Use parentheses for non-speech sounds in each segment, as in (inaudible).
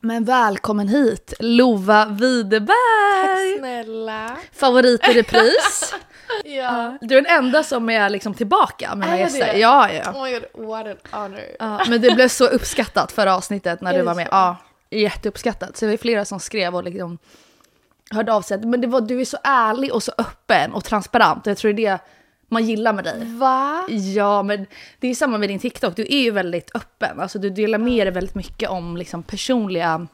Men välkommen hit Lova Widerberg! Tack snälla. Favorit i repris. (laughs) Ja. Du är den enda som är liksom tillbaka med jag gäster. det? Ja, ja. Oh my god, what an honor. ja. Men det blev så uppskattat förra avsnittet när Är du var med. så? Ja, jätteuppskattat. Så det var flera som skrev och liksom hörde av sig. Men det var, du är så ärlig och så öppen och transparent. Jag tror det är det man gillar med dig. Va? Ja, men det är samma med din TikTok. Du är ju väldigt öppen. Alltså du delar med dig väldigt mycket om liksom, personliga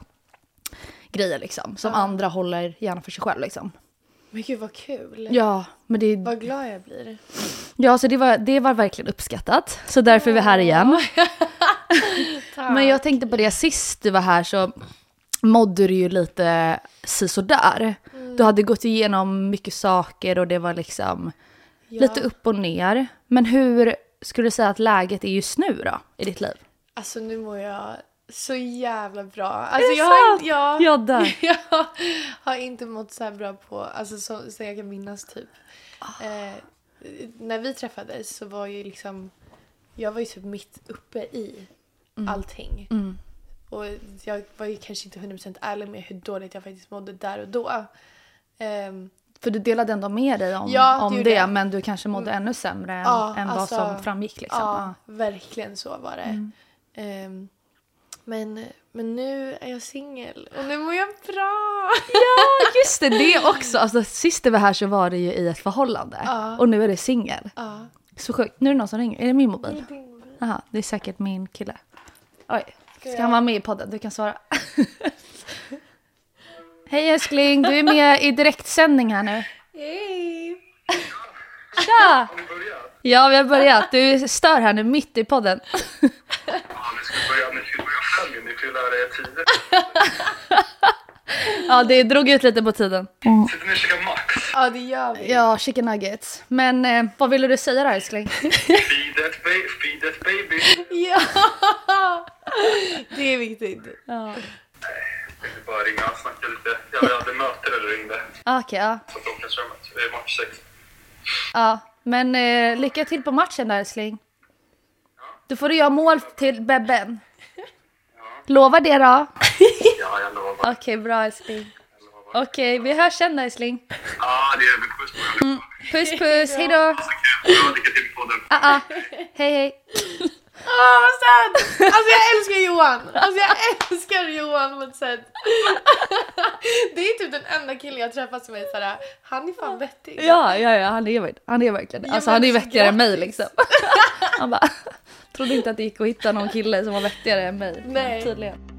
grejer liksom. Som andra håller gärna för sig själv liksom. Men gud vad kul. Ja, men det, Vad glad jag blir. ja, så det, var, det var verkligen uppskattat. Så därför är vi här igen. (laughs) Men jag tänkte på det, sist du var här så mådde du ju lite sisådär. Du hade gått igenom mycket saker och det var liksom Ja. lite upp och ner. Men hur skulle du säga att läget är just nu då i ditt liv? Alltså nu mår jag så jävla bra. Alltså jag har, inte- ja, Jag där. (laughs) jag har inte mått så här bra på, alltså så, sen jag kan minnas typ. Eh, när vi träffades så var ju liksom, jag var ju typ mitt uppe i allting. Mm. Och jag var ju kanske inte 100% ärlig med hur dåligt jag faktiskt mådde där och då. Ehm, För du delade ändå med dig om, Ja, det om det, jag. men du kanske mådde ännu sämre än, Ja, än vad alltså, som framgick. Liksom. Ja, verkligen så var det. Ehm, men, men nu är jag singel och nu mår jag bra. (laughs) ja, just det, det också. Alltså, sist du var här så var det ju i ett förhållande Ja. och nu är det singel. Ja. Så sjukt. Nu är det någon som ringer. Är det min mobil? Det är din mobil. Jaha, det är säkert min kille. Oj, ska jag- han vara med i podden? Du kan svara. (laughs) Hej älskling, du är med i direktsändning här nu. Hej! Tja! Ja, vi har börjat. Du stör här nu mitt i podden. Ja, ni ska börja, ni ska börja själv ju. Ni får ju lära er tider. Ja, det drog ut lite på tiden. Sitter ni och käkar Max? Ja, det gör vi. Ja, chicken nuggets. Men eh, vad ville du säga då älskling? Feed that, ba- feed that baby. Ja! Det är viktigt. Ja. Jag bara ringa och snacka lite. Jag hade möte när du ringde. Okej, ja. Så att omklädningsrummet. Det är match sex. ja. Men eh, lycka till på matchen där älskling. Du får göra mål till Bebben. Lovar det då? (laughs) Ja, jag lovar. Okej, bra älskling. Okej, vi hörs sen då älskling. Ja, det är puss på er. Puss puss, hejdå! Så kul. Lycka till på podden. Ah, ah. Hej hej. Åh, vad sad! Alltså jag älskar Johan! Alltså jag älskar Johan på ett sätt. Det är typ den enda killen jag träffat som är såhär, han är fan vettig. Ja, ja, ja, han är, han är verkligen det. Alltså han är vettigare än mig liksom. Han bara, trodde inte att det gick att hitta någon kille som var vettigare än mig. Nej. Tydligen.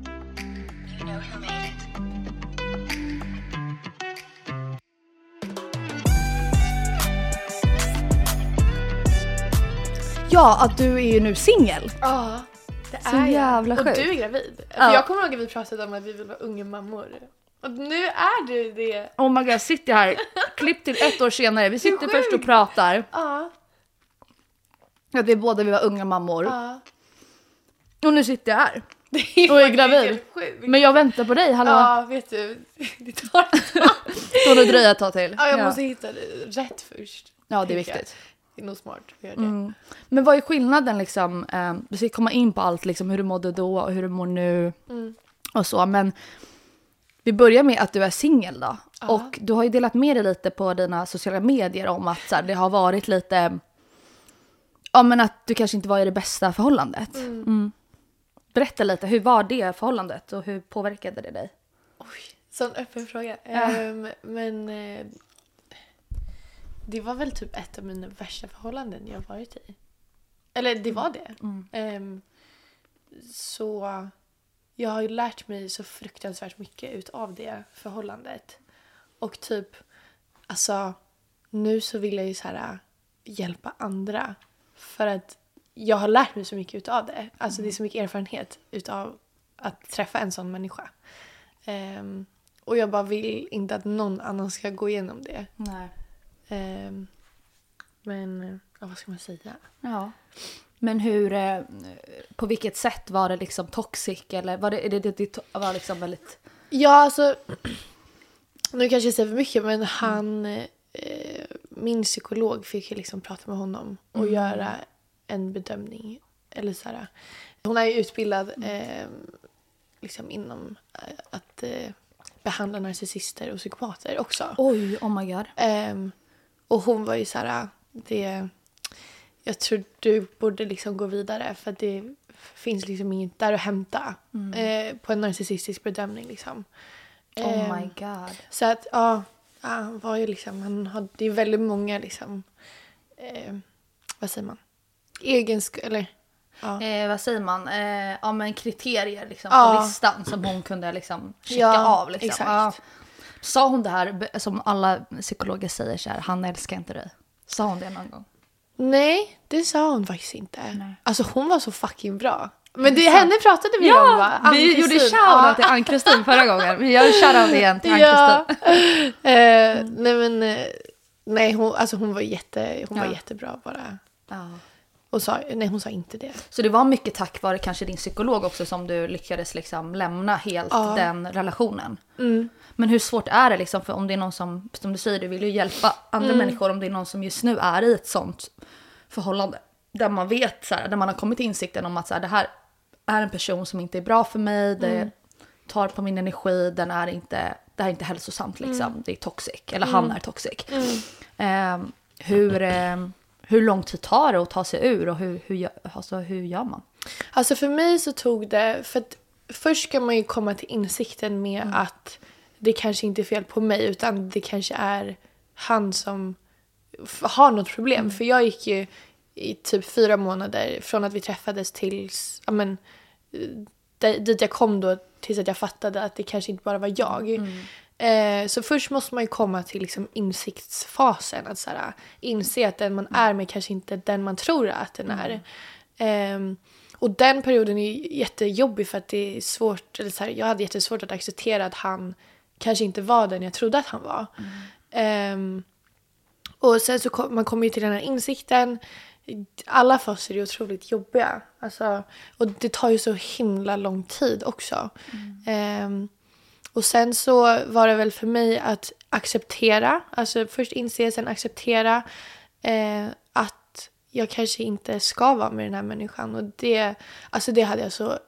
Ja, att du är ju nu singel. Ja, det Så är jag. jävla Och sjukt. du är gravid. Ja. Jag kommer ihåg att vi pratade om att vi vill vara unga mammor. Och nu är du det. Oh my god, jag sitter här, klipp till ett år senare. Vi sitter först och pratar. Ja. Att vi båda vill vara unga mammor. ja. Och nu sitter jag här. Det är Och är gravid. Men jag väntar på dig, hallå? Ja, vet du. (laughs) Det tar ett tag. Nog dröja ett tag till. Ja, jag måste hitta det rätt först. Ja, det är jag. viktigt. Det är nog smart att göra det. Men vad är skillnaden liksom? Eh, vi ska komma in på allt liksom hur du mådde då och hur du mår nu Mm. och så. Men vi börjar med att du är singel då. Ja. Och du har ju delat med dig lite på dina sociala medier om att så här, det har varit lite, ja men att du kanske inte var i det bästa förhållandet. Mm. Berätta lite, hur var det förhållandet och hur påverkade det dig? Oj, sån öppen fråga. Ja. Ehm, men eh, det var väl typ ett av mina värsta förhållanden jag varit i. Eller det var det. Ehm, så jag har ju lärt mig så fruktansvärt mycket utav det förhållandet. Och typ, alltså nu så vill jag ju så här hjälpa andra. För att jag har lärt mig så mycket utav det. Alltså det är så mycket erfarenhet utav att träffa en sån människa. Ehm, och jag bara vill inte att någon annan ska gå igenom det. Nej. Ehm, men eh, ja, vad ska man säga? Ja. Men hur, eh, på vilket sätt var det liksom toxic eller var det, det, det, det var liksom väldigt... Ja, alltså. (clears throat) Nu kanske jag säger för mycket men han, eh, min psykolog fick liksom prata med honom och göra en bedömning. Eller så här. Hon är ju utbildad eh, liksom inom eh, att eh, behandla narcissister och psykopater också. Oj, oh my god. Ehm, och hon var ju så här, det, jag tror du borde liksom gå vidare för att det finns liksom inget där att hämta eh, på en narcissistisk bedömning liksom. Oh my Ehm, god. så att ja, ja, han var ju liksom, han hade ju väldigt många liksom, eh, vad säger man, egensk eller ja. Eh, vad säger man? Eh, ja men kriterier liksom Ja. på listan som hon kunde liksom checka Ja, av. Liksom. exakt. Ja. Sa hon det här som alla psykologer säger så här, han älskar inte dig. Sa hon det någon gång? Nej, det sa hon faktiskt inte. Nej. Alltså hon var så fucking bra. Men det, henne pratade vi om va? vi gjorde shoutout Ja. till Ann-Kristin förra gången. Vi gör shoutout igen till Ja. Ann-Kristin. (laughs) eh, nej men, eh, nej hon, alltså hon var, jätte, hon var Ja. jättebra bara. Ja. Och sa, nej hon sa inte det. Så det var mycket tack vare kanske din psykolog också som du lyckades liksom lämna helt Ja. den relationen. Mm. Men hur svårt är det liksom för om det är någon som, som du säger, du vill ju hjälpa andra Mm. människor om det är någon som just nu är i ett sånt förhållande. Där man vet, så här, där man har kommit till insikten om att så här, det här är en person som inte är bra för mig, det Mm. tar på min energi, den är inte, det här är inte hälsosamt liksom, Mm. det är toxic, eller han är toxic. Ehm, hur, ehm, hur lång tid tar det att ta sig ur och hur, hur, alltså, hur gör man? Alltså för mig så tog det, för att först ska man ju komma till insikten med Mm. att det kanske inte är fel på mig utan det kanske är han som har något problem. Mm. För jag gick ju i typ fyra månader från att vi träffades tills, ja men, eh, där- dit jag kom då tills att jag fattade att det kanske inte bara var jag. Mm. Eh, så först måste man ju komma till liksom insiktsfasen. Att så här, inse att den man är med kanske inte är den man tror att den är. Ehm, och den perioden är jättejobbig för att det är svårt, eller så här, jag hade jättesvårt att acceptera att han kanske inte var den jag trodde att han var. Ehm, och sen så kom, man kommer ju till den här insikten. Alla faser är otroligt jobbiga. Alltså, och det tar ju så himla lång tid också. Ehm, och sen så var det väl för mig att acceptera, alltså först inse, sen acceptera eh, att jag kanske inte ska vara med den här människan. Och det, alltså det hade jag så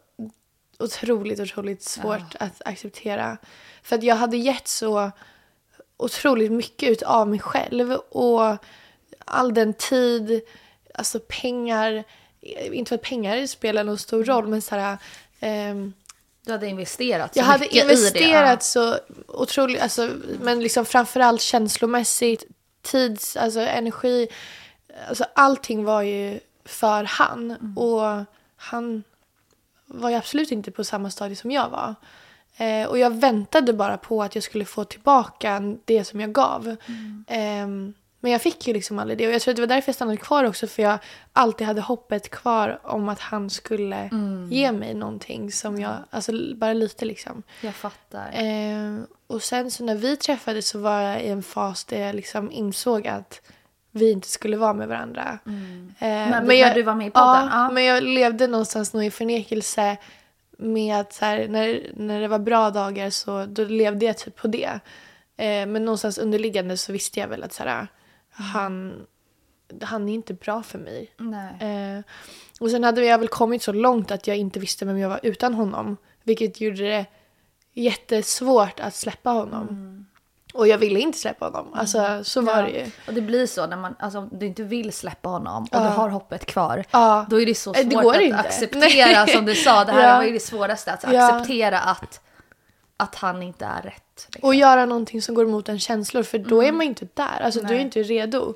otroligt, otroligt svårt att acceptera. För att jag hade gett så otroligt mycket av mig själv och all den tid, alltså pengar, inte för att pengar spelar någon stor roll men så här, ehm, Du hade investerat så jag hade investerat så otroligt, alltså, men liksom framförallt känslomässigt, tids, alltså energi, alltså allting var ju för han Mm. och han var ju absolut inte på samma stadie som jag var. Eh, och jag väntade bara på att jag skulle få tillbaka det som jag gav. Mm. Ehm, men jag fick ju liksom aldrig det. Och jag tror att det var därför jag stannade kvar också. För jag alltid hade hoppet kvar om att han skulle Mm. ge mig någonting som jag, alltså bara lite liksom. Jag fattar. Ehm, och sen så när vi träffades så var jag i en fas där jag liksom insåg att vi inte skulle vara med varandra. Ehm, Men när du var med i podden? Ja, Ja. men jag levde någonstans nog i förnekelse med att så här, när, när det var bra dagar så då levde jag typ på det. Eh, men någonstans underliggande så visste jag väl att så här, han, han är inte bra för mig. Eh, och sen hade jag väl kommit så långt att jag inte visste vem jag var utan honom. Vilket gjorde det jättesvårt att släppa honom. Och jag ville inte släppa honom. Alltså så var det ju. Och det blir så när man, alltså, om du inte vill släppa honom och Ja. du har hoppet kvar. Ja. Då är det så Eh, det svårt går att inte. acceptera Nej. som du sa. Det här Ja. var ju det svåraste. Att Ja. acceptera att, att han inte är rätt. liksom. Och göra någonting som går emot en känslor för då är man inte där. Alltså du är Nej. inte redo.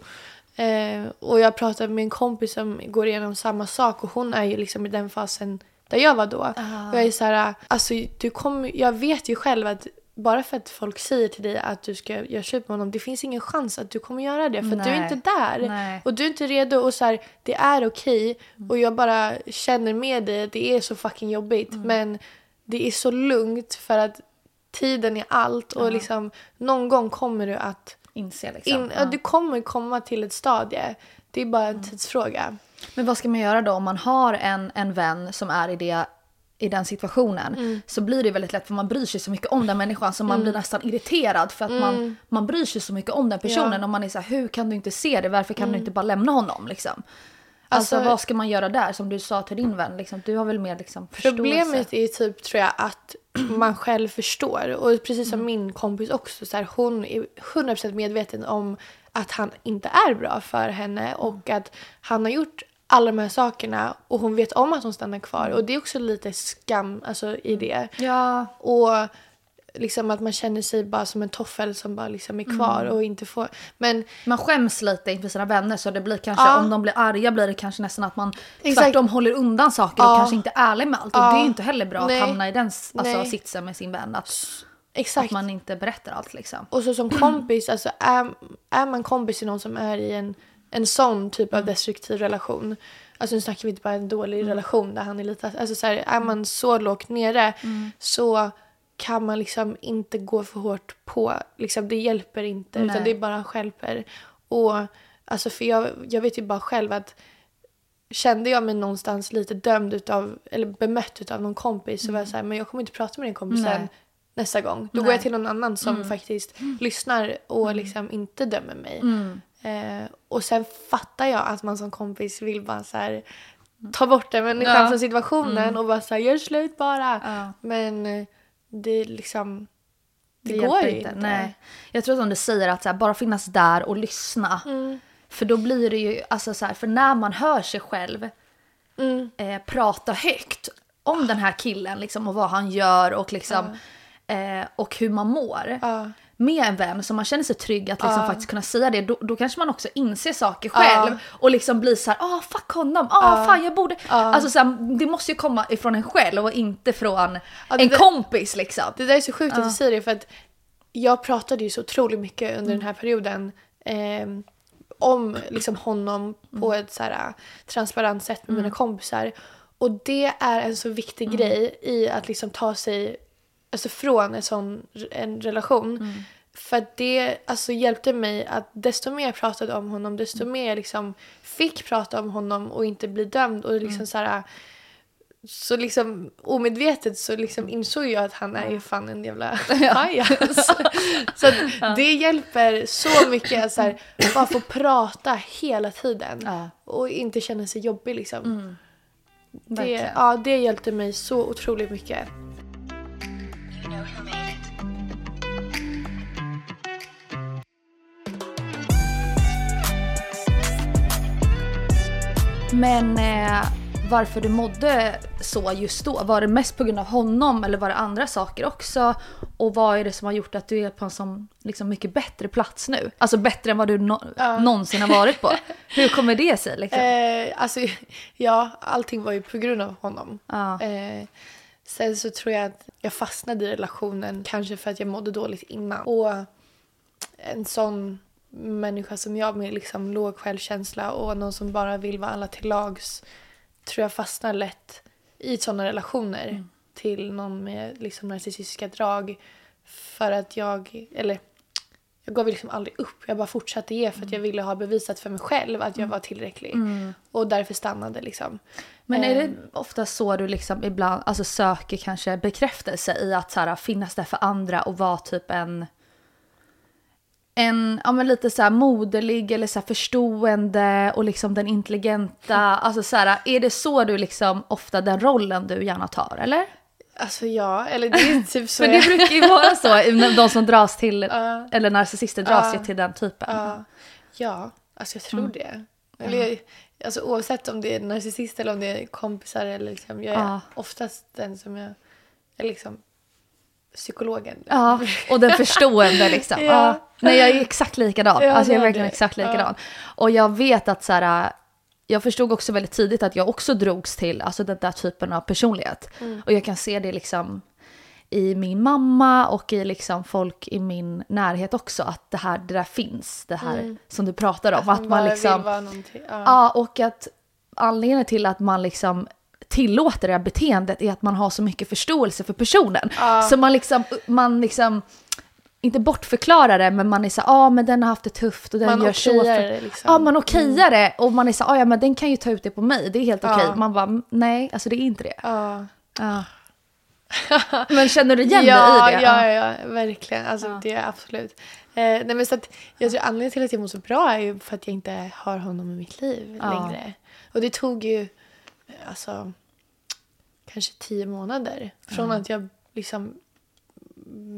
Eh, och jag pratade med en kompis som går igenom samma sak och hon är ju liksom i den fasen där jag var då. Och jag är så här, alltså du kommer, jag vet ju själv att bara för att folk säger till dig att du ska göra slut med honom, det finns ingen chans att du kommer göra det för du är inte där. Nej. Och du är inte redo och så här, det är okej och jag bara känner med dig att det är så fucking jobbigt men det är så lugnt för att tiden är allt och liksom någon gång kommer du att Inse liksom. in, ja. du kommer komma till ett stadie. Det är bara en tidsfråga. Men vad ska man göra då om man har en, en vän som är i, det, i den situationen? Mm. Så blir det väldigt lätt för man bryr sig så mycket om den människan så man blir nästan irriterad för att man, man bryr sig så mycket om den personen. Mm. Ja. Mm. Och man är så här, hur kan du inte se det? Varför kan du inte bara lämna honom liksom? Alltså, Alltså- vad ska man göra där som du sa till din vän? Liksom, du har väl mer liksom, förståelse? Problemet är typ tror jag att (clears throat) man själv förstår. Och precis som min kompis också, så här, hon är 100% medveten om att han inte är bra för henne och att han har gjort alla de här sakerna och hon vet om att hon stannar kvar. Och det är också lite skam alltså, i det. Ja, Och liksom att man känner sig bara som en toffel som bara liksom är kvar och inte får... Men man skäms lite inför sina vänner så det blir kanske, Ja. om de blir arga blir det kanske nästan att man Exakt. tvärtom håller undan saker Ja. och kanske inte är ärlig med allt. Och det är ju inte heller bra Nej. att hamna i den alltså, Nej. sitsen med sin vän. Att, exakt. att man inte berättar allt liksom. Och så som kompis, alltså är, är man kompis till någon som är i en, en sån typ av destruktiv relation. Alltså nu snackar vi inte bara en dålig relation där han är lite, alltså så här, är man så lågt nere så kan man liksom inte gå för hårt på, liksom det hjälper inte Nej. utan det bara stjälper. Och alltså för jag, jag vet ju bara själv att kände jag mig någonstans lite dömd utav, eller bemött utav någon kompis så var jag så här, men jag kommer inte prata med den kompisen Nej. nästa gång. Då går Nej. jag till någon annan som faktiskt lyssnar och liksom inte dömer mig. Mm. Eh, och sen fattar jag att man som kompis vill bara så här ta bort den människan Ja. från situationen och bara så här, gör slut bara. Ja. Men eh, det är liksom, det, Det går ju inte. Nej. Jag tror som du säger att så här, bara finnas där och lyssna. Mm. För då blir det ju, alltså så här, för när man hör sig själv Mm. eh, prata högt om den här killen liksom, och vad han gör och liksom eh, och hur man mår. Ja. Med en vän så man känner sig trygg att liksom Ja. faktiskt kunna säga det. Då, då kanske man också inser saker själv och liksom blir så här, ah fuck honom, ah Ja. fan jag borde. Alltså så här, det måste ju komma ifrån en själv och inte från en där- kompis liksom. Det där är så sjukt att du säger det för att jag pratade ju så otroligt mycket under den här perioden eh, om liksom honom på ett så här, transparent sätt med mina kompisar. Och det är en så viktig grej i att liksom ta sig alltså från en sån en relation. För att det alltså, hjälpte mig att desto mer jag pratade om honom desto mer jag liksom fick prata om honom och inte bli dömd. Och liksom så här, så liksom omedvetet så liksom insåg jag att han är ju fan en jävla (laughs) pajas. (laughs) så att det hjälper så mycket att så här, bara få prata hela tiden. Ja. Och inte känna sig jobbig liksom. det, verkligen. ja, det hjälpte mig så otroligt mycket. Men eh, varför du mådde så just då? Var det mest på grund av honom eller var det andra saker också? Och vad är det som har gjort att du är på en sån liksom, mycket bättre plats nu? Alltså bättre än vad du nå- Ja. någonsin har varit på. Hur kommer det sig liksom? (laughs) Eh, alltså, ja, allting var ju på grund av honom. Ja. Eh, sen så tror jag att jag fastnade i relationen kanske för att jag mådde dåligt innan. Och en sån människa som jag med liksom låg självkänsla och någon som bara vill vara alla till lags tror jag fastnar lätt i såna relationer till någon med liksom narcissistiska drag. För att jag, eller jag gav liksom aldrig upp. Jag bara fortsatte ge för att jag ville ha bevisat för mig själv att jag var tillräcklig. Och därför stannade liksom. Men är det ofta så du liksom ibland alltså, söker kanske bekräftelse i att så här, finnas där för andra och vara typ en en, ja men lite så här moderlig eller så förstående och liksom den intelligenta. Alltså så här, är det så du liksom ofta den rollen du gärna tar eller? Alltså ja, eller det är typ så. För det brukar ju vara så, de som dras till, (laughs) Ja. eller narcissister dras Ja. ju till den typen. Ja, ja alltså jag tror Mm. det. Eller, alltså, oavsett om det är narcissist eller om det är kompisar. Eller liksom, jag är Ja. oftast den som jag är liksom psykologen. Ja, och den förstående liksom. (laughs) Ja. ja. Nej, jag är exakt likadan. Ja, alltså jag är verkligen det. exakt likadan. Och jag vet att så här, jag förstod också väldigt tidigt att jag också drogs till alltså den där typen av personlighet. Mm. Och jag kan se det liksom i min mamma och i liksom folk i min närhet också. Att det här det där finns, det här som du pratar om. Mm. Att Att, man man liksom... Ja. Ja, och att anledningen till att man liksom tillåter det här beteendet är att man har så mycket förståelse för personen. Ja. Så man liksom, man liksom, inte bortförklarar det, men man är så ja ah, men den har haft det tufft och den Man gör så. okejar för- liksom. Ja, man okejar det och man är så ah, ja men den kan ju ta ut det på mig, det är helt okej. Ja. Man bara, nej, alltså det är inte det. Ja. Ja. (laughs) Men känner du igen ja, dig i det? Ja, ja, ja, verkligen. Alltså Ja. det är absolut. Eh, nej, men så att, jag tror anledningen till att jag mår så bra är ju för att jag inte har honom i mitt liv Ja. längre. Och det tog ju alltså kanske tio månader från att jag liksom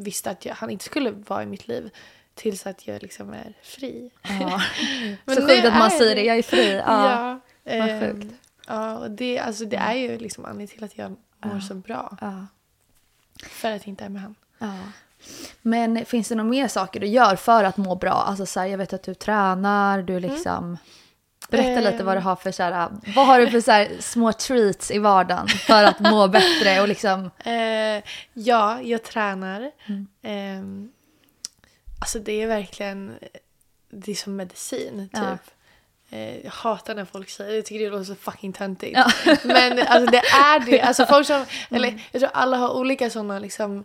visste att jag, han inte skulle vara i mitt liv tills att jag liksom är fri. Ja. (laughs) Men så sjukt att man säger det- jag är fri. Ja. Ja, vad ehm, sjukt. Mm. Ja, och det, alltså, det är ju liksom anledningen till att jag mår så bra. Ja. För att jag inte är med han. Ja. Men finns det några mer saker du gör för att må bra? Alltså så här, jag vet att du tränar, du liksom... Berätta lite vad du har för så här, vad har du för så här, små treats i vardagen för att må bättre och liksom... (laughs) Eh, ja, jag tränar. Mm. Ehm, alltså det är verkligen, det är som medicin typ. Ja. Eh, jag hatar när folk säger det, jag tycker det låter så fucking töntigt. Ja. Mm. (laughs) Men alltså det är det. Alltså (laughs) folk som, eller jag tror alla har olika sådana liksom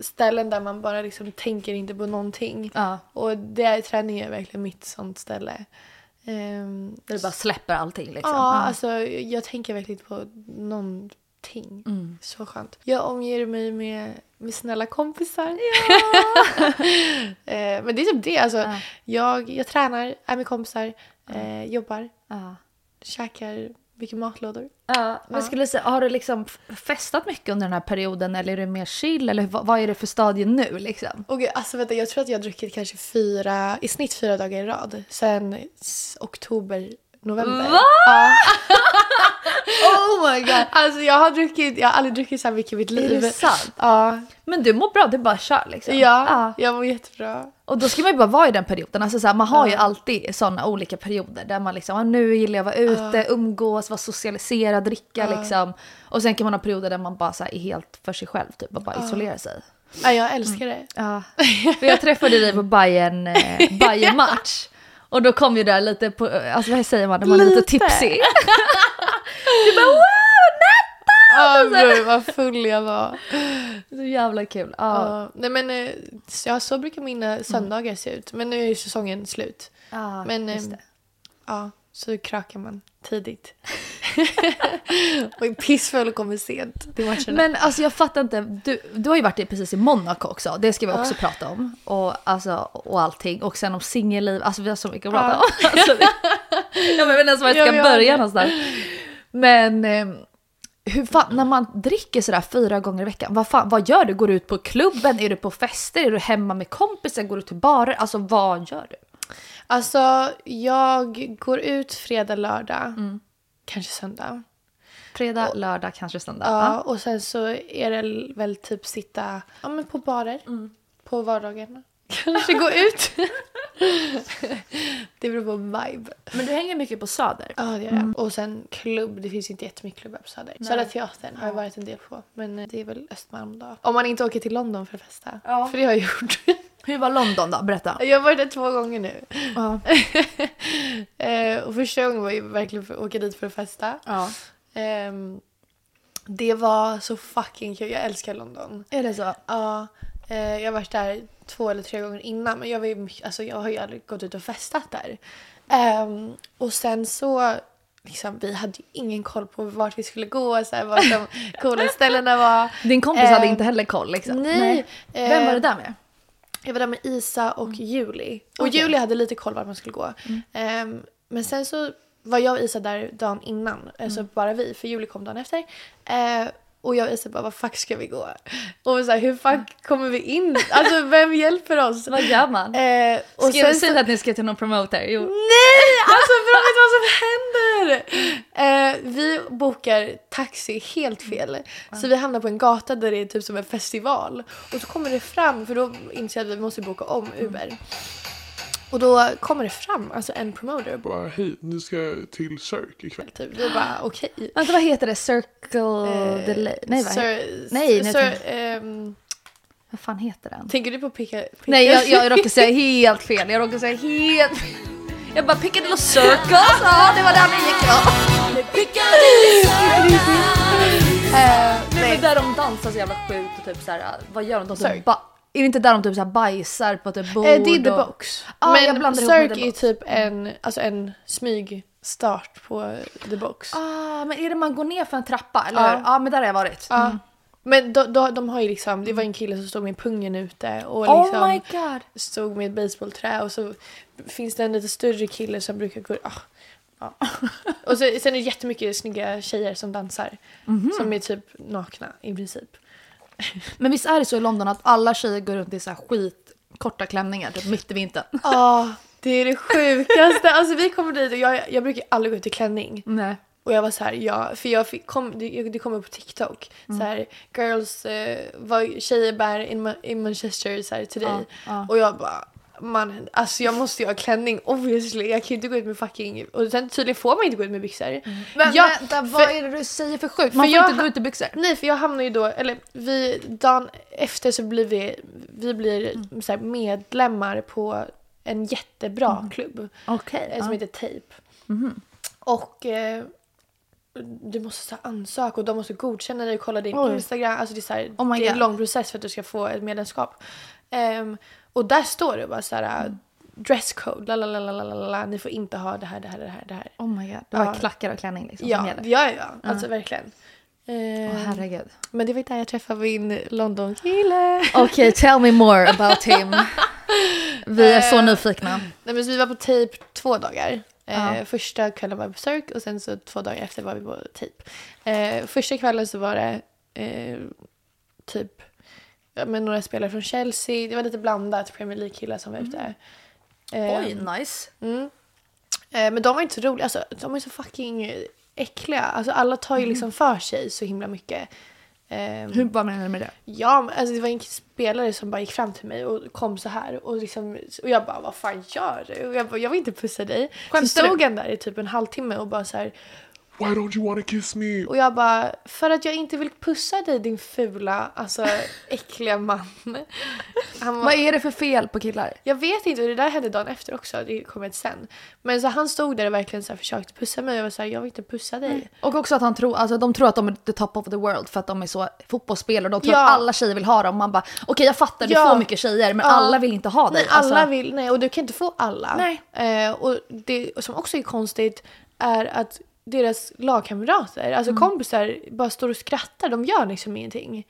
ställen där man bara liksom tänker inte på någonting. Ja, Och det är, träning är verkligen mitt sånt ställe. Där du bara släpper allting liksom. Ja, alltså jag tänker verkligen inte på någonting. Mm. Så skönt. Jag omger mig med, med snälla kompisar. (laughs) Eh, Men det är typ det. Alltså, Ja. jag, jag tränar, är med kompisar, eh, jobbar, Ja. käkar mycket matlådor. Ja, men skulle säga, har du liksom festat mycket under den här perioden eller är det mer chill eller vad, vad är det för stadie nu liksom? Gud, alltså, vänta, jag tror att jag har druckit kanske fyra, i snitt fyra dagar i rad. Sen oktober, november. Va? Ja. (laughs) Oh my god! Alltså jag har druckit, jag har aldrig druckit så här mycket i mitt Är liv. det sant? Ja, Men du mår bra, du bara kör liksom. ja, jag mår jättebra. Och då ska man ju bara vara i den perioden. Alltså så här, man har ju Ja. alltid sådana olika perioder där man liksom, ah, nu gillar jag att vara ute, umgås, vara socialiserad, dricka Ja. liksom. Och sen kan man ha perioder där man bara så här, är helt för sig själv typ och bara isolerar sig. Ja, jag älskar det. Ja. För jag träffade dig på Bayern, eh, (laughs) Bayern match. Och då kom ju där lite på, alltså vad säger man, när man är lite tipsy. (laughs) du bara wow, Ja, bror vad full jag var. Så jävla kul. Ja. Ja, nej men eh, så- ja, så brukar mina söndagar se ut. Men nu är ju säsongen slut. Ja, Men just eh, det. ja, så krökar man tidigt. (laughs) och pissfull och kommer sent till matcherna. Men alltså jag fattar inte, du, du har ju varit precis i Monaco också, det ska vi också prata om. Och, alltså, och allting, och sen om singelliv, alltså vi har så mycket att prata Ja. om. (laughs) Alltså, det, jag vet inte ens var jag Ja, ska har börja någonstans. Men eh, hur fan, när man dricker sådär fyra gånger i veckan, vad, fan, vad gör du? Går du ut på klubben? Är du på fester? Är du hemma med kompisar? Går du till barer? Alltså vad gör du? Alltså jag går ut fredag, lördag. Mm. Kanske söndag. Fredag, lördag, kanske söndag. Ja, och sen så är det väl typ sitta ja, men på barer. Mm. På vardagarna. (laughs) Kanske gå ut. (laughs) det beror på vibe. Men du hänger mycket på Söder. Ja, det gör Mm. jag. Och sen klubb. Det finns inte jättemycket klubbar på Söder. Södra Teatern har jag varit en del på. Men eh, det är väl Östermalm då. Om man inte åker till London för att festa. Ja. För det har jag gjort. (laughs) Hur var London då? Berätta. jag har varit där två gånger nu. Ja. (laughs) eh, och första gången var ju verkligen för att åka dit för att festa. ja. Ehm, det var så fucking kul. Jag älskar London. Är det så? Ja, eh, jag har varit där två eller tre gånger innan men jag, var ju, alltså, jag har ju aldrig gått ut och festat där. Ehm, och sen så, liksom, vi hade ju ingen koll på vart vi skulle gå, så här, vart de coola (laughs) ställena var. Din kompis Eh, hade inte heller koll liksom? Nej. Vem var eh, det där med? Jag var där med Isa och Juli. Och Okej. Juli hade lite koll vart man skulle gå. Ehm, men sen så var jag och Isa där dagen innan. Alltså bara vi, för Juli kom dagen efter. Eh, och jag Isa bara, vad fuck ska vi gå? Och så här, hur fuck kommer vi in? Alltså vem hjälper oss? Vad gör man? Eh, och Ska sen du så, säga att ni ska till någon promoter? Jo. Nej! Alltså bro, vet vad som händer? Eh, vi bokar taxi helt fel. Så vi hamnar på en gata där det är typ som en festival. Och så kommer det fram, för då inser jag att vi måste boka om Uber. Och då kommer det fram, alltså en promoter. Bara hej, ni ska till Cirque ikväll. Typ. Vi bara okej. Vänta, vad heter det? Circle Eh, Delay? Nej, vad, Sir- Nej, nu Sir, tänkte- ehm, vad fan heter den? tänker du på Picka? Picka? Nej, jag, jag råkade säga helt fel. Jag råkade säga helt fel. Jag bara Piccadilly Circle, ja det var där ni gick ja. Eh, Nej nej. men där de dansar så jävla sjukt och typ såhär, vad gör de? de typ ba- är det inte där de typ såhär bajsar på typ bord? Eh, det är The och... Box. Ah, jag Men Cirque är typ en, alltså en smygstart på The Box. Ah, men är det man går ner för en trappa eller Ja. hur? Ja men där har jag varit. Ja. Mm. Men de, de, de har ju liksom, det var en kille som stod med pungen ute och Oh liksom my god. stod med ett basebollträ och så finns det en lite större kille som brukar gå... Ah, ja. (laughs) Och så, sen är det jättemycket snygga tjejer som dansar. Mhm. Som är typ nakna i princip. (laughs) Men visst är det så i London att alla tjejer går runt i så här skit korta klänningar typ mitt i vintern? Ja, det är det sjukaste. Alltså vi kommer dit och jag, jag brukar aldrig gå ut i klänning. Nej. Och jag var så här, ja, för jag fick, kom, det, det kom upp på TikTok. Så här, girls, eh, vad tjejer bär in, Ma- i Manchester så här, till dig. Ja, ja. Och jag bara, man, alltså jag måste ju ha klänning obviously. Jag kan ju inte gå ut med fucking, och sen tydligen får man inte gå ut med byxor. Men Ja, vänta, vad för- är det du säger för sjukt? Man för får jag inte gå ut i byxor. Nej för jag hamnar ju då, eller vi, dagen efter så blir vi, vi blir så här, medlemmar på en jättebra klubb. Okej. eh, som heter Tape. Och eh, du måste så ansöka och de måste godkänna dig och kolla din Oj. Instagram. Alltså det är, så här, Oh det är en lång process för att du ska få ett medlemskap. Ehm, och där står det bara så här dresscode, la ni får inte ha det här, det här, det här, det här. Oh my god. Du har Ja. klackar och klänning liksom som Ja, gäller. ja, ja, alltså verkligen. Ehm, Åh herregud. men det var där jag träffade min London-kille. Okej, tell me more about him. Vi är så nyfikna. Nej, men vi var på Tape två dagar. Ja. Första kvällen var vi på Cirque och sen så två dagar efter var vi på Tape. Första kvällen så var det eh, typ ja, men några spelare från Chelsea. Det var lite blandat Premier League-killar som var ute. Eh, Oj, nice. Mm. Eh, men de var inte så roliga. Alltså, de är så fucking äckliga. Alltså, alla tar ju liksom för sig så himla mycket. Eh, Hur, vad menar du med det? Ja, alltså det var en spelare som bara gick fram till mig och kom så här och, liksom, och jag bara vad fan gör du? Och jag bara jag vill inte pussa dig. Skämtar så stod du? han där i typ en halvtimme och bara så här Why don't you wanna kiss me? och jag bara för att jag inte vill pussa dig din fula alltså (laughs) äckliga man. Han Vad var, är det för fel på killar? jag vet inte och det där hände dagen efter också, det kommer till sen. Men så han stod där och verkligen så här försökte pussa mig och jag var så här, jag vill inte pussa dig. Och också att han tror, alltså de tror att de är the top of the world för att de är så fotbollsspelare. De tror Ja. att alla tjejer vill ha dem. Man bara, okej jag fattar, du Ja. får mycket tjejer men Ja. alla vill inte ha dig. Nej, alla Alltså, vill, nej och du kan inte få alla. Nej. Eh, och det som också är konstigt är att deras lagkamrater, alltså Mm. kompisar, bara står och skrattar. De gör liksom ingenting.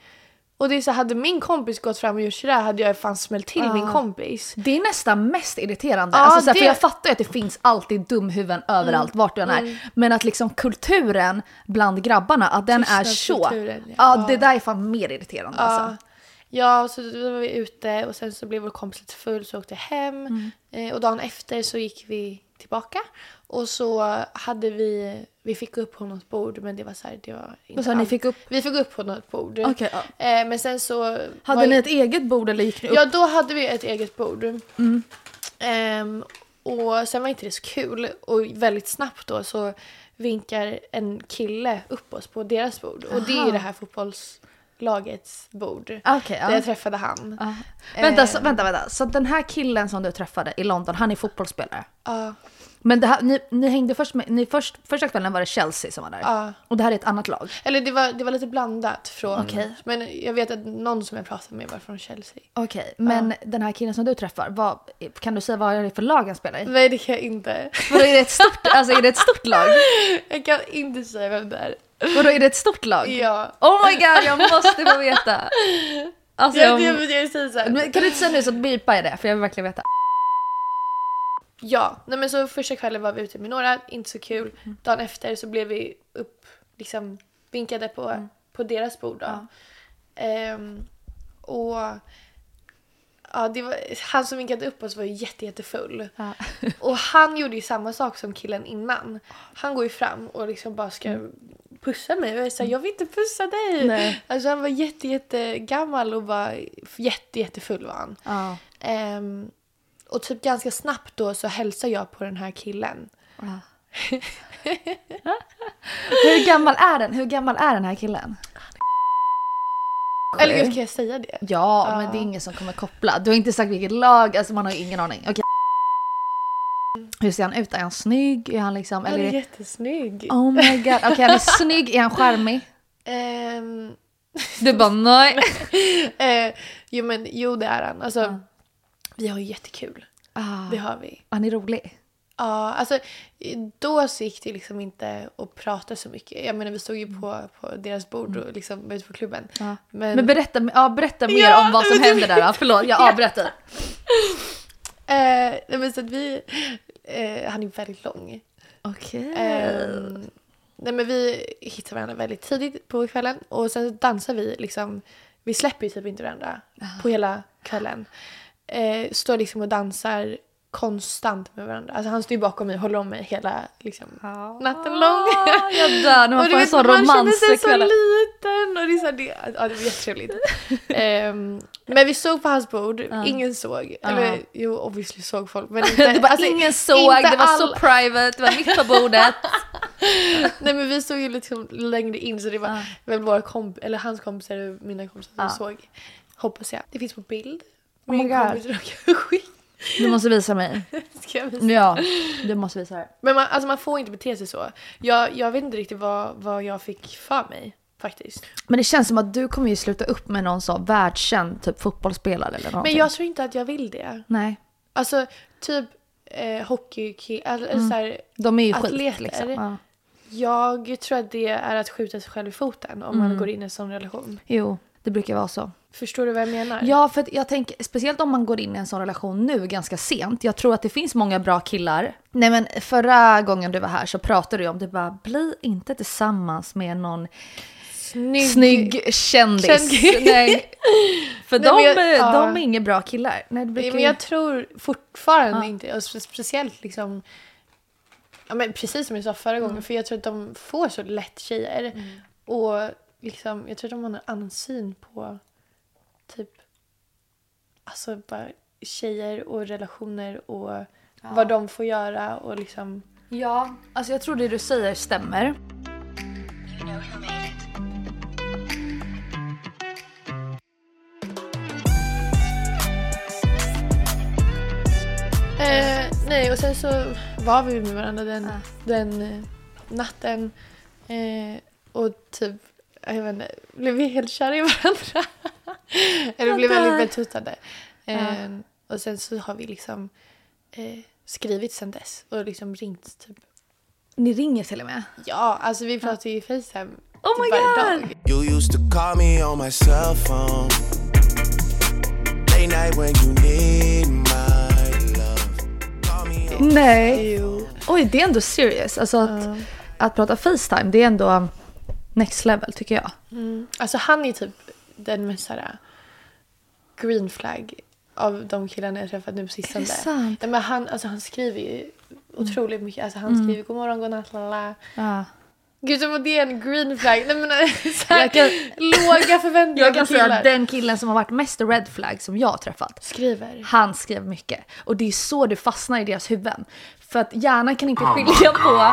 Och det är så hade min kompis gått fram och gjort sådär hade jag fan smällt till min kompis. Det är nästan mest irriterande. Ja, alltså, såhär, det- För jag fattar ju att det finns alltid dumhuvuden överallt vart du än är. Men att liksom kulturen bland grabbarna, att den är så. Ja. Ja, det där är fan mer irriterande alltså. Ja, så då var vi ute och sen så blev vår kompis lite full så åkte hem. Mm. Eh, och dagen efter så gick vi tillbaka. Och så hade vi, vi fick upp på något bord men det var så här, det var inte sa ni, fick upp? Vi fick upp på något bord. Okej, ja. eh, men sen så... Hade var- ni ett eget bord eller gick ni upp? Ja, då hade vi ett eget bord. Mm. Ehm, och sen var inte det så kul. Och väldigt snabbt då så vinkar en kille upp oss på deras bord. Och det är Aha. ju det här fotbollslagets bord. Okej, ja. Där jag träffade han. Ja. Vänta, Eh. så, vänta, vänta. Så den här killen som du träffade i London, han är fotbollsspelare? Ja. Men det här, ni, ni hängde först med, ni först, första kvällen var det Chelsea som var där. Ja. Och det här är ett annat lag. Eller det var, det var lite blandat från... Okej. Men jag vet att någon som jag pratade med var från Chelsea. Okej, men den här killen som du träffar, vad, kan du säga vad är det för lag han spelar i? Nej, det kan jag inte. Vadå, är det ett stort, (laughs) alltså är det ett stort lag? Jag kan inte säga vem det är. Vadå, är det ett stort lag? Ja. Oh my god, jag måste få veta! (laughs) Alltså, Jag, jag, jag, jag säger så här. men kan du inte säga nu så beepar jag det, för jag vill verkligen veta. Ja, nej men så första kvällen var vi ute med några, inte så kul. Dagen efter så blev vi upp, liksom vinkade på, på deras bord då. Ja. Ehm, och ja, det var, han som vinkade upp oss var ju jätte, jättefull. Ja. (laughs) Och han gjorde ju samma sak som killen innan. Han går ju fram och liksom bara ska pussa mig och jag säger jag vill inte pussa dig. Nej. Alltså han var jätte, jätte gammal och var jätte, jättefull var han. Ja. Ehm, och typ ganska snabbt då så hälsar jag på den här killen. Ja. (laughs) Hur gammal är den? Hur gammal är den här killen? Eller gud, kan jag säga det? Ja, Ja. men det är ingen som kommer koppla. Du har inte sagt vilket lag, alltså man har ju ingen aning. Okej. Hur ser han ut? Är han snygg? Är han liksom... Han Eller är det... jättesnygg. Oh my god. Okej, han är (laughs) snygg. Är han charmig? Ehm, Du bara nej. (laughs) eh, jo men jo det är han. Alltså Ja. Vi har ju jättekul. Ah, Det har vi. han är rolig. Ja, alltså då så gick det liksom inte att prata så mycket. Jag menar vi stod ju på, på deras bord och liksom ute på klubben. Ja. Men, Men berätta, ja, berätta mer Ja, om vad som händer där. Ja, förlåt, jag (laughs) avbröt dig. (laughs) eh, men så att vi, eh, han är väldigt lång. Okej. Ehm, nej men vi hittar varandra väldigt tidigt på kvällen och sen dansar vi liksom, vi släpper ju typ inte varandra på hela kvällen. Eh, står liksom och dansar konstant med varandra. Alltså han står ju bakom mig och håller om mig hela liksom, natten lång. Ah, jag dör när (laughs) man får en sån man känner sig så liten och det är så här, det, ja, det var jättetrevligt. (laughs) Ehm, men vi såg på hans bord, ingen såg. Eller jo, obviously såg folk. Men (laughs) inte, Det var alltså, ingen såg, det var så alla. private, det var mitt på bordet. Nej men vi stod ju liksom längre in så det var väl våra komp eller hans kompisar och mina kompisar som såg. Hoppas jag. Det finns på bild. Oh Min God. kompis råkade skicka. Du måste visa mig. (laughs) Ska jag visa? Ja, du måste visa det. Men man, alltså man får inte bete sig så. Jag, jag vet inte riktigt vad, vad jag fick för mig faktiskt. Men det känns som att du kommer ju sluta upp med någon så världskänd typ fotbollsspelare eller Men någonting. jag tror inte att jag vill det. Nej, Alltså typ eh, hockey, eller, eller så här, de är ju skit liksom. Ja. Jag tror att det är att skjuta sig själv i foten om Mm. man går in i en sån relation. Jo, det brukar vara så. Förstår du vad jag menar? Ja, för jag tänker, speciellt om man går in i en sån relation nu ganska sent. Jag tror att det finns många bra killar. Nej men förra gången du var här så pratade du om det bara, bli inte tillsammans med någon Snygg. snygg kändis. Kändis. (laughs) Nej. För Nej, de, jag- är- ja. de är inga bra killar. Nej, brukar men jag tror fortfarande inte, och spe- speciellt liksom Ja, men precis som jag sa förra Mm. gången, för jag tror att de får så lätt tjejer. Och liksom, jag tror att de har en annan syn på typ alltså bara tjejer och relationer och vad de får göra och liksom Ja, alltså jag tror det du säger stämmer. Eh, nej, och sen så var vi med varandra den, den eh, natten. Eh, och typ, jag vet inte, blev vi helt kära i varandra. (laughs) Eller blev väldigt betuttade. Eh, Och sen så har vi liksom eh, skrivit sen dess och liksom ringt typ. Ni ringer till och med. Ja, alltså vi pratar ju i Facetime Oh my typ varje God. dag. You used to call me on my cell phone. Late night when you need my love. Call me on Nej. Oj, det är ändå serious. Alltså att, att prata Facetime, det är ändå next level tycker jag. Alltså han är typ den mest såhär green flag av de killarna jag träffat nu på sistone. Är det sant? Ja, men han, alltså, han skriver ju otroligt mycket. Alltså, han skriver god morgon, god natt, lalala. Ja. Gud som det är en green flag. Nej, men, så här, kan- låga (laughs) förväntningar Jag kan säga att den killen som har varit mest red flag som jag har träffat, Skriver. han skrev mycket. Och det är så det fastnar i deras huvuden. För att hjärnan kan inte skilja på...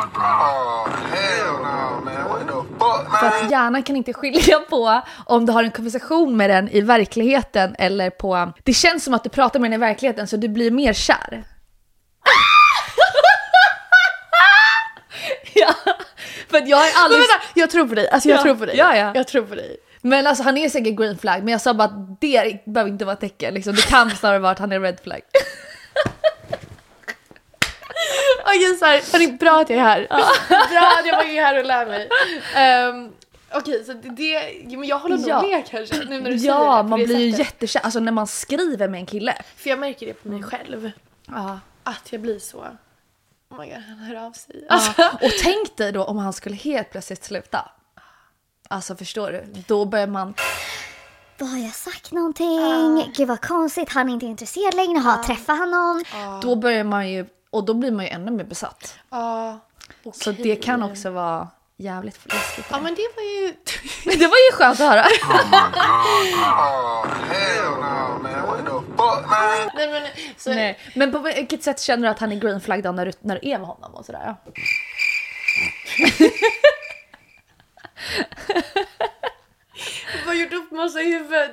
För att hjärnan kan inte skilja på om du har en konversation med den i verkligheten eller på... Det känns som att du pratar med den i verkligheten så du blir mer kär. (laughs) ja, för att jag har Men aldrig... vänta, jag tror på dig. Alltså, jag Ja. tror på dig. Ja, ja. Jag tror på dig. Men alltså han är säkert green flag men jag sa bara att det behöver inte vara ett tecken liksom. Det kan snarare vara att han är red flag. (laughs) Okej, så här, hörni, bra att jag är här. (laughs) bra att jag är här och lär mig. Um, Okej, så det, men jag håller nog Ja. med kanske nu när du säger Ja, det på man det blir ju sättet. jättekär. Alltså när man skriver med en kille. För jag märker det på mig själv. Ja. Att jag blir så. Oh my god, han hör av sig. Alltså, Och tänk dig då om han skulle helt plötsligt sluta. Alltså förstår du? Då börjar man... Då har jag sagt någonting. Gud vad konstigt, han är inte intresserad längre. Har jag träffat honom? Då börjar man ju... Och då blir man ju ännu mer besatt. ja, Så okej. det kan också vara jävligt läskigt. Ja men det var ju... (laughs) Men det var ju skönt att höra. Nej men så... Nej. Men på vilket sätt känner du att han är green flag då när du, när du är med honom och sådär? (laughs) Har gjort upp massa i huvudet.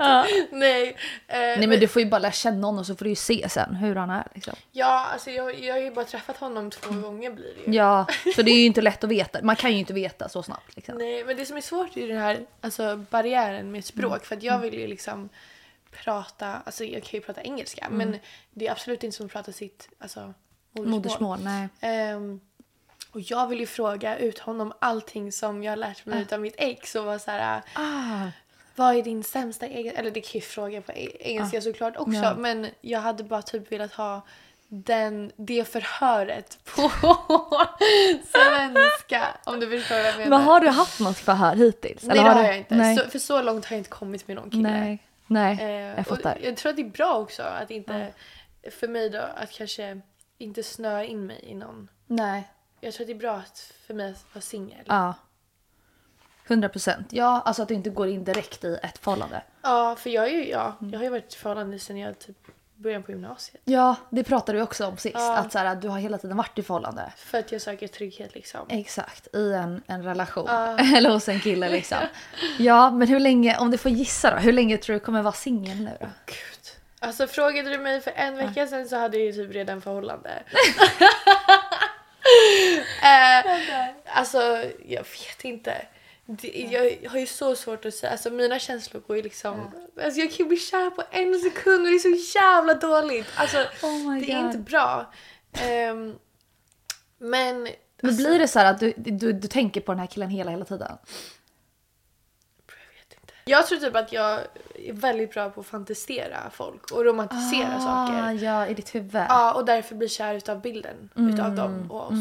Nej. eh, Nej men du får ju bara lära känna honom så får du ju se sen hur han är liksom. Ja, alltså jag, jag har ju bara träffat honom två gånger blir det ju. Ja, (laughs) så det är ju inte lätt att veta. Man kan ju inte veta så snabbt liksom. Nej, men det som är svårt är ju den här alltså, barriären med språk. Mm. För att jag vill ju liksom prata, alltså jag kan ju prata engelska. Mm. Men det är absolut inte som att prata sitt alltså, modersmål. Modersmål, nej. Ehm, och jag vill ju fråga ut honom allting som jag har lärt mig utav mitt ex och vara så här. Ah. Vad är din sämsta egen... Eller det kan ju fråga på e- engelska såklart också. Ja. Men jag hade bara typ velat ha den, det förhöret på (laughs) svenska. Om du förstår vad jag menar. Men har du haft något förhör hittills? Nej Eller det du- har jag inte. Nej. Så, för så långt har jag inte kommit med någon kille. nej. Nej, Eh, jag fattar. jag tror att det är bra också att inte, för mig då, att kanske inte snöa in mig i någon. Nej. Jag tror att det är bra för mig att vara singel. Ja. 100 procent. Ja, alltså att du inte går in direkt i ett förhållande. Ja, för jag, är ju, ja, Mm. jag har ju varit i förhållande sedan jag typ början på gymnasiet. Ja, det pratade vi också om sist. Ja. Att så här, du har hela tiden varit i förhållande. För att jag söker trygghet liksom. Exakt, i en, en relation. (laughs) Eller hos en kille liksom. Ja, men hur länge, om du får gissa då, hur länge tror du kommer vara singel nu då? Gud. Alltså frågade du mig för en vecka sedan så hade jag ju typ redan förhållande. (laughs) eh, alltså jag vet inte. Det, jag har ju så svårt att säga, alltså mina känslor går ju liksom, alltså jag kan ju bli kär på en sekund och det är så jävla dåligt. Alltså Oh det är God. inte bra. Ehm, men Men blir det så här att du, du, du tänker på den här killen hela, hela tiden? Jag vet inte. Jag tror typ att jag är väldigt bra på att fantisera folk och romantisera Ah, saker. ja, i ditt huvud. Ja, och därför blir kär utav bilden utav dem och oss.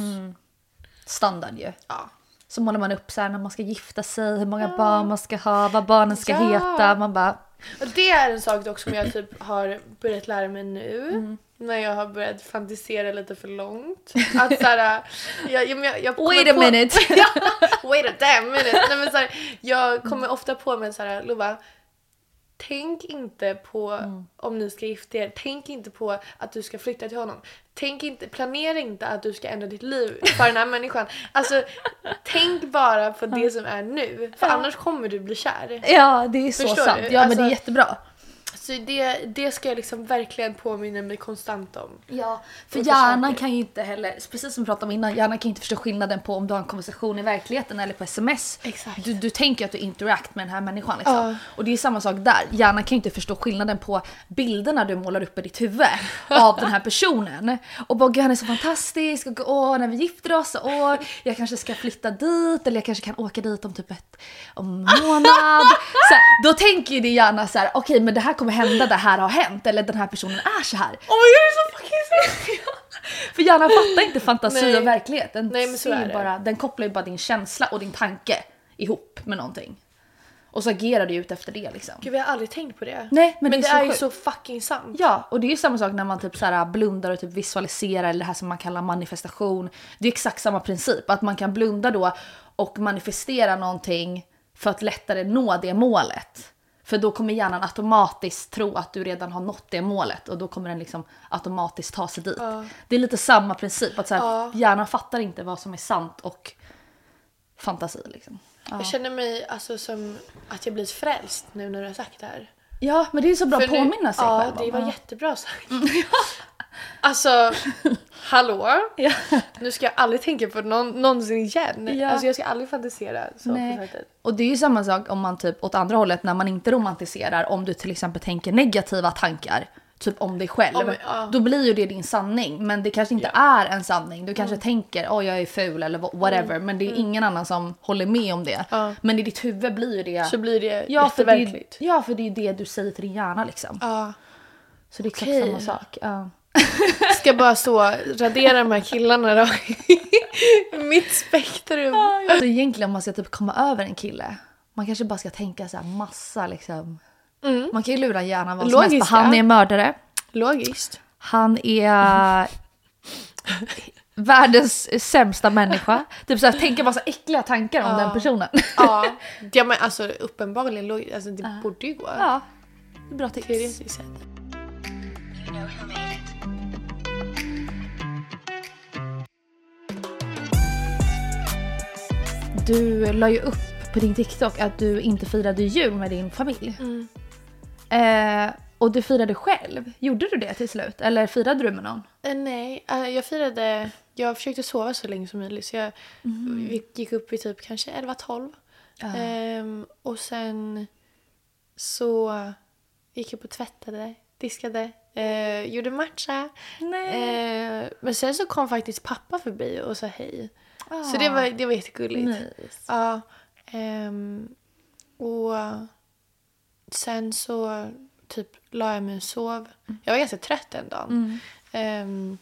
Standard ju. Ja. Så målar man upp så här när man ska gifta sig, hur många barn man ska ha, vad barnen ska Ja. heta. Man bara, Och det är en sak dock som jag typ har börjat lära mig nu. Mm. När jag har börjat fantisera lite för långt. Att såhär, (laughs) jag, jag, jag, jag wait a på- minute. (laughs) ja, wait a damn minute. Nej, men så här, jag kommer ofta på mig så här, Lova, tänk inte på Mm. om ni ska gifta er. Tänk inte på att du ska flytta till honom. Tänk inte, planera inte att du ska ändra ditt liv för den här (laughs) människan. Alltså, tänk bara på det som är nu. För annars kommer du bli kär. ja det är så Förstår sant. du? Ja men det är Alltså- jättebra. Så det, det ska jag liksom verkligen påminna mig konstant om. Ja, för hjärnan kan ju inte heller, precis som vi pratade om innan, hjärnan kan ju inte förstå skillnaden på om du har en konversation i verkligheten eller på sms. Exakt. Du, du tänker att du interact med den här människan liksom. Ja. Och det är samma sak där, hjärnan kan ju inte förstå skillnaden på bilderna du målar upp i ditt huvud av den här personen. Och bara gud han är så fantastisk och åh när vi gifter oss, åh jag kanske ska flytta dit eller jag kanske kan åka dit om typ ett om en månad. Så här, då tänker ju din hjärna så här: okej men det här kommer hända, det här har hänt eller den här personen är så här. Oh my god, det är så fucking sant! (laughs) För hjärnan fattar inte fantasi Nej. och verklighet. Den, Nej, men ser bara, den kopplar ju bara din känsla och din tanke ihop med någonting. Och så agerar du ut efter det liksom. Gud, vi har aldrig tänkt på det. Nej, men det är det så är ju så fucking sant. Ja, och det är ju samma sak när man typ så här blundar och typ visualiserar eller det här som man kallar manifestation. Det är exakt samma princip, att man kan blunda då och manifestera någonting för att lättare nå det målet. För då kommer hjärnan automatiskt tro att du redan har nått det målet och då kommer den liksom automatiskt ta sig dit. Det är lite samma princip, att så här, Ja. hjärnan fattar inte vad som är sant och fantasi liksom. Jag känner mig alltså som att jag blivit frälst nu när du har sagt det här. Ja, men det är så bra att För nu- påminna sig ja, själv om. det var Ja. jättebra sagt. (laughs) Alltså, (laughs) hallå? Ja. Nu ska jag aldrig tänka på det någon, någonsin igen. Ja. Alltså jag ska aldrig fantisera så på Nej. sättet. Och det är ju samma sak om man typ åt andra hållet när man inte romantiserar om du till exempel tänker negativa tankar typ om dig själv. Om- ja. Då blir ju det din sanning men det kanske inte är en sanning. Du kanske tänker åh jag är ful eller wha- whatever men det är ingen annan som håller med om det. Men i ditt huvud blir ju det Så blir det ja, för det, jätteverkligt. ja för det är det du säger till din hjärna liksom. Så det är exakt Okej. samma sak. Ja. Ska bara så radera de här killarna då. (laughs) Mitt spektrum. Så egentligen om man ska typ komma över en kille man kanske bara ska tänka så här massa liksom. Man kan ju lura hjärnan vad som helst. Logiskt, Han ja. är mördare. Logiskt. Han är världens sämsta människa. Typ såhär, tänka massa äckliga tankar om den personen. Ja, (laughs) ja men alltså uppenbarligen logiskt. Alltså det borde ju gå. Ja, bra tips. Teoretiskt sett. Du la ju upp på din TikTok att du inte firade jul med din familj. Eh, och du firade själv. Gjorde du det till slut? Eller firade du med någon? Eh, nej, eh, jag firade... Jag försökte sova så länge som möjligt. Så jag vi gick upp i typ kanske 11-12. Ehm, och sen så gick jag på och tvättade, diskade. Eh, gjorde matcha. Eh, men sen så kom faktiskt pappa förbi och sa hej. Så det var, det var jättegulligt. Nice. Ja. ehm, och sen så typ la jag mig och sov. Jag var ganska trött den dagen. Ehm,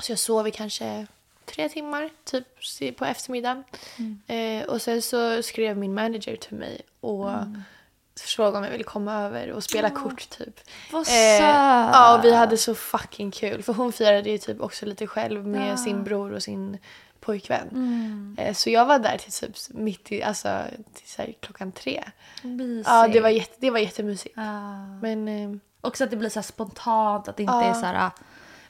så jag sov i kanske tre timmar typ på eftermiddagen. Eh, och sen så skrev min manager till mig och frågade om jag ville komma över och spela kort typ. Vad Eh, ja, och vi hade så fucking kul. För hon firade ju typ också lite själv med sin bror och sin pojkvän. Mm. Eh, så jag var där till typ mitt i, alltså till klockan tre. Mysigt. Ja, det var, jätte, det var jättemysigt. Ja. Men eh, Också att det blir så spontant, att det inte Ja. är så här "Ah,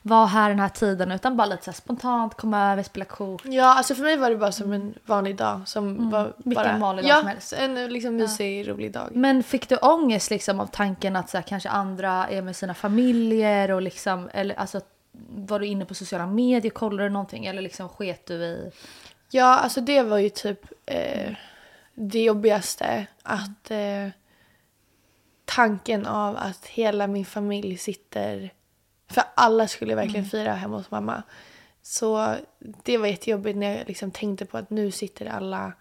var här den här tiden utan bara lite så spontant, komma över, spela kort. ja, alltså för mig var det bara som en vanlig dag. Som var Mm. Vilken bara, vanlig dag ja, som helst. en liksom mysig, rolig dag. Men fick du ångest liksom av tanken att så här, kanske andra är med sina familjer och liksom, eller alltså var du inne på sociala medier, kollade du någonting eller liksom sket du i? Ja, alltså det var ju typ eh, det jobbigaste. Att eh, tanken av att hela min familj sitter... För alla skulle verkligen fira hemma hos mamma. Så det var jättejobbigt när jag liksom tänkte på att nu sitter alla...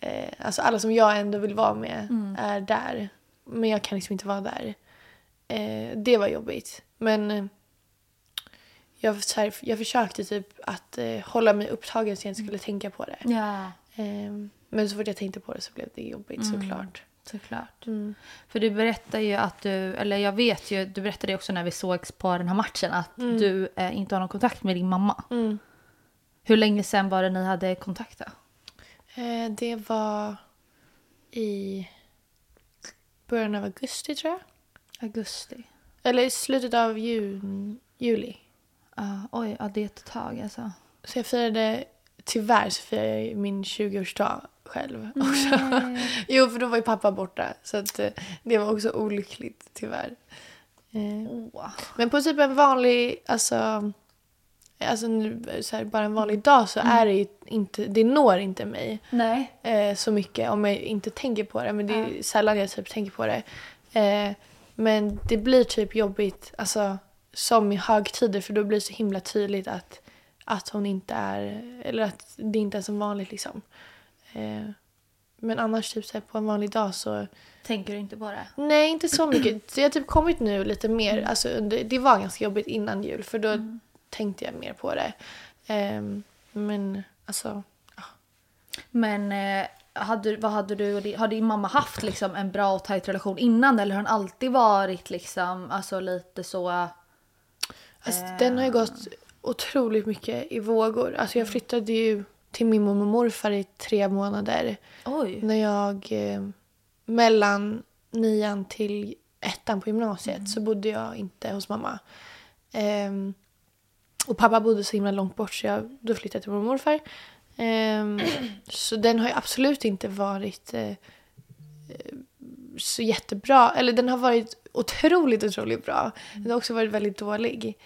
Eh, alltså alla som jag ändå vill vara med är där. Men jag kan liksom inte vara där. Eh, det var jobbigt. Men eh, jag, här, jag försökte typ att eh, hålla mig upptagen så jag inte skulle tänka på det. Ja, Ehm, men så fort jag tänkte på det så blev det jobbigt såklart. såklart. Mm. För du berättar ju att du, eller jag vet ju, du berättade också när vi sågs på den här matchen att du eh, inte har någon kontakt med din mamma. Mm. Hur länge sedan var det ni hade kontakt då? Eh, det var i början av augusti tror jag. Augusti. Eller i slutet av jun, juli. Ja, oj, ja, det är ett tag alltså. Så jag firade, tyvärr så firade jag min 20-årsdag själv också. (laughs) jo, för då var ju pappa borta. Så att, eh, det var också olyckligt tyvärr. Åh. Men på typ en vanlig, alltså, alltså nu, så här, bara en vanlig dag så är det inte, det når inte mig eh, så mycket om jag inte tänker på det. Men det är sällan jag typ tänker på det. Eh, men det blir typ jobbigt, alltså som i högtider för då blir det så himla tydligt att, att hon inte är, eller att det inte är som vanligt liksom. Eh, men annars typ så på en vanlig dag så Tänker du inte på det? Nej, inte så mycket. (clears throat) Det har typ kommit nu lite mer. Alltså, under, det var ganska jobbigt innan jul för då tänkte jag mer på det. Ehm, men alltså, Men eh, hade, vad hade du har din mamma haft liksom en bra och tajt relation innan eller har den alltid varit liksom alltså lite så? Alltså den har ju gått otroligt mycket i vågor. Alltså jag flyttade ju till min mormor och morfar i tre månader. Oj. När jag, eh, mellan nian till ettan på gymnasiet så bodde jag inte hos mamma. Ehm, och pappa bodde så himla långt bort så jag då flyttade jag till mormor och morfar. Ehm, så den har ju absolut inte varit eh, eh, så jättebra. Eller den har varit otroligt, otroligt bra. Den har också varit väldigt dålig.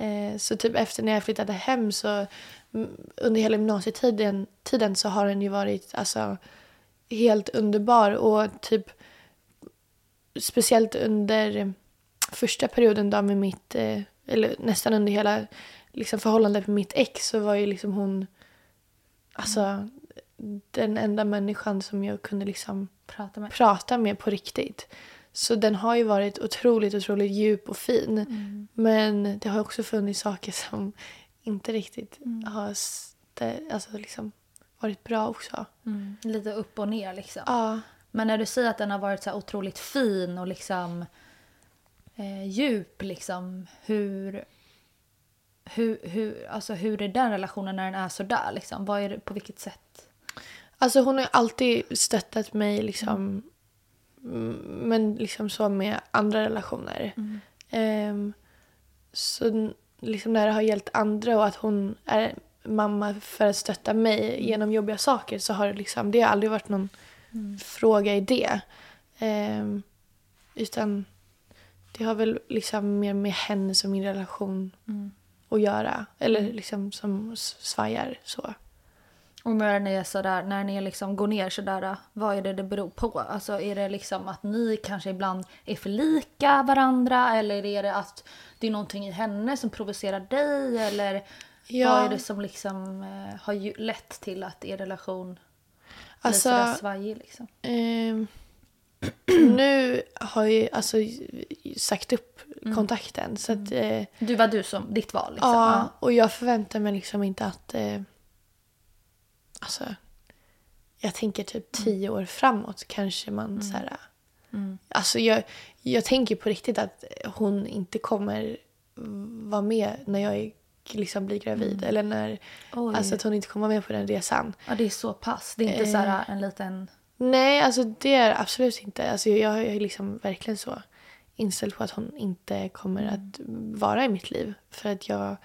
Eh, så typ efter när jag flyttade hem så mm, under hela gymnasietiden tiden så har den ju varit alltså helt underbar och typ speciellt under första perioden då med mitt, eh, eller nästan under hela liksom, förhållandet med mitt ex så var ju liksom hon alltså den enda människan som jag kunde liksom Prata med. prata med på riktigt. Så den har ju varit otroligt, otroligt djup och fin. Men det har också funnits saker som inte riktigt har stä- alltså liksom varit bra också. Mm. Lite upp och ner liksom. Ja. Men när du säger att den har varit så otroligt fin och liksom eh, djup liksom hur hur, hur, alltså hur är den relationen när den är så där liksom? Vad är det, på vilket sätt? Alltså hon har alltid stöttat mig liksom. Mm, Men liksom så med andra relationer. Ehm, så n- liksom när det har gällt andra och att hon är mamma för att stötta mig genom jobbiga saker så har det liksom, det har aldrig varit någon fråga i det. Ehm, utan det har väl liksom mer med henne som min relation att göra. Eller liksom som svajar så. Och när ni är sådär, när ni liksom går ner sådär, vad är det det beror på? Alltså är det liksom att ni kanske ibland är för lika varandra eller är det att det är någonting i henne som provocerar dig eller Ja. vad är det som liksom eh, har lett till att er relation blir Alltså- sådär svajig liksom? Ehm, (clears throat) nu har jag ju alltså sagt upp kontakten. Så att, eh, Du var du som, ditt val liksom? ja, och jag förväntar mig liksom inte att... Alltså, jag tänker typ tio år framåt kanske man så här... Alltså jag, jag tänker på riktigt att hon inte kommer vara med när jag är, liksom blir gravid. Eller när, Oj. alltså att hon inte kommer vara med på den resan. Ja, det är så pass. Det är inte Eh. såhär en liten... Nej, alltså det är absolut inte. Alltså jag, jag är liksom verkligen så inställd på att hon inte kommer att vara i mitt liv. För att jag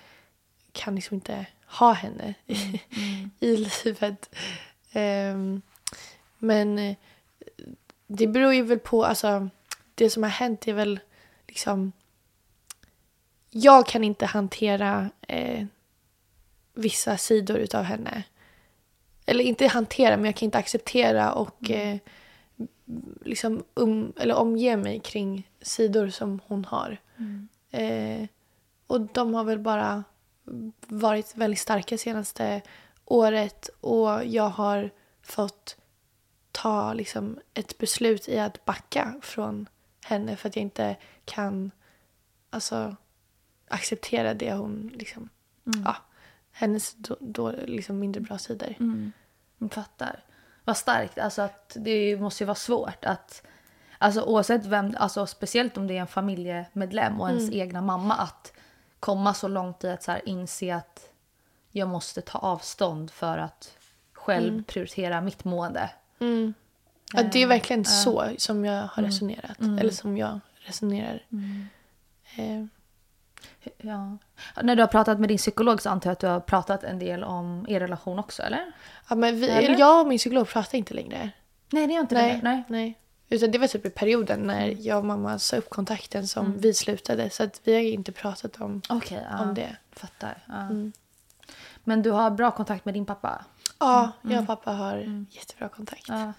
kan liksom inte ha henne (laughs) i livet. Ehm, men eh, det beror ju väl på, alltså det som har hänt är väl liksom jag kan inte hantera eh, vissa sidor utav henne. Eller inte hantera, men jag kan inte acceptera och eh, liksom um, eller omge mig kring sidor som hon har. Eh, och de har väl bara varit väldigt starka senaste året och jag har fått ta liksom ett beslut i att backa från henne för att jag inte kan alltså, acceptera det hon liksom, ja, hennes då, då liksom mindre bra sidor. Jag fattar. Vad starkt. Alltså att det måste ju vara svårt att... Alltså oavsett vem, alltså speciellt om det är en familjemedlem och ens egna mamma att komma så långt i att så inse att jag måste ta avstånd för att själv prioritera mitt mående. Ja, det är verkligen så som jag har resonerat. Eller som jag resonerar. Eh, Ja. När du har pratat med din psykolog så antar jag att du har pratat en del om er relation också, eller? ja, men vi, Eller? jag och min psykolog pratar inte längre. Nej, det är inte Nej, det. Nej. nej. Utan det var typ i perioden när jag och mamma sa upp kontakten som vi slutade. Så att vi har inte pratat om, Okej, ja. om det. Fattar. Ja. Men du har bra kontakt med din pappa? Ja, jag och pappa har jättebra kontakt. Ja.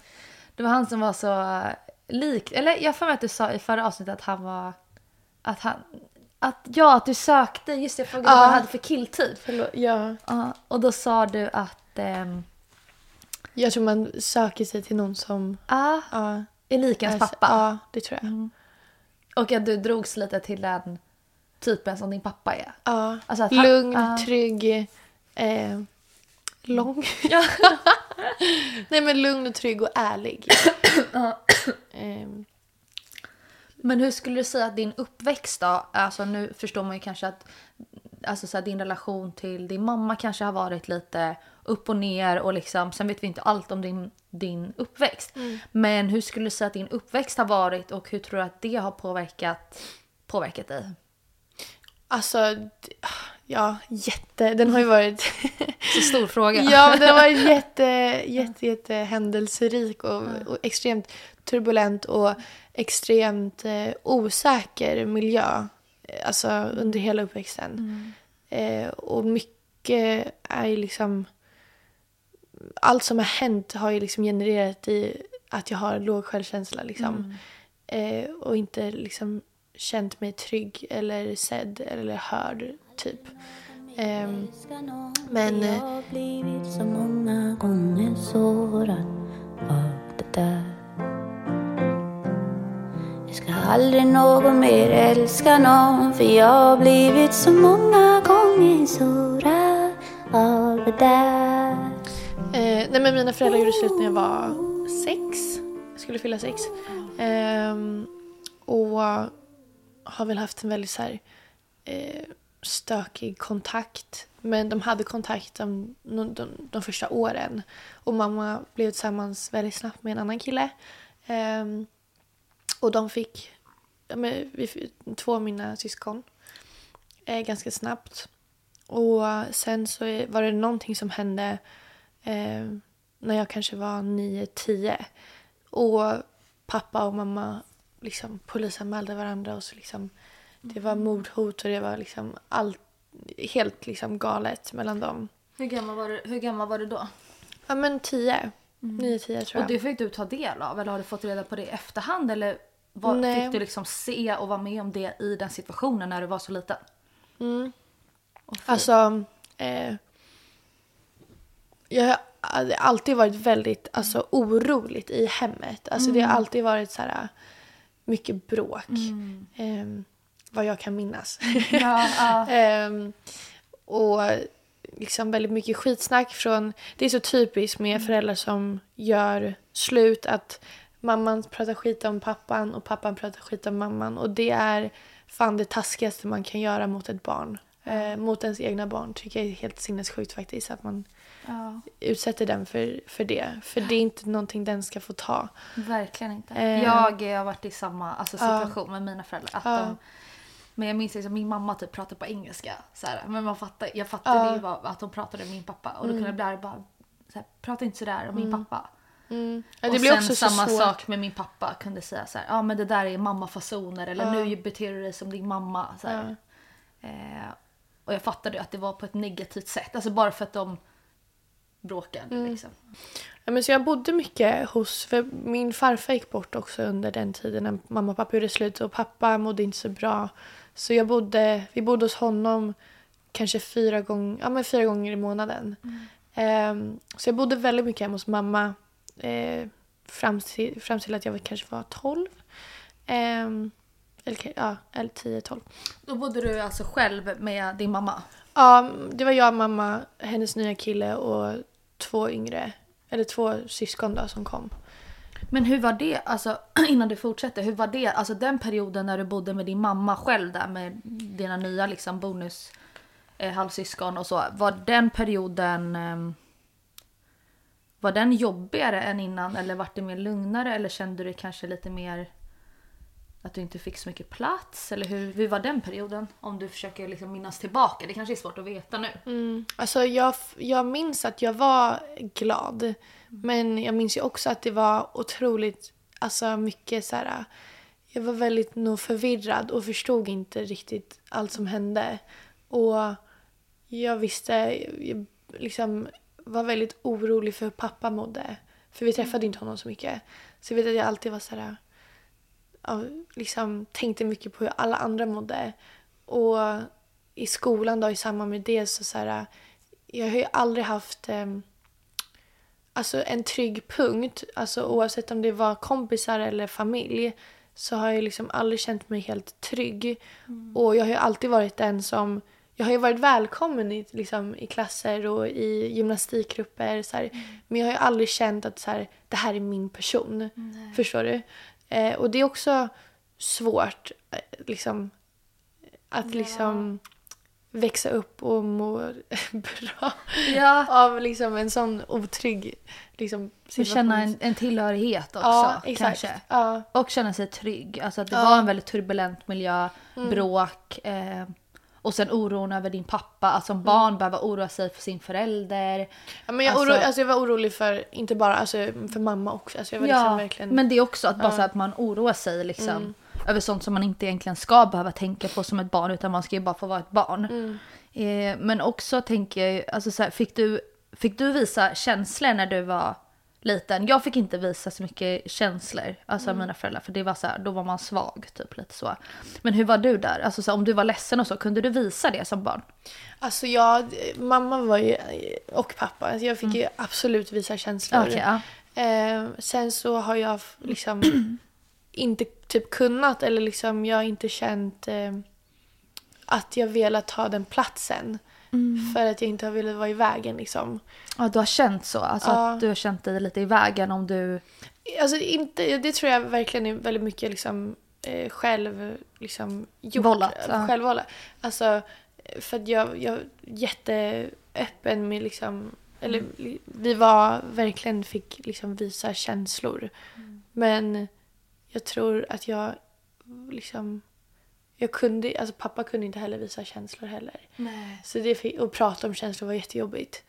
Det var han som var så eh, lik. Eller jag för mig att du sa i förra avsnittet att han var... Att han... Att, ja, att du sökte. Just det, jag frågade Ja. vad han hade för killtid. Förlåt, ja. Ja, och då sa du att... ehm, Jag tror man söker sig till någon som... Ja, Ja, är lik ens alltså, pappa. Ja, det tror jag. Och att du drogs lite till den typen som din pappa är. Ja. Alltså att han- Lugn, ja. trygg, eh, lång. (laughs) Nej men lugn och trygg och ärlig. (coughs) Ehm, Men hur skulle du säga att din uppväxt då, alltså nu förstår man ju kanske att alltså så här, din relation till din mamma kanske har varit lite upp och ner och liksom, sen vet vi inte allt om din, din uppväxt. Men hur skulle du säga att din uppväxt har varit och hur tror du att det har påverkat, påverkat dig? alltså, ja jätte. Den har ju varit... (laughs) Så stor fråga. ja den har varit (laughs) jätte, jätte, jätte händelserik och, och extremt turbulent och extremt eh, osäker miljö. Alltså under hela uppväxten. Eh, och mycket är ju liksom... Allt som har hänt har ju liksom genererat i att jag har låg självkänsla. Liksom. Eh, och inte liksom känt mig trygg eller sedd eller hörd, typ. Ehm, men... Jag eh, har blivit så många gånger sårad av det där Jag ska aldrig någon mer älska någon För jag har blivit så många gånger sårad av det där Eh, nej men mina föräldrar gjorde slut när jag var sex. Jag skulle fylla sex. Eh, och har väl haft en väldigt så här, eh, stökig kontakt. Men de hade kontakt de, de, de, första åren. Och mamma blev tillsammans väldigt snabbt med en annan kille. Ehm, och de fick, ja, men, vi, fick två av mina syskon eh, ganska snabbt. Och sen så var det någonting som hände eh, när jag kanske var 9-10. Och pappa och mamma liksom polisanmälde varandra och så liksom det var mordhot och det var liksom allt helt liksom galet mellan dem. Hur, gammal var du, hur gammal var du då? Ja men tio. Nio, tio tror Och jag. det fick du ta del av eller har du fått reda på det i efterhand eller vad, Nej. fick du liksom se och vara med om det i den situationen när du var så liten? Alltså, eh, jag har alltid varit väldigt alltså, oroligt i hemmet. Alltså, Det har alltid varit så här, mycket bråk. Ehm, vad jag kan minnas. (laughs) Ja, ja. (laughs) Ehm, och liksom väldigt mycket skitsnack från... Det är så typiskt med föräldrar som gör slut att mamman pratar skit om pappan och pappan pratar skit om mamman. Och det är fan det taskigaste man kan göra mot ett barn. Eh, mot ens egna barn tycker jag är helt sinnessjukt faktiskt. Att man ja, utsätter den för, för det. För det är inte någonting den ska få ta. verkligen inte. Eh. Jag har varit i samma alltså, situation med mina föräldrar. Att de, men jag minns liksom min mamma typ pratade på engelska. Så här, men man fattar, jag fattade ju vad, att de pratade med min pappa. Och då kunde jag bli bara så här, prata inte sådär om min pappa. Mm. Ja, och det blir sen samma svårt. sak med min pappa. Kunde säga så här, ja men det där är mammafasoner. Eller nu beter du dig som din mamma. Så här. Eh, och jag fattade ju att det var på ett negativt sätt. Alltså bara för att de bråkade Mm. liksom. Ja, men så jag bodde mycket hos, för min farfar gick bort också under den tiden när mamma och pappa gjorde slut och pappa mådde inte så bra. Så jag bodde, vi bodde hos honom kanske fyra, gång, ja, men fyra gånger i månaden. Ehm, så jag bodde väldigt mycket hemma hos mamma eh, fram, till, fram till att jag kanske var 12. Ehm, eller, ja, eller 10-12. Då bodde du alltså själv med din mamma? Ja, det var jag, mamma, hennes nya kille och två yngre, eller två syskon då som kom. Men hur var det, alltså (clears throat) innan du fortsätter, hur var det, alltså den perioden när du bodde med din mamma själv där med dina nya liksom bonus eh, halvsyskon och så. Var den perioden, eh, var den jobbigare än innan eller var det mer lugnare eller kände du dig kanske lite mer att du inte fick så mycket plats? Eller hur, hur var den perioden? Om du försöker liksom minnas tillbaka, det kanske är svårt att veta nu. Mm. Alltså jag, jag minns att jag var glad. Men jag minns ju också att det var otroligt, alltså mycket så här. Jag var väldigt nog förvirrad och förstod inte riktigt allt som hände. Och jag visste, jag liksom var väldigt orolig för hur pappa mådde. För vi träffade inte honom så mycket. Så jag vet att jag alltid var så här, ja, liksom tänkte mycket på hur alla andra mådde. Och i skolan då i samband med det så, så här, jag har ju aldrig haft eh, alltså en trygg punkt. Alltså oavsett om det var kompisar eller familj så har jag liksom aldrig känt mig helt trygg. Och jag har ju alltid varit den som jag har ju varit välkommen i, liksom, i klasser och i gymnastikgrupper. Så här, Men jag har ju aldrig känt att så här, det här är min person. Förstår du? Eh, och det är också svårt eh, liksom, att liksom växa upp och må (laughs) bra Ja. av liksom en sån otrygg liksom, situation. känna en, en tillhörighet också ja, kanske. Ja, Och känna sig trygg. Alltså att det Ja. var en väldigt turbulent miljö, Mm. bråk. Eh, och sen oron över din pappa. Att som barn behöva oroa sig för sin förälder. Ja, men jag, Alltså- oro, alltså jag var orolig för, inte bara alltså, för mamma också. Alltså jag var liksom verkligen... men det är också att bara så att man oroar sig liksom. Mm. Över sånt som man inte egentligen ska behöva tänka på som ett barn. Utan man ska ju bara få vara ett barn. Mm. Eh, men också tänker jag, alltså så här, fick, du, fick du visa känslor när du var liten? Jag fick inte visa så mycket känslor, alltså Mm. mina föräldrar. För det var så här, då var man svag, typ lite så. Men hur var du där? Alltså så här, om du var ledsen och så, kunde du visa det som barn? Alltså jag, mamma var ju, och pappa, alltså jag fick ju absolut visa känslor. Okej, ja. Eh, sen så har jag liksom (clears throat) inte typ kunnat eller liksom jag har inte känt eh, att jag velat ta den platsen. För att jag inte har velat vara i vägen liksom. ja, du har känt så? Alltså Ja. att du har känt dig lite i vägen om du... Alltså inte, det tror jag verkligen är väldigt mycket liksom eh, själv liksom gjort. Vållat, ja. Självvållat. Alltså för att jag, jag är jätteöppen med liksom eller li- vi var verkligen fick liksom visa känslor. Men jag tror att jag liksom jag kunde, alltså pappa kunde inte heller visa känslor heller. Så det fick, och prata om känslor var jättejobbigt.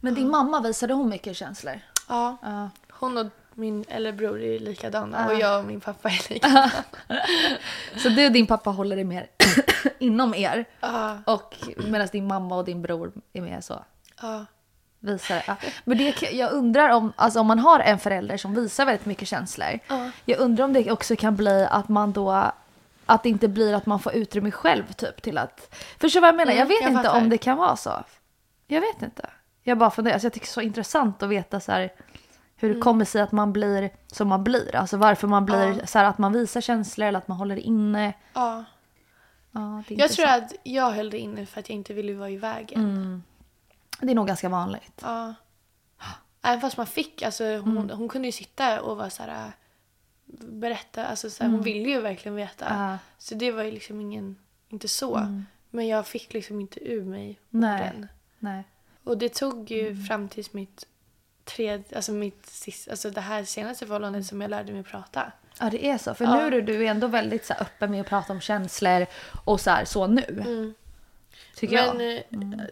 Men din mamma, visade hon mycket känslor? Ja. Ja. Hon och min äldrebror är likadana Ja. och jag och min pappa är likadana. (laughs) Så du och din pappa håller dig mer (coughs) inom er? Ja, Och medan din mamma och din bror är mer så? ja. visar det. Ja. Men det, jag undrar om, alltså om man har en förälder som visar väldigt mycket känslor. Jag undrar om det också kan bli att man då, att det inte blir att man får utrymme själv typ till att, förstår vad jag menar? Mm, jag vet jag inte fattar. om det kan vara så. Jag vet inte. Jag bara funderar, alltså jag tycker det är så intressant att veta så här, hur Mm. det kommer sig att man blir som man blir. Alltså varför man blir så här att man visar känslor eller att man håller inne. Ja. Ja, Jag tror att jag höll det inne för att jag inte ville vara i vägen. Mm. Det är nog ganska vanligt. Ja. Även fast man fick, alltså hon, Mm. hon kunde ju sitta och vara så här, berätta, alltså så här, hon ville ju verkligen veta. Mm. Ja. Så det var ju liksom ingen, inte så. Men jag fick liksom inte ur mig Nej. orden. Nej. Och det tog ju Mm. fram tills mitt tredje, alltså mitt sista, alltså det här senaste förhållandet som jag lärde mig prata. Ja det är så. För Ja. nu är du, ändå väldigt så här, öppen med att prata om känslor och så här så nu. Tycker Men jag. eh,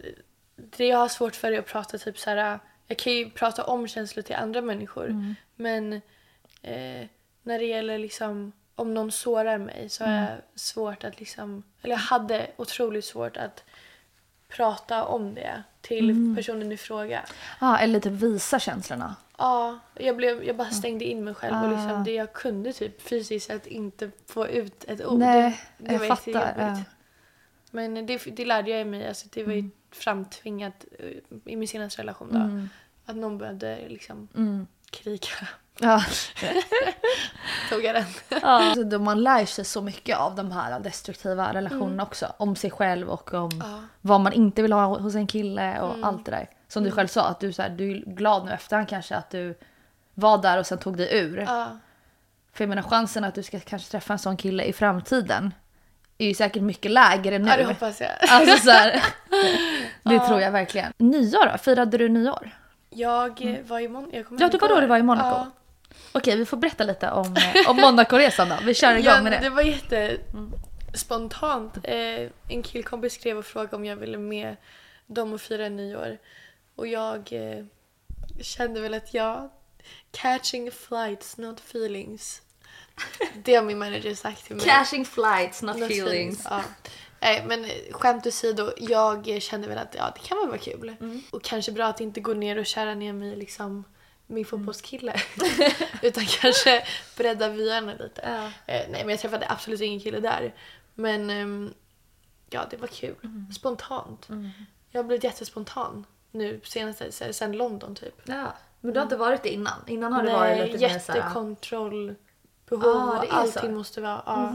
det jag har svårt för är att prata typ så här. Jag kan ju prata om känslor till andra människor. Mm. Men eh, när det gäller liksom om någon sårar mig så har Mm. jag svårt att liksom, eller jag hade otroligt svårt att prata om det till Mm. personen i fråga. Ja, eller typ visa känslorna. Ja, jag, blev, jag bara stängde in mig själv och Ah. liksom det jag kunde typ fysiskt att inte få ut ett ord. Nej, det jag var fattar. Ja. Men det, det lärde jag mig. Alltså, det var ju Mm. framtvingat eh, i min senaste relation. Då, Att någon behövde liksom Mm. kriga. Ja. (laughs) Tog jag den. Alltså, då man lär sig så mycket av de här destruktiva relationerna också. Om sig själv och om Ja. vad man inte vill ha hos en kille och allt det där. Som du själv sa, att du, så här, du är glad nu efterhand kanske att du var där och sen tog dig ur. Ja. För jag menar chansen att du ska kanske träffa en sån kille i framtiden är ju säkert mycket lägre nu. ja, det hoppas jag. (laughs) Alltså så här, (laughs) det tror jag verkligen. Nyår då? Firade du nyår? Jag eh, var i Monaco. Mm. Ja, det var då du var i Monaco. Okej, vi får berätta lite om, eh, om Monaco-resan då. Vi kör igång Ja, med det det. var jätte spontant. Eh, en killkompis skrev och frågade om jag ville med dem och fira nyår. Och jag eh, kände väl att jag catching flights, not feelings. Det har min manager sagt till mig. Cashing flights, not Not feelings. Ja. Nej, men eh, skämt åsido, jag kände väl att ja, det kan väl vara kul. Mm. Och kanske bra att inte gå ner och kära ner mig i liksom min Mm. fotbollskille. (laughs) Utan kanske bredda vyarna lite. Ja. Eh, nej, men jag träffade absolut ingen kille där. Men ehm, ja, det var kul. Mm. Spontant. Jag har blivit jättespontan nu senaste, sen- London typ. Ja. Men du har inte varit det innan? Innan har det varit Nej, lite mer såhär... jättekontrollbehov. Ah, allting så. måste vara... Ja.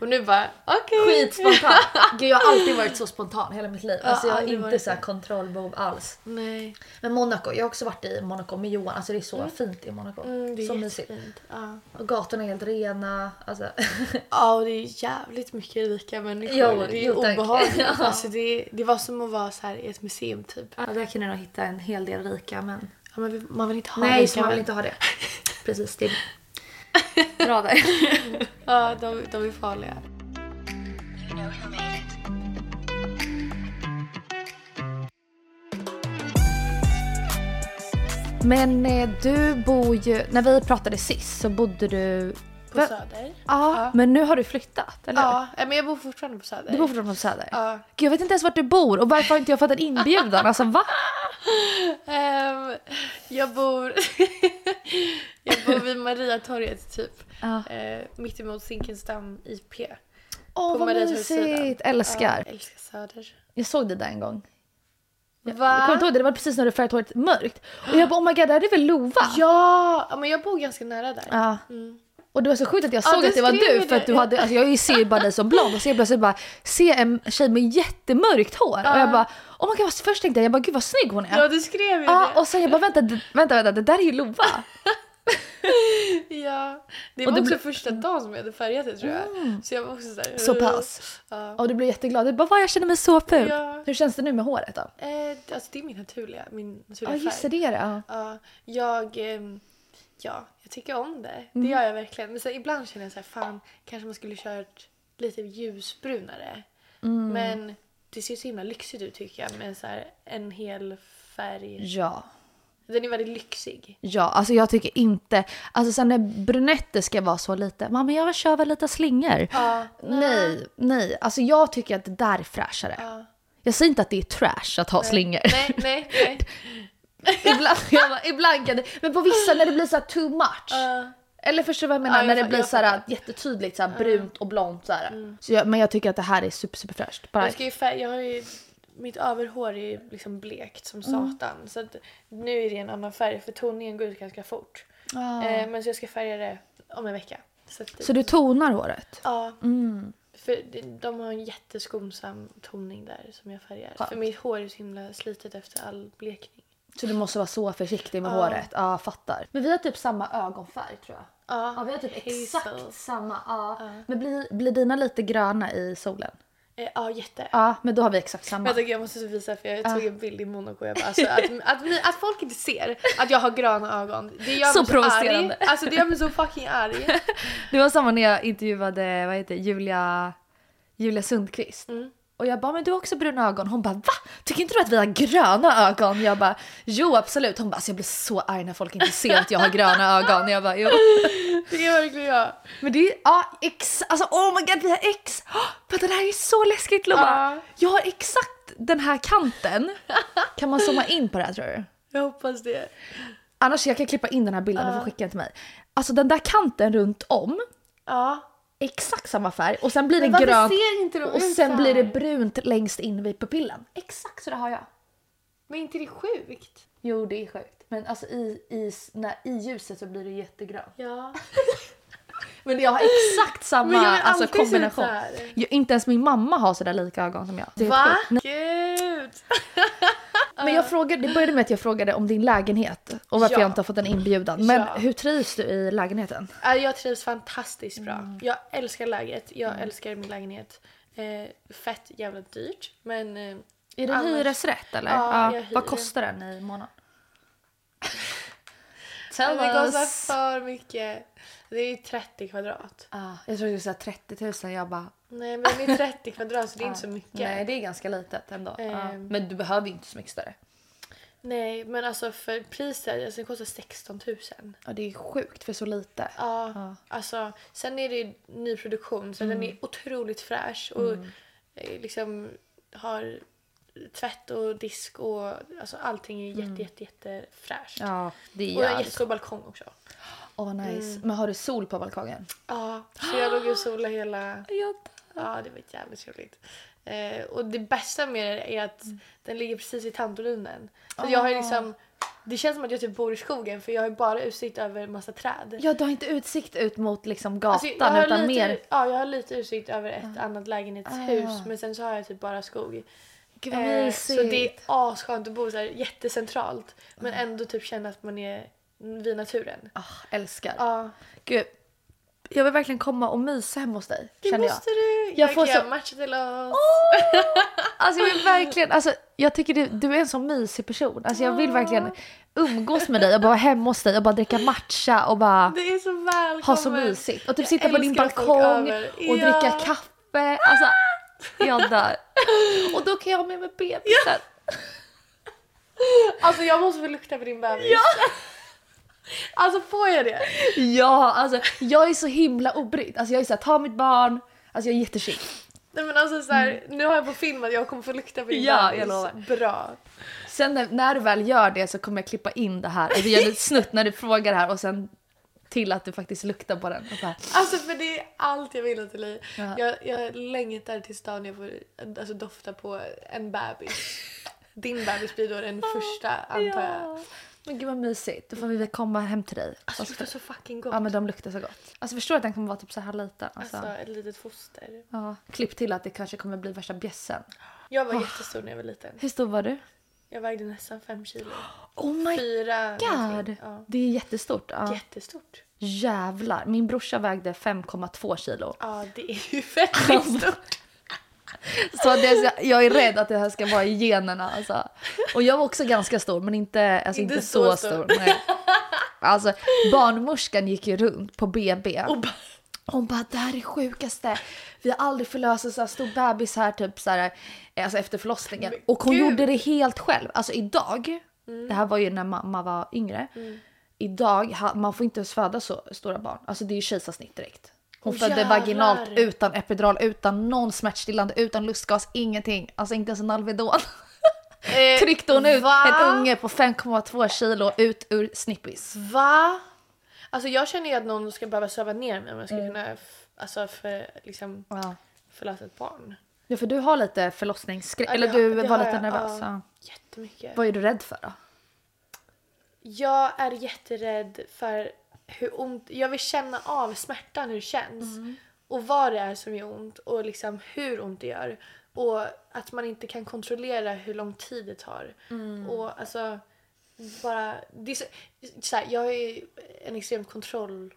Och nu bara okej. Skitspontan. (laughs) Gud jag har alltid varit så spontan hela mitt liv. Ja, Alltså jag har inte så här kontrollbehov alls. Nej. Men Monaco, jag har också varit i Monaco med Johan. Alltså det är så fint i Monaco. Mm, det är så mysigt. Ja. Och gatorna är helt rena. Alltså. (laughs) ja, och det är jävligt mycket rika människor. Jo, det är jo, obehagligt. (laughs) Ja. Alltså, det, det var som att vara så här i ett museum typ. ja, där kan jag nog hitta en hel del rika män. Ja, men man vill inte ha Nej, rika så man vill män. inte ha det. Precis, det (laughs) bra där. (laughs) Ja, de, de är farliga. Men eh, du bor ju, när vi pratade sist så bodde du... På Va- Söder. Ja, men nu har du flyttat, eller? Ja, men jag bor fortfarande på Söder. Du bor fortfarande på Söder? Ja. Gud, jag vet inte ens vart du bor och varför har inte jag fått en inbjudan? Alltså va? (laughs) Ehm, jag bor... (laughs) jag bor vid Mariatorget typ. Ja. Uh, mitt emot Zinkensdamm IP. Åh På vad mysigt, älskar. Ja, älskar Söder. Jag såg det där en gång. Jag Va? kommer inte ihåg det, det var precis när du färgat håret mörkt. Och jag bara oh my god, det här är väl Lova? Ja, ja, men jag bor ganska nära där. Ja. Mm. Och det var så sjukt att jag Ja, såg du att det var du för att du hade, alltså jag ser ju bara dig som blond och så plötsligt bara se en tjej med jättemörkt hår och jag bara oh my god först tänkte jag, jag bara gud vad snygg hon är. Ja, du skrev ju Ja, det. och sen jag bara vänta, vänta, vänta, det där är ju Lova. (laughs) Ja. Det Och var det också första dagen som jag hade färgat det tror jag. Så jag var också såhär... Så pass. Ja. Och du blev jätteglad, du bara jag känner mig så ful. Ja. Hur känns det nu med håret då? Eh, alltså det är min naturliga, min Ja naturliga just det, färg. det är det. Ja. Ja, jag... ehm, Ja, jag tycker om det. Mm. Det gör jag verkligen. Men så ibland känner jag så här, fan, kanske man skulle kört lite ljusbrunare. Mm. Men det ser så himla lyxigt ut tycker jag med så här en hel färg. ja. Den är väldigt lyxig. Ja, alltså jag tycker inte, alltså sen när brunetter ska vara så lite, mamma jag vill köra lite slingor. Ja, Nej, nej, alltså jag tycker att det där är fräschare. Ja. Jag säger inte att det är trash att ha slingor. Nej, nej, nej. (laughs) (laughs) ibland, jag bara, ibland kan det, men på vissa när det blir så too much. Eller förstår du vad jag menar? Ja, jag när det blir så här jättetydligt så här brunt och blont så här. Så jag, men jag tycker att det här är super super fräscht. Bara, Jag, ska ju färg, jag har ju, mitt överhår är ju liksom blekt som Mm. satan. Så att nu är det en annan färg för toningen går ut ganska fort. Eh, men så jag ska färga det om en vecka. Så, att, så du tonar håret? Ja. För det- de har en jätteskonsam toning där som jag färgar. För mitt hår är så himla slitet efter all blekning. Så du måste vara så försiktig med håret? Ja, fattar. Men vi har typ samma ögonfärg tror jag. Ja, Ja, vi har typ hazel. exakt samma. Ja. Men blir, blir dina lite gröna i solen? Eh, ja, jätte. Ja, men då har vi exakt samma. Vänta, jag måste visa för jag tog en bild i Monaco. Jag bara, alltså, att, (laughs) att, att folk inte ser att jag har gröna ögon. Det gör Så mig så provocerande. arg. Alltså det gör mig så fucking arg. (laughs) Det var samma när jag intervjuade vad heter, Julia, Julia Sundqvist. Mm. Och jag bara, men du har också bruna ögon. Hon bara, va? Tycker inte du att vi har gröna ögon? Jag bara, jo absolut. Hon bara, alltså jag blir så arg när folk inte ser att jag har gröna ögon. Jag bara, jo. Det är verkligen jag. Men det är, ja, ex, alltså oh my god vi har ex. Oh, det här är så läskigt Lova. Ja. Jag har exakt den här kanten. Kan man zooma in på det här tror du? Jag hoppas det. Annars jag kan klippa in den här bilden och få skicka den till mig. Alltså den där kanten runt om, Ja. Exakt samma färg och sen blir det grönt de och sen blir det brunt längst in vid pupillen. Exakt så det har jag. Men inte det är sjukt? Jo det är sjukt. Men alltså i, i, när, i ljuset så blir det jättegrönt. Ja. (laughs) Men jag har exakt samma alltså, kombination. Jag, inte ens min mamma har sådär lika ögon som jag. Det är helt Va? Gud! (laughs) Men jag frågade, det började med att jag frågade om din lägenhet och varför Ja. jag inte har fått en inbjudan. Men Ja. hur trivs du i lägenheten? Ja, Jag trivs fantastiskt bra. Mm. Jag älskar läget. Jag älskar min lägenhet. Eh, fett jävla dyrt. Men eh, Är det Annars- hyresrätt eller? Ja, hyr. Vad kostar den i månaden? Tell (laughs) det kostar us! för mycket. Det är ju 30 kvadrat. Ah, jag trodde du säga 30 000. Jag bara... Nej men det är 30 kvadrat så det är inte så mycket. Nej det är ganska litet ändå. Ja. Ehm. Men du behöver ju inte så mycket större. Nej, men alltså för priset, alltså det kostar 16 000. Ja det är sjukt för så lite. Ja, alltså sen är det ju nyproduktion så den är otroligt fräsch och eh, liksom har tvätt och disk och alltså allting är jätte, jätte, jätte fräscht. Ja det Och är en jävligt. jättestor balkong också. Åh vad nice. Men har du sol på balkongen? Ja, så jag låg och solade hela... (gasps) Ja. Det var jävligt roligt. Eh, och det bästa med det är att den ligger precis vid Tantolunden. Så jag har ju liksom... Det känns som att jag typ bor i skogen för jag har bara utsikt över massa träd. Ja du har inte utsikt ut mot liksom gatan Alltså, jag, har utan lite, mer... ja, jag har lite utsikt över ett annat lägenhetshus Ah. men sen så har jag typ bara skog. Gud Eh, så det är asskönt att bo så här jättecentralt men ändå typ känna att man är vid naturen. Ah, älskar. Ja, Gud. Jag vill verkligen komma och mysa hemma hos dig. det känner jag. måste du! Jag Jag, får kan så- matcha till oss. Alltså jag vill verkligen, alltså jag tycker du, du är en så mysig person. Alltså jag vill verkligen umgås med dig och bara vara hemma hos dig och bara dricka matcha och bara Det är så välkommet. ha så mysigt. Och typ Jag sitta på din balkong och Ja. dricka kaffe. Alltså jag dör. Och då kan jag ha med mig bebisen. Alltså jag måste få lukta på din bebis. Alltså får jag det? Ja, alltså jag är så himla obrydd. Alltså jag är såhär, ta mitt barn. Alltså jag är jättechill. Nej men alltså så här, nu har jag på film att jag kommer få lukta på din Ja, bebis. jag lovar. Bra. Sen när, när du väl gör det så kommer jag klippa in det här. Vi gör ett snutt när du frågar här och sen till att du faktiskt luktar på den. Och så här. Alltså för det är allt jag vill till dig. Ja. Jag, jag längtar tills dagen jag får alltså, dofta på en bebis. Din bebis blir då den första antar jag. Men gud vad mysigt. Då får vi väl komma hem till dig. Alltså det luktar så fucking gott. Ja men de luktar så gott. Alltså förstår att den kommer vara typ så här liten. Alltså. Alltså ett litet foster. ja. Klipp till att det kanske kommer bli värsta bjässen. Jag var jättestor när jag var liten. Hur stor var du? Jag vägde nästan fem kilo. Oh my Fyra god! Ja. Det är jättestort. Ja. Jättestort. Jävlar. Min brorsa vägde 5,2 kilo. Ja det är ju fett stort. (laughs) Så det, jag är rädd att det här ska vara i generna. Alltså. Och jag var också ganska stor men inte, alltså inte, Inte så, så stor. stor. Alltså barnmorskan gick ju runt på BB. Och bara- Hon bara det här är sjukaste. Vi har aldrig förlöst så här stor bebis här typ så här, alltså efter förlossningen. Men Och hon gud. gjorde det helt själv. Alltså idag, det här var ju när mamma var yngre. Idag, ha- man får inte ens föda så stora barn. Alltså det är ju kejsarsnitt direkt. Hon Åh, födde jävlar. vaginalt utan epidural, utan någon smärtstillande, utan lustgas, ingenting. Alltså inte ens en Alvedon. (laughs) Eh, Tryckte hon ut va? en unge på 5,2 kilo ut ur snippis. Va? Alltså jag känner ju att någon ska behöva söva ner mig om jag ska Mm. kunna alltså för, liksom, Ja. förlösa ett barn. ja, för du har lite förlossningsskräck, Ja, eller du har- var lite jag, nervös. ja. Ja. Jättemycket. Vad är du rädd för då? Jag är jätterädd för hur ont, jag vill känna av smärtan hur det känns. Mm. Och vad det är som gör ont och liksom hur ont det gör. Och att man inte kan kontrollera hur lång tid det tar. Mm. Och alltså bara, det är så, så här, jag är en extremt kontroll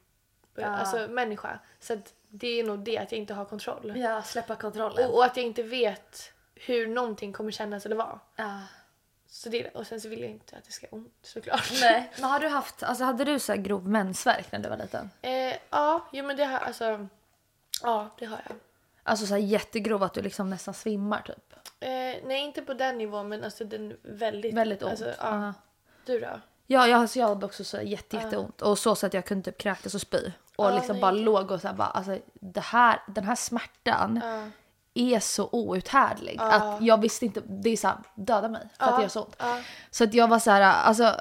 alltså, människa. Så det är nog det att jag inte har kontroll. Ja, släppa kontrollen. Och, och att jag inte vet hur någonting kommer kännas eller vara. ja. Så det, och sen så vill jag inte att det ska göra ont såklart. Nej. (laughs) Men har du haft, alltså hade du så här grov mensvärk när du var liten? Eh, ja, jo men det har alltså... Ja, det har jag. Alltså så här jättegrov att du liksom nästan svimmar typ? Eh, nej, inte på den nivån men alltså den väldigt... Väldigt ont. Alltså, ja. Ja. Du då? Ja, jag, alltså jag hade också så jätte, jätteont. Och så, så att jag kunde typ kräktas och spy. Och Ja, liksom nej. bara låg och så här bara, alltså det här, den här smärtan Ja. Är så outhärdlig. Att jag visste inte, det är så här, döda mig för att det gör så ont. Så att jag var så här, alltså.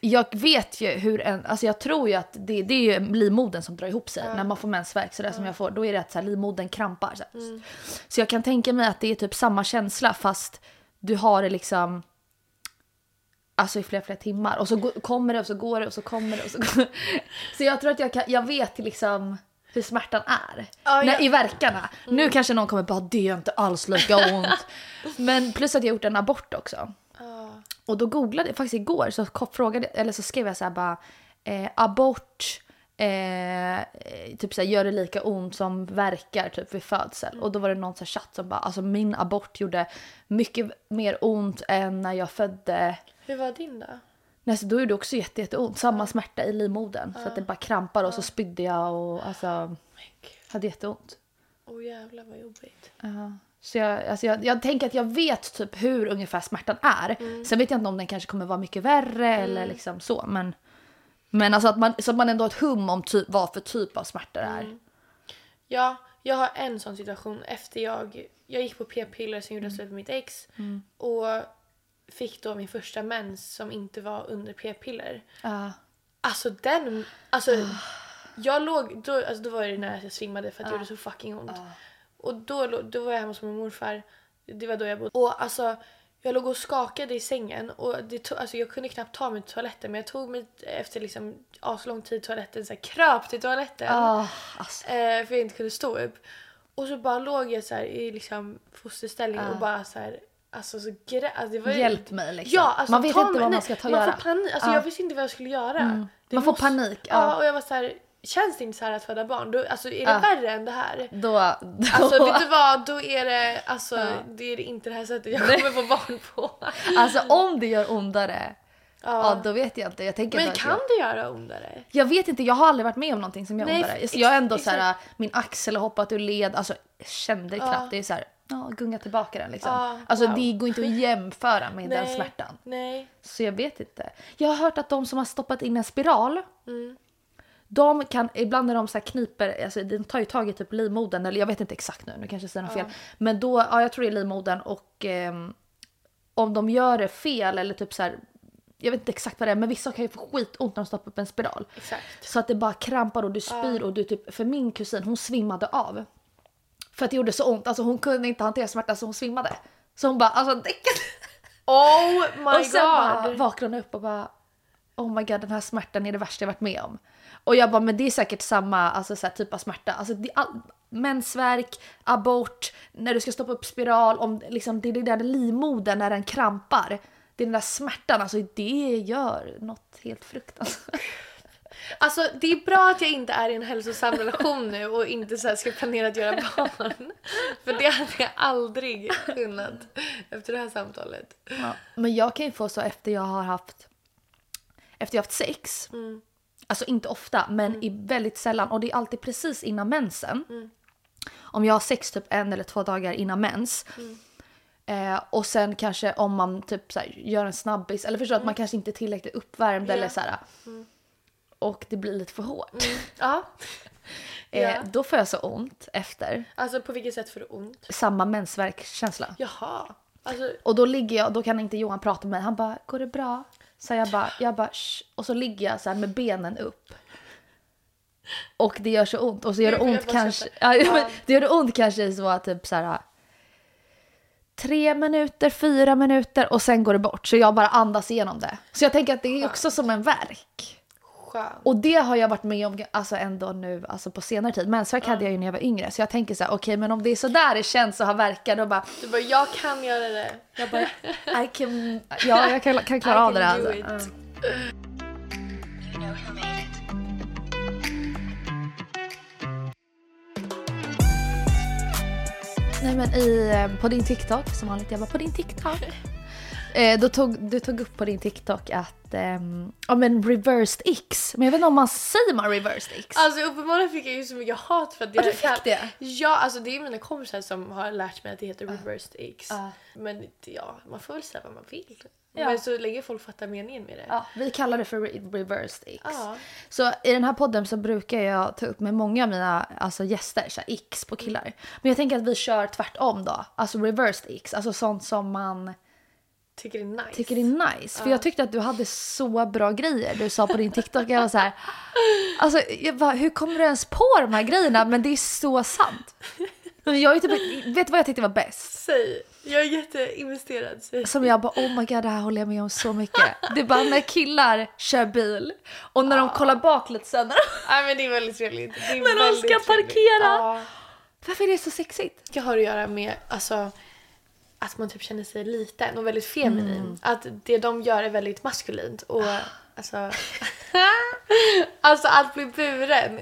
Jag vet ju hur en, alltså jag tror ju att det, det är ju livmodern som drar ihop sig när man får mensvärk så där som jag får. Då är det att så här, livmodern krampar. Så. Mm. så jag kan tänka mig att det är typ samma känsla fast du har det liksom Alltså i flera, flera timmar. Och så gå- kommer det och så går det och så kommer det och så går (laughs) Så jag tror att jag, kan, jag vet liksom hur smärtan är. Ja, När, jag- I verkarna. Nu kanske någon kommer bara det gör inte alls lika (laughs) ont. Men plus att jag gjort en abort också. Ja. Och då googlade jag faktiskt igår så frågade, eller så skrev jag så här bara eh, abort eh, typ så här, gör det lika ont som verkar typ vid födsel. Och då var det någon så här chatt som bara alltså min abort gjorde mycket mer ont än när jag födde. Hur var din då? Nej, så då gjorde det också jätte, jätteont. Samma smärta i livmodern. Så att det bara krampade och så spydde jag och alltså hade jätteont. Åh oh, jävlar vad jobbigt. Ja. Så jag, alltså jag, jag tänker att jag vet typ hur ungefär smärtan är. Sen vet jag inte om den kanske kommer vara mycket värre eller liksom så. Men, men alltså att man, så att man ändå har ett hum om typ, vad för typ av smärta det är. Ja, jag har en sån situation efter jag, jag gick på p-piller som gjorde slut med mitt ex. Och fick då min första mens som inte var under p-piller. Ja. Alltså den, alltså jag låg, då, alltså då var det när jag svimmade för att det gjorde så fucking ont. Och då, då var jag hemma hos min morfar, det var då jag bodde. Och alltså jag låg och skakade i sängen och det tog, alltså jag kunde knappt ta mig till toaletten men jag tog mig efter liksom aslång tid till toaletten, så här, kröp till toaletten. Ah, alltså. Eh, för jag inte kunde stå upp. Och så bara låg jag så här i liksom fosterställning och bara så här Alltså så grä... Alltså det var ju- Hjälp mig liksom. Ja, alltså, man vet inte vad nej, man ska ta man göra. Får panik. Alltså, Ja. Jag visste inte vad jag skulle göra. Det Man får måste- panik, Ja. ja. och jag var så här, känns det inte så här att föda barn? Då, alltså är det Ja. värre än det här? Då, då. Alltså vet du vad, då är det, alltså, det är inte det här sättet jag kommer få barn på. (laughs) alltså om det gör ondare, ja. Ja. då vet jag inte. Jag tänker Men kan jag, det göra ondare? jag vet inte, jag har aldrig varit med om någonting som gör Nej, ondare. Så jag är ändå så här, min axel har hoppat ur led, alltså kände det knappt. Det är så här, ja, gunga tillbaka den liksom. Ja, alltså wow. det går inte att jämföra med den smärtan. Nej. Så jag vet inte. Jag har hört att de som har stoppat in en spiral, Mm. de kan, ibland när de så här kniper, alltså de tar ju tag i typ livmodern, eller jag vet inte exakt nu, nu kanske jag säger något fel. Men då, ja jag tror det är livmodern och ehm, om de gör det fel eller typ så här, jag vet inte exakt vad det är, men vissa kan ju få skitont när de stoppar upp en spiral. Exakt. Så att det bara krampar och du spyr och du typ, för min kusin hon svimmade av. För att det gjorde så ont, alltså hon kunde inte hantera smärta så hon svimmade. Så hon bara, alltså däcket. Oh my (laughs) Och sen bara god! vaknade hon upp och bara Oh my god den här smärtan är det värsta jag varit med om. Och jag bara men det är säkert samma alltså, så här, typ av smärta. Alltså, det, all, mensvärk, abort, när du ska stoppa upp spiral, om, liksom, det är det där livmodern när den krampar. Det är den där smärtan, alltså det gör något helt fruktansvärt. Alltså det är bra att jag inte är i en hälsosam relation nu och inte så ska planera att göra barn. För det hade jag aldrig kunnat efter det här samtalet. Ja. Men jag kan ju få så efter jag har haft efter jag har haft sex. Alltså inte ofta men i väldigt sällan och det är alltid precis innan mensen. Om jag har sex typ en eller två dagar innan mens. Eh, och sen kanske om man typ så gör en snabbis eller förstår att man kanske inte är tillräckligt uppvärmd eller så här. Och det blir lite för hårt. (laughs) Ja. Eh, Ja. Då får jag så ont efter. Alltså på vilket sätt får du ont? Samma mensvärkskänsla. Jaha. Alltså, Och då ligger jag, då kan inte Johan prata med mig. Han bara, går det bra? Så jag bara, jag bara, Shh. Och så ligger jag så här med benen upp. Och det gör så ont. Och så gör det ont kanske, ja, men (laughs) det gör det ont kanske i så typ så här tre minuter, fyra minuter och sen går det bort. Så jag bara andas igenom det. Så jag tänker att det är också som en verk. Skönt. Och det har jag varit med om alltså ändå nu alltså på senare tid. Mensvärk hade jag ju när jag var yngre. Så jag tänker så här, okej men om det är så där det känns och har verkar då bara, Du bara, jag kan göra det. jag bara I can, ja jag kan, kan klara av det där. Alltså. it. Nej men i, eh, på din TikTok, som vanligt jag bara på din TikTok. Eh, då tog, du tog upp på din TikTok att, ehm, ja men reversed X. Men jag vet inte om man säger man reversed X? Alltså uppenbarligen fick jag ju så mycket hat för att Ja, jag du fick det? Ja, alltså det är mina kompisar som har lärt mig att det heter reversed X. Ja. Men ja, man får väl säga vad man vill. Ja. Men så länge folk fattar meningen med det. Ja, vi kallar det för re- reversed X. Ja. Så i den här podden så brukar jag ta upp med många av mina alltså, gäster så X på killar. Men jag tänker att vi kör tvärtom då. Alltså reversed X, alltså sånt som man Tycker det är nice. tycker är nice. För jag tyckte att du hade så bra grejer du sa på din TikTok. Jag var så här, alltså jag bara, hur kommer du ens på de här grejerna? Men det är så sant. Men Jag är typ, vet du vad jag tyckte var bäst? Säg. Jag är jätteinvesterad. Säg. Som jag bara oh my god det här håller jag med om så mycket. Det är bara när killar kör bil och när de kollar bak lite sen. (laughs) Nej men det är väldigt trevligt. Det är När de väldigt ska trevligt. parkera. Ja. Varför är det så sexigt? Det har att göra med alltså, att man typ känner sig liten och väldigt feminin. Mm. Att det de gör är väldigt maskulint. Och alltså... (laughs) alltså att bli buren.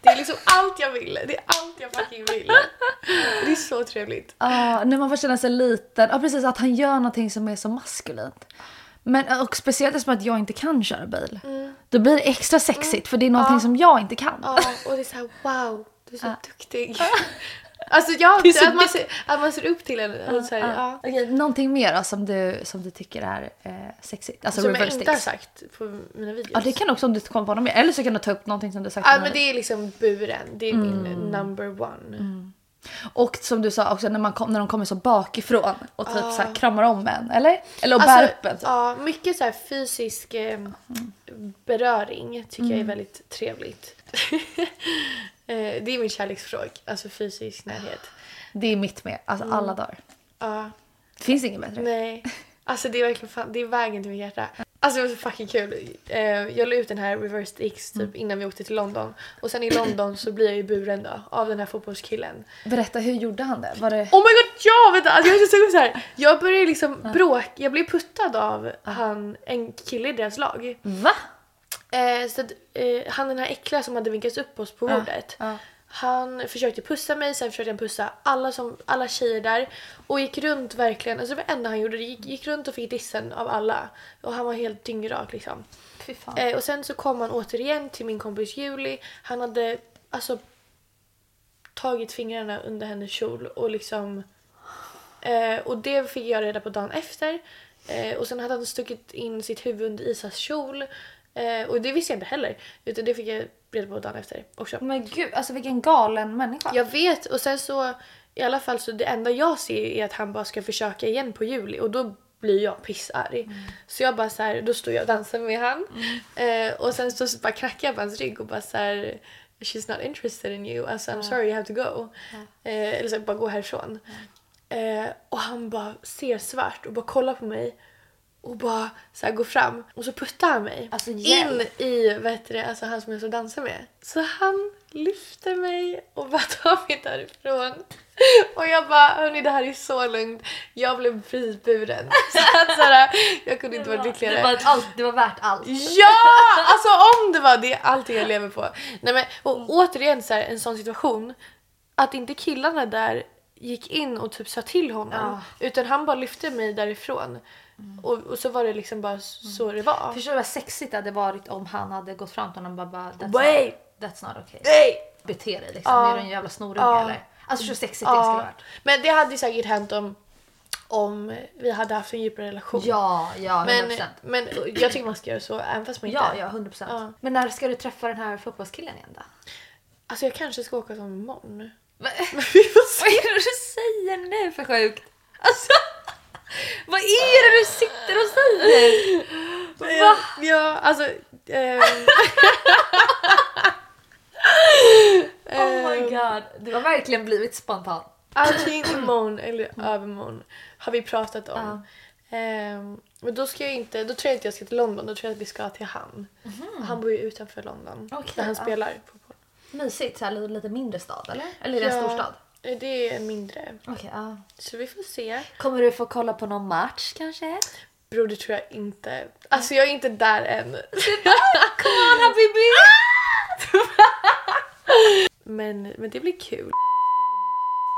Det är liksom allt jag vill. Det är allt jag fucking vill. Det är så trevligt. Ja, när man får känna sig liten. Ja precis, att han gör någonting som är så maskulint. Men och speciellt eftersom att jag inte kan köra bil. Då blir det extra sexigt för det är någonting som jag inte kan. Ja, och det är så här wow, du är så duktig. (laughs) Alltså ja, så att, man ser, att man ser upp till en. Och så här, ja. Okej, någonting mer då, som, du, som du tycker är eh, sexigt? Alltså Som jag reverse inte har sticks. sagt på mina videos. Ja det kan också om du kommer på något mer. Eller så kan du ta upp någonting som du sagt Ja men det är liksom buren. Det är min Mm. number one. Och som du sa också när, man kom, när de kommer så bakifrån och typ så här kramar om en. Eller? Eller och bär Alltså, upp en. Så. ja, mycket så fysisk eh, beröring tycker Mm. jag är väldigt trevligt. (laughs) eh, det är min kärleksfråga, alltså fysisk närhet. Det är mitt med. Alltså Mm. alla dagar. Ja, Det finns inget bättre. nej. Alltså det är verkligen fan, det är vägen till mitt hjärta. Alltså det var så fucking kul. Eh, jag la ut den här Reversed X typ Mm. innan vi åkte till London. Och sen i London så blir jag ju buren då av den här fotbollskillen. Berätta, hur gjorde han det? Var det... Oh my god, ja! Vänta, alltså jag är så sugen så här. Jag började liksom bråk, jag blev puttad av han, en kille i deras lag. Va? Eh, så att, eh, han den här äckliga som hade vinkats upp oss på bordet. ja. Han försökte pussa mig, sen försökte han pussa alla, som, alla tjejer där. Och gick runt verkligen, alltså det var enda han gjorde. Det gick, gick runt och fick dissen av alla. Och han var helt dyngrak liksom. Eh, och sen så kom han återigen till min kompis Julie. Han hade alltså tagit fingrarna under hennes kjol och liksom... Eh, och det fick jag reda på dagen efter. Eh, och sen hade han stuckit in sitt huvud under Isas kjol. Eh, och det visste jag inte heller. Utan det fick jag reda på dagen efter också. Men gud, alltså vilken galen människa. Jag vet och sen så i alla fall så det enda jag ser är att han bara ska försöka igen på Juli och då blir jag pissarg. Så jag bara så här, då står jag och dansar med han. Eh, och sen så bara knackar jag på hans rygg och bara så här She's not interested in you, alltså I'm sorry you have to go. Eh, eller så bara gå härifrån. Eh, och han bara ser svart och bara kollar på mig och bara så går fram och så puttar han mig Alltså, in i vad heter det, alltså han som jag så dansar med. Så han lyfter mig och bara (laughs) tar mig därifrån. Och jag bara, hörni det här är så lugnt. Jag blev precis buren. (laughs) Så att, så här, jag kunde inte vara lyckligare. det, var allt, det var värt allt. Ja! Alltså om det var det, allting jag lever på. Nej, men, och återigen så här, en sån situation. Att inte killarna där gick in och typ sa till honom. Utan han bara lyfte mig därifrån. Och, och så var det liksom bara så det var. Förstår du vad sexigt det hade varit om han hade gått fram till honom och bara, bara that's, Wait! not, that's not okay. Nej! Bete dig liksom, Ja. är du en jävla snorunge Ja. eller? Alltså så sexigt det skulle Ja, varit. men det hade ju säkert hänt om om vi hade haft en djupare relation. Ja, ja, 100%. Men, men jag tycker man ska göra så även fast man inte... ja, ja, 100%. Ja. Men när ska du träffa den här fotbollskillen igen då? Alltså jag kanske ska åka som imorgon. Men (laughs) Vi får se. Vad är det du säger nu för sjukt? Alltså, vad är det du sitter och säger? Ja, ja alltså... ehm, (laughs) Oh my god, du har verkligen blivit spontan. Antingen imorgon eller övermorgon har vi pratat om. Ehm, men då ska jag inte, då tror jag inte jag ska till London, då tror jag att vi ska till han. Han bor ju utanför London. Okej, där han ja. spelar fotboll. Mysigt, så här, lite, lite mindre stad eller? Eller är det en Ja, storstad? Det är mindre. Okej, ja. Så vi får se. Kommer du få kolla på någon match kanske? Bror det tror jag inte. Alltså jag är inte där än. (laughs) Come on habibi! (laughs) Men, men det blir kul.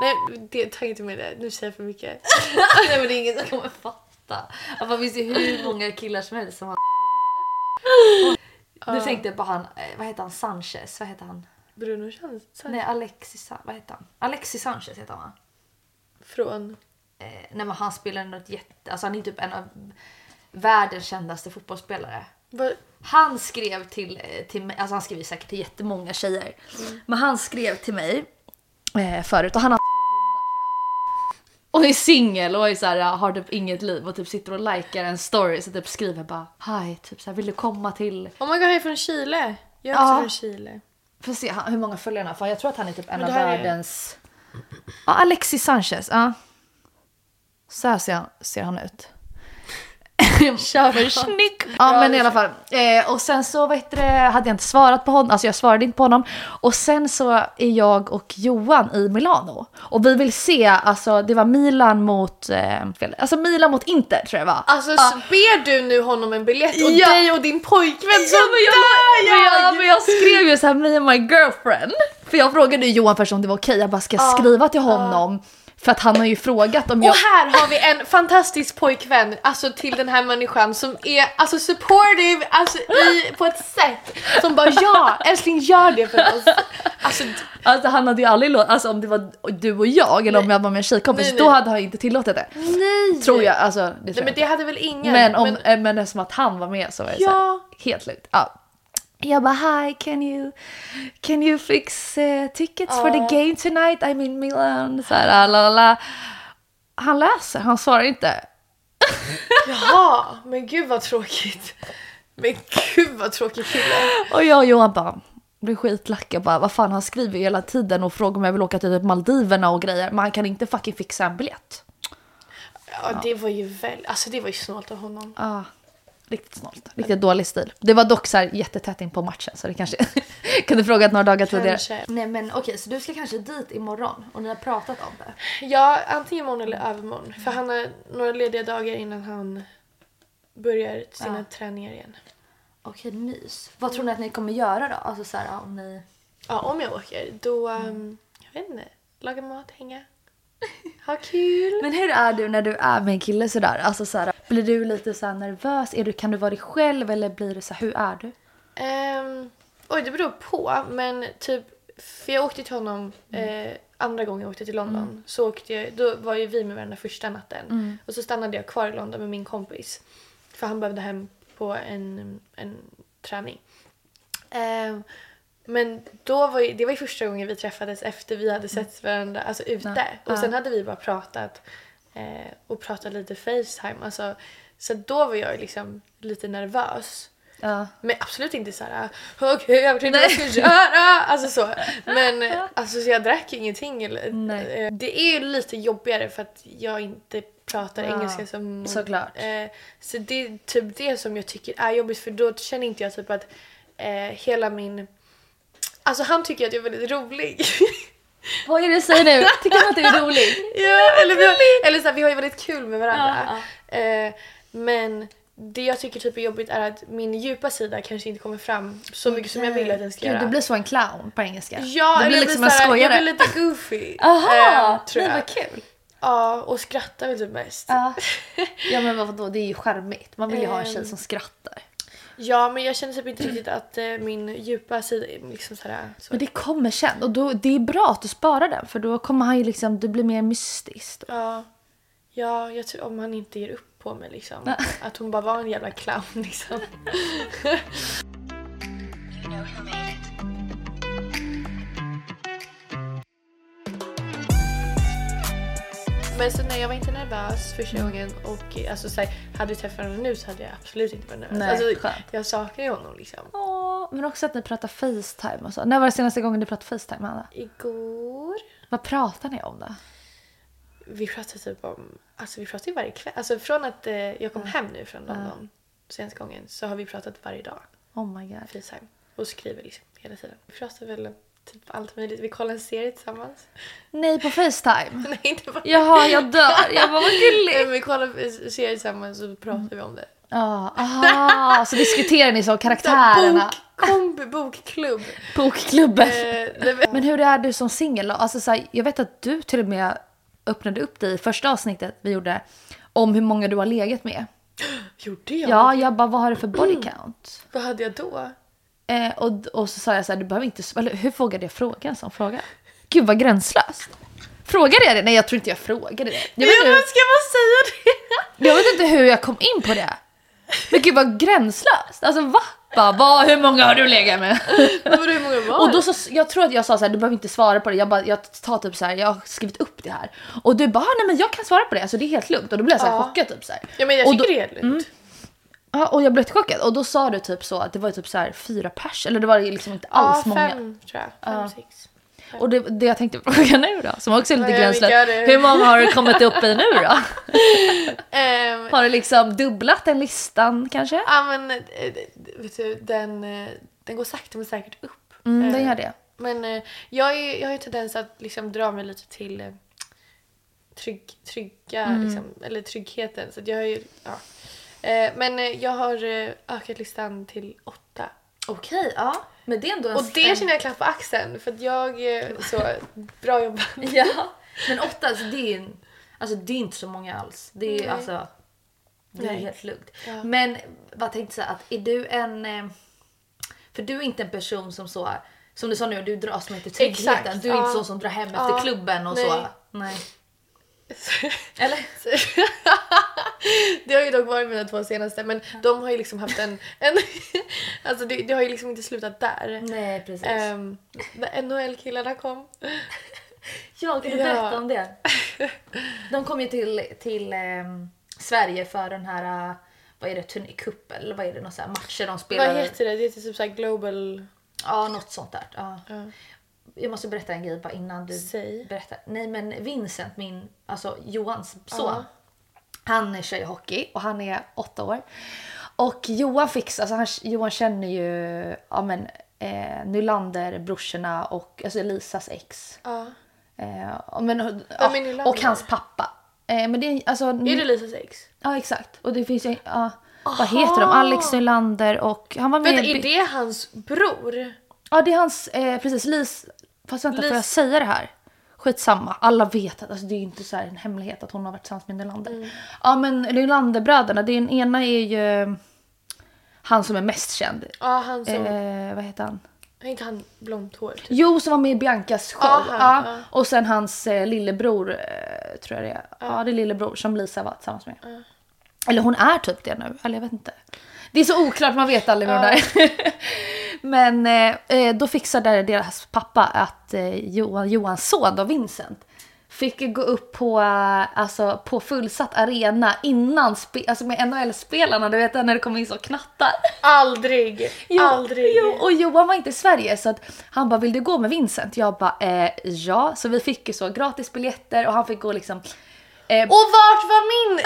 Nej, det, ta inte med det. Nu säger jag för mycket. (laughs) Nej men det är ingen som kommer fatta. Att man finns ju hur många killar som helst som har... Nu tänkte jag på han, eh, vad heter han, Sanchez? Vad heter han? Bruno känns Nej Alexis, vad heter han? Alexis Sanchez heter han va? från... Eh, nej men han spelar något jätte, alltså han är typ en av världens kändaste fotbollsspelare. Vad, Han skrev till, eh, till mig, alltså han skriver säkert till jättemånga tjejer. Men han skrev till mig eh, förut och han har och är singel och är så här, har typ inget liv och typ sitter och likar en story så typ skriver bara Hi, typ så här, vill du komma till... oh my god, han är från Chile. Jag är också Ja. från Chile. Får se hur många följare han har för jag tror att han är typ en av här är- världens... Ja, Alexis Sanchez, ja. Så här ser ser han ut. (laughs) Snygg! Ja men i alla fall. Eh, och sen så vet det, hade jag inte svarat på honom, alltså jag svarade inte på honom. Och sen så är jag och Johan i Milano. Och vi vill se, alltså det var Milan mot, eh, fel, alltså Milan mot Inter tror jag var. Alltså ber du nu honom en biljett och Ja. dig och din pojkvän så Ja, men jag, dör men, jag! jag, men jag skrev ju så här me and my girlfriend. För jag frågade ju Johan först om det var okej, jag bara ska jag skriva till honom? För att han har ju frågat om jag... Och här har vi en fantastisk pojkvän, alltså till den här människan som är alltså supportive alltså i, på ett sätt som bara ja, älskling gör det för oss. Alltså Alltså han hade ju aldrig låtit, alltså om det var du och jag eller om jag var med en tjejkompis, Nej, då nej. hade han inte tillåtit det. nej! Tror jag, alltså det tror Nej men det hade väl ingen. Men om, men, men eftersom att han var med så var det så här, Ja. helt lugnt. Ja. Jag bara hi, can you, can you fix eh, tickets for the game tonight? I'm in Milan. Så här, la, la, la. Han läser, han svarar inte. (laughs) Jaha, men gud vad tråkigt. Men gud vad tråkig kille. Och jag och Johan bara blir skitlacka bara, vad fan han skriver ju hela tiden och frågar om jag vill åka till typ Maldiverna och grejer. Men han kan inte fucking fixa en biljett. Ja, det var ju väl, alltså det var ju snålt av honom. Ah, riktigt snålt. Riktigt dålig stil. Det var dock så här jättetätt in på matchen så det kanske (laughs) kunde frågat några dagar tidigare. Nej men okej så du ska kanske dit imorgon och ni har pratat om det? Ja, antingen imorgon eller övermorgon. För han har några lediga dagar innan han börjar sina träningar igen. Okej mys. Vad tror ni att ni kommer göra då? Alltså så här om ni... Ja, om jag åker då, um, jag vet inte, laga mat, hänga, ha kul. Men hur är du när du är med en kille sådär? Alltså så här, blir du lite så nervös? Är du, kan du vara dig själv eller blir det så här, hur är du? Ehm, oj, det beror på. Men typ, för jag åkte till honom eh, andra gången jag åkte till London. Så åkte jag, då var ju vi med varandra första natten. Och så stannade jag kvar i London med min kompis. För han behövde hem på en, en träning. Ehm, men då var ju, det var ju första gången vi träffades efter vi hade sett varandra alltså ute. Och sen hade vi bara pratat eh, och pratat lite Facetime. Alltså, så då var jag liksom lite nervös. Ja. Men absolut inte så här. okej jag vet inte vad jag ska (laughs) göra. Alltså så. Men alltså, så jag drack ingenting. Eller, Nej. eh, Det är ju lite jobbigare för att jag inte pratar Ja, engelska som... såklart. Eh, så det är typ det som jag tycker är jobbigt för då känner inte jag typ att eh, hela min... Alltså han tycker att jag är väldigt rolig. (laughs) Vad är det du säger nu? Tycker du att du är rolig? (laughs) ja, eller vi har, eller så här, vi har ju väldigt kul med varandra. Eh, men det jag tycker typ är jobbigt är att min djupa sida kanske inte kommer fram så mycket som jag vill att den ska Gud, göra. du blir så en clown på engelska. Ja, du blir liksom blir en såhär, jag skojare. blir lite (laughs) goofy. Aha, eh, tror nej, jag. vad kul. Ja, och skrattar väl typ mest. Ja. ja men vadå, det är ju charmigt. Man vill ju ha en tjej Ehm. som skrattar. Ja, men jag känner typ inte riktigt att eh, min djupa sida är liksom sådär. Så. Men det kommer sen och då, det är bra att du sparar den för då kommer han ju liksom, det blir mer mystiskt. Ja. Ja, jag tror om han inte ger upp på mig liksom. Att hon bara var en jävla clown liksom. (laughs) (laughs) Men så nej, jag var inte nervös första gången och alltså, så här, hade vi träffat honom nu så hade jag absolut inte varit nervös. Nej, alltså, skönt. jag saknar ju honom liksom. Åh, men också att ni pratar Facetime och så. När var det senaste gången ni pratade Facetime, Hanna? Igår Vad pratar ni om då? vi pratade typ om, alltså vi pratar ju varje kväll. Alltså från att eh, jag kom hem nu från London senaste gången så har vi pratat varje dag. Oh my god. Facetime. Och skriver liksom hela tiden. Vi pratar väl typ allt möjligt. Vi kollar en serie tillsammans. Nej, på Facetime? (laughs) Nej inte bara Jaha, jag dör. Jag bara, vad gulligt. vi kollar en serie tillsammans och pratar vi om det. Ja, aha, så diskuterar ni så (laughs) karaktärerna? Bok, bokklubb. Bokklubben. Eh, men- hur är du som singel? Alltså, så här, jag vet att du till och med öppnade upp dig i första avsnittet vi gjorde om hur många du har legat med. (gasps) Gjorde jag? Ja, jag bara, vad har du för body count? Vad hade jag då? Eh, och, och så sa jag så här, du behöver inte... Eller, hur vågade jag fråga en sån fråga? Gud vad gränslöst. Frågade jag det? Nej, jag tror inte jag frågade det. Jag vet, Ja, men inte, ska man säga det? jag vet inte hur jag kom in på det. Men gud vad gränslöst. Alltså va? Bara, vad, hur många har du legat med? Men hur många var Och då så, jag tror att jag sa så här, du behöver inte svara på det. Jag, bara, jag tar typ så här, jag har skrivit upp det här. Och du bara, "Ah, nej men jag kan svara på det, alltså det är helt lugnt. Och då blev jag så här Ja. chockad typ så här. Ja men jag och tycker då, det är lugnt. Ja, och jag blev chockad. Och då sa du typ så att det var typ så här fyra pers, eller det var liksom inte alls Ja, många. fem tror jag. Fem, Ja. sex. Och det, det jag tänkte fråga nu då, som också är lite gränslöst. Hur många har du kommit upp i nu då? (laughs) Ehm, Har du liksom dubblat den listan kanske? Ja men eh, vet du, den, eh, den går sakta men säkert upp. Mm, den Eh, gör det. Men eh, jag, är, jag har ju tendens att liksom dra mig lite till eh, trygg, trygga, Mm. liksom, eller tryggheten. Så att jag har ju, ja. Eh, men eh, jag har eh, ökat listan till åtta. Okej, ja. Men det är ändå en... Och det känner jag klapp på axeln för att jag, så (laughs) bra jobbat. Ja. Men åtta, alltså det är, alltså det är inte så många alls. Det är Nej. alltså... Det är Nej. helt lugnt. Ja. Men vad tänkte säga att är du en... För du är inte en person som så... Som du sa nu, du dras med till tryggheten. Exakt, du är inte ja. så som drar hem efter Ja, klubben och nej. så. Nej. (laughs) Eller? det har ju dock varit mina två senaste men de har ju liksom haft en... en alltså det, det har ju liksom inte slutat där. Nej, precis. Um, när NHL-killarna kom. Ja, kan du Ja. berätta om det? (laughs) De kom ju till, till ehm, Sverige för den här, eh, vad är det, turné, cup eller vad är det, någon sån här matcher de spelar. Vad heter det? Det heter typ såhär global... Ja, något sånt där. Ja. Ja. Jag måste berätta en grej bara innan du Säg. berättar. Nej men Vincent, min, alltså Johans son. Ja. Han kör ju hockey och han är åtta år. Och Johan fixar, alltså han, Johan känner ju ja, men, eh, Nylander, brorsorna och alltså Lisas ex. Ja. Eh, men, ja, och hans pappa. Eh, men det är alltså... Är det Lisas ex? Ja exakt. Och det finns ju, ja, vad heter de? Alex Nylander och han var med... Vänta, är det hans bror? Ja det är hans, eh, precis Lis, fast vänta får Lis- jag säga det här? Skitsamma, alla vet att alltså, det är inte så här en hemlighet att hon har varit tillsammans med Nylander. Mm. Ja men Nylanderbröderna, den ena är ju han som är mest känd. Ja, han som... Eh, vad heter han? Är inte han blont hår? Typ? Jo, som var med i Biancas show. Ja, han, ja. ja. Och sen hans eh, lillebror, eh, tror jag det är. Ja. det är lillebror som Lisa var tillsammans med. Eller hon är typ det nu, eller jag vet inte. Det är så oklart, man vet aldrig med de där. (laughs) Men eh, eh, då fixade deras pappa att eh, Johan, Johans son då, Vincent, fick gå upp på, eh, alltså, på fullsatt arena innan spe- alltså med NHL-spelarna, du vet när det kommer in så knattar. Aldrig! Jo, Aldrig! Jo, och Johan var inte i Sverige så att han bara, vill du gå med Vincent? Jag bara, eh, ja. Så vi fick ju så gratis biljetter och han fick gå liksom... Eh, Och vart var min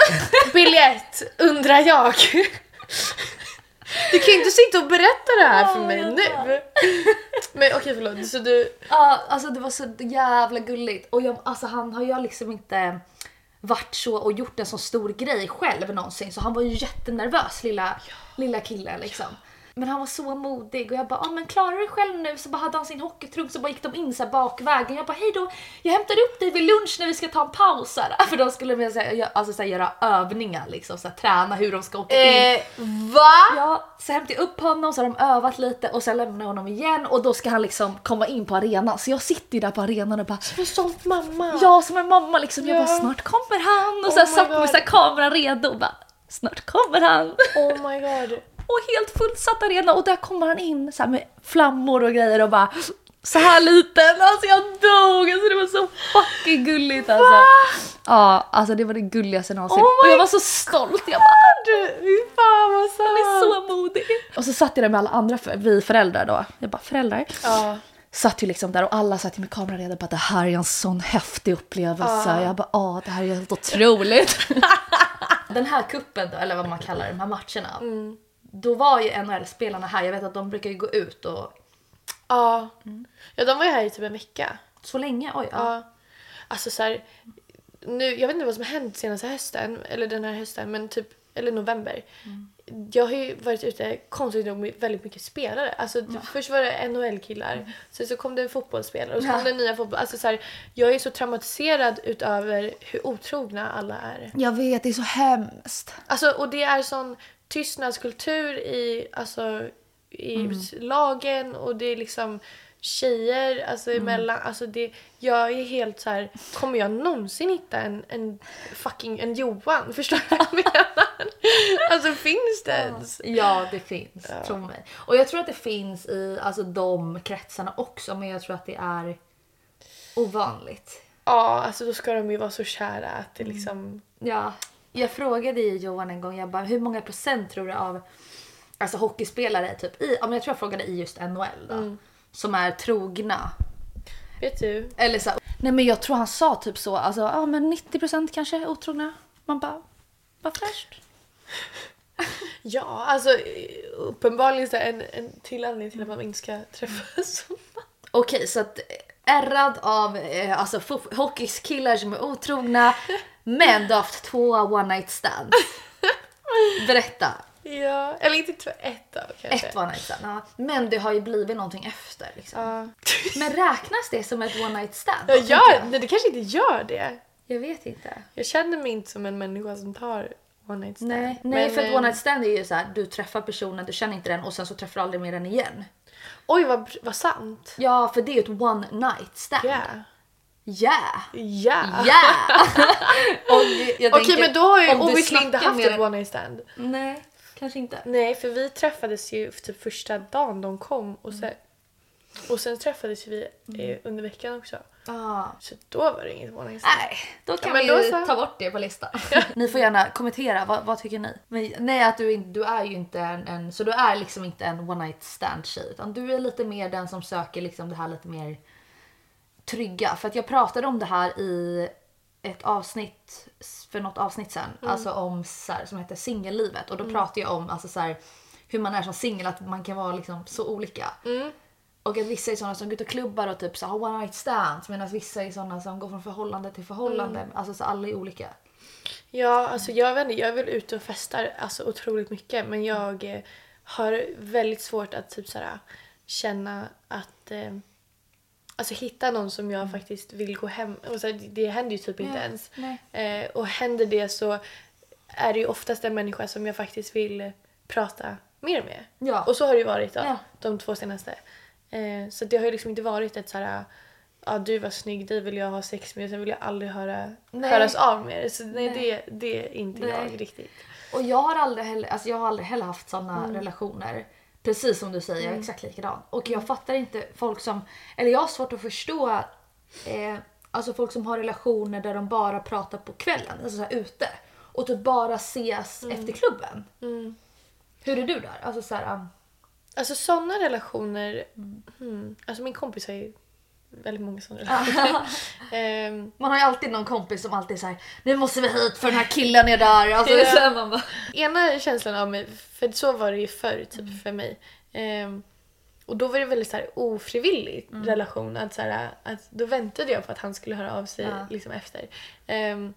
biljett undrar jag? Du kan inte sitta och berätta det här för mig nu. Men okej förlåt, så du... Ja, alltså det var så jävla gulligt. Och jag, alltså han har ju liksom inte varit så och gjort en så stor grej själv någonsin. Så han var ju jättenervös lilla, lilla killen liksom. Men han var så modig och jag bara, ah, men klarar du dig själv nu? Så bara hade han sin hockeytrunk så bara gick de in så bakvägen. Jag bara, hej då, jag hämtar upp dig vid lunch när vi ska ta en paus. Här. (laughs) För de skulle med, så här, alltså, så här, göra övningar liksom, så här, träna hur de ska åka in. Eh, va? Ja, så hämtade jag upp honom så har de övat lite och sen lämnar jag honom igen och då ska han liksom komma in på arenan. Så jag sitter ju där på arenan och bara Som en stolt mamma. Ja, som en mamma liksom. Jag Ja. bara snart kommer han och Oh så här, satt med God. så här, kameran redo och bara snart kommer han. Oh my god. (laughs) Och helt fullsatt arena och där kommer han in så med flammor och grejer och bara så här liten. Alltså jag dog! Alltså det var så fucking gulligt alltså. Ja, alltså det var det gulligaste någonsin. Oh och jag var så stolt. Jag bara Du, fan vad han är sant. så modig. Och så satt jag där med alla andra, för, vi föräldrar då. Jag bara föräldrar. Ja. Satt ju liksom där och alla satt ju med kameran redo på att det här är en sån häftig upplevelse. Jag bara, ja det här är helt otroligt. (laughs) Den här kuppen då, eller vad man kallar de här matcherna. Då var ju NHL-spelarna här, jag vet att de brukar ju gå ut och Ja. ja, de var ju här i typ en vecka. så länge, oj. Ja. Ja. Alltså så här, nu, jag vet inte vad som har hänt senaste hösten, eller den här hösten, men typ, eller november. Jag har ju varit ute konstigt nog med väldigt mycket spelare. Alltså, Först var det NHL-killar, sen så kom det fotbollsspelare och så kom det nya fotboll. Alltså, så här, jag är så traumatiserad utöver hur otrogna alla är. Jag vet, det är så hemskt. Alltså, och det är sån tystnadskultur i, alltså, i lagen och det är liksom tjejer alltså, emellan. Alltså, det, jag är helt så här, kommer jag någonsin hitta en, en fucking en Johan? (laughs) Förstår du vad jag menar? Alltså finns det ens? Ja, det finns. Tro mig. Och jag tror att det finns i alltså, de kretsarna också, men jag tror att det är ovanligt. Ja, alltså då ska de ju vara så kära att det liksom... Ja, jag frågade ju Johan en gång, jag bara, hur många procent tror du av alltså, hockeyspelare typ i, ja, men jag tror jag frågade i just NHL då, som är trogna? Vet du? Eller så, nej men jag tror han sa typ så, alltså ja men 90 procent kanske otrogna. Man bara, vad fräscht. (laughs) Ja, alltså uppenbarligen så är en, en till anledning till att man inte ska träffas. (laughs) Okej, så att eh, ärrad av eh, alltså, hockeykillar som är otrogna, (laughs) men du har haft två one night stands. (laughs) Berätta. ja, eller inte två, ett då kanske. Ett one night stand, ja. Men det har ju blivit någonting efter. Liksom. Ja. (laughs) Men räknas det som ett one night stand? Tänker gör, nej, det kanske inte gör det. Jag vet inte. Jag känner mig inte som en människa som tar one night stand. Nej, nej Men, för att eh, one night stand är ju så här, du träffar personen, du känner inte den och sen så träffar du aldrig mer den igen. Oj vad, vad sant. Ja, för det är ju ett one night stand. Ja. Ja. Ja. Ja! Och jag Okej men då har ju obviously inte haft med ett one night stand. Nej, kanske inte. Nej för vi träffades ju typ första dagen de kom och sen, och sen träffades vi eh, under veckan också. Ah. Så då var det inget one night stand. Nej, då kan Ja, vi så. ta bort det på listan. (laughs) ni får gärna kommentera, vad, vad tycker ni? Men, nej, att du, du är ju inte en, en, så du är liksom inte en one night stand tjej utan du är lite mer den som söker liksom det här lite mer trygga. För att jag pratade om det här i ett avsnitt för något avsnitt sen, alltså om så här, som heter singellivet och då pratade jag om alltså så här, hur man är som singel, att man kan vara liksom så olika. Och att vissa är sådana som går ut och klubbar och typ så har one night stands medan vissa är sådana som går från förhållande till förhållande. Alltså så alla är olika. Ja, alltså jag vet inte, jag är väl ute och festar alltså, otroligt mycket men jag eh, har väldigt svårt att typ såhär, känna att eh, Alltså hitta någon som jag faktiskt vill gå hem och så här, det händer ju typ inte ens. nej. Eh, och händer det så är det ju oftast en människa som jag faktiskt vill prata mer med. Ja. Och så har det ju varit då, Ja. de två senaste. Eh, så det har ju liksom inte varit ett såhär ja du var snygg, dig vill jag ha sex med, sen vill jag aldrig höra, Nej. höras av med det. Så nej, Nej. Det, det är inte Nej. jag riktigt. Och jag har aldrig heller, alltså jag har aldrig heller haft sådana Mm. relationer. Precis som du säger, är exakt likadan. Och jag fattar inte folk som, eller jag har svårt att förstå eh, alltså folk som har relationer där de bara pratar på kvällen, alltså så här ute. Och typ bara ses Mm. efter klubben. Hur är du där? Alltså så här, um, Alltså sådana relationer, hmm, alltså min kompis har ju väldigt många sådana (laughs) relationer. Ehm, man har ju alltid någon kompis som alltid säger nu måste vi hit för den här killen är där. Alltså, Ja. så man bara, ena känslan av mig, för så var det ju förr typ för mig. Ehm, och då var det väldigt så här ofrivillig relation. Att, så här, att då väntade jag på att han skulle höra av sig Ja. liksom efter. Ehm,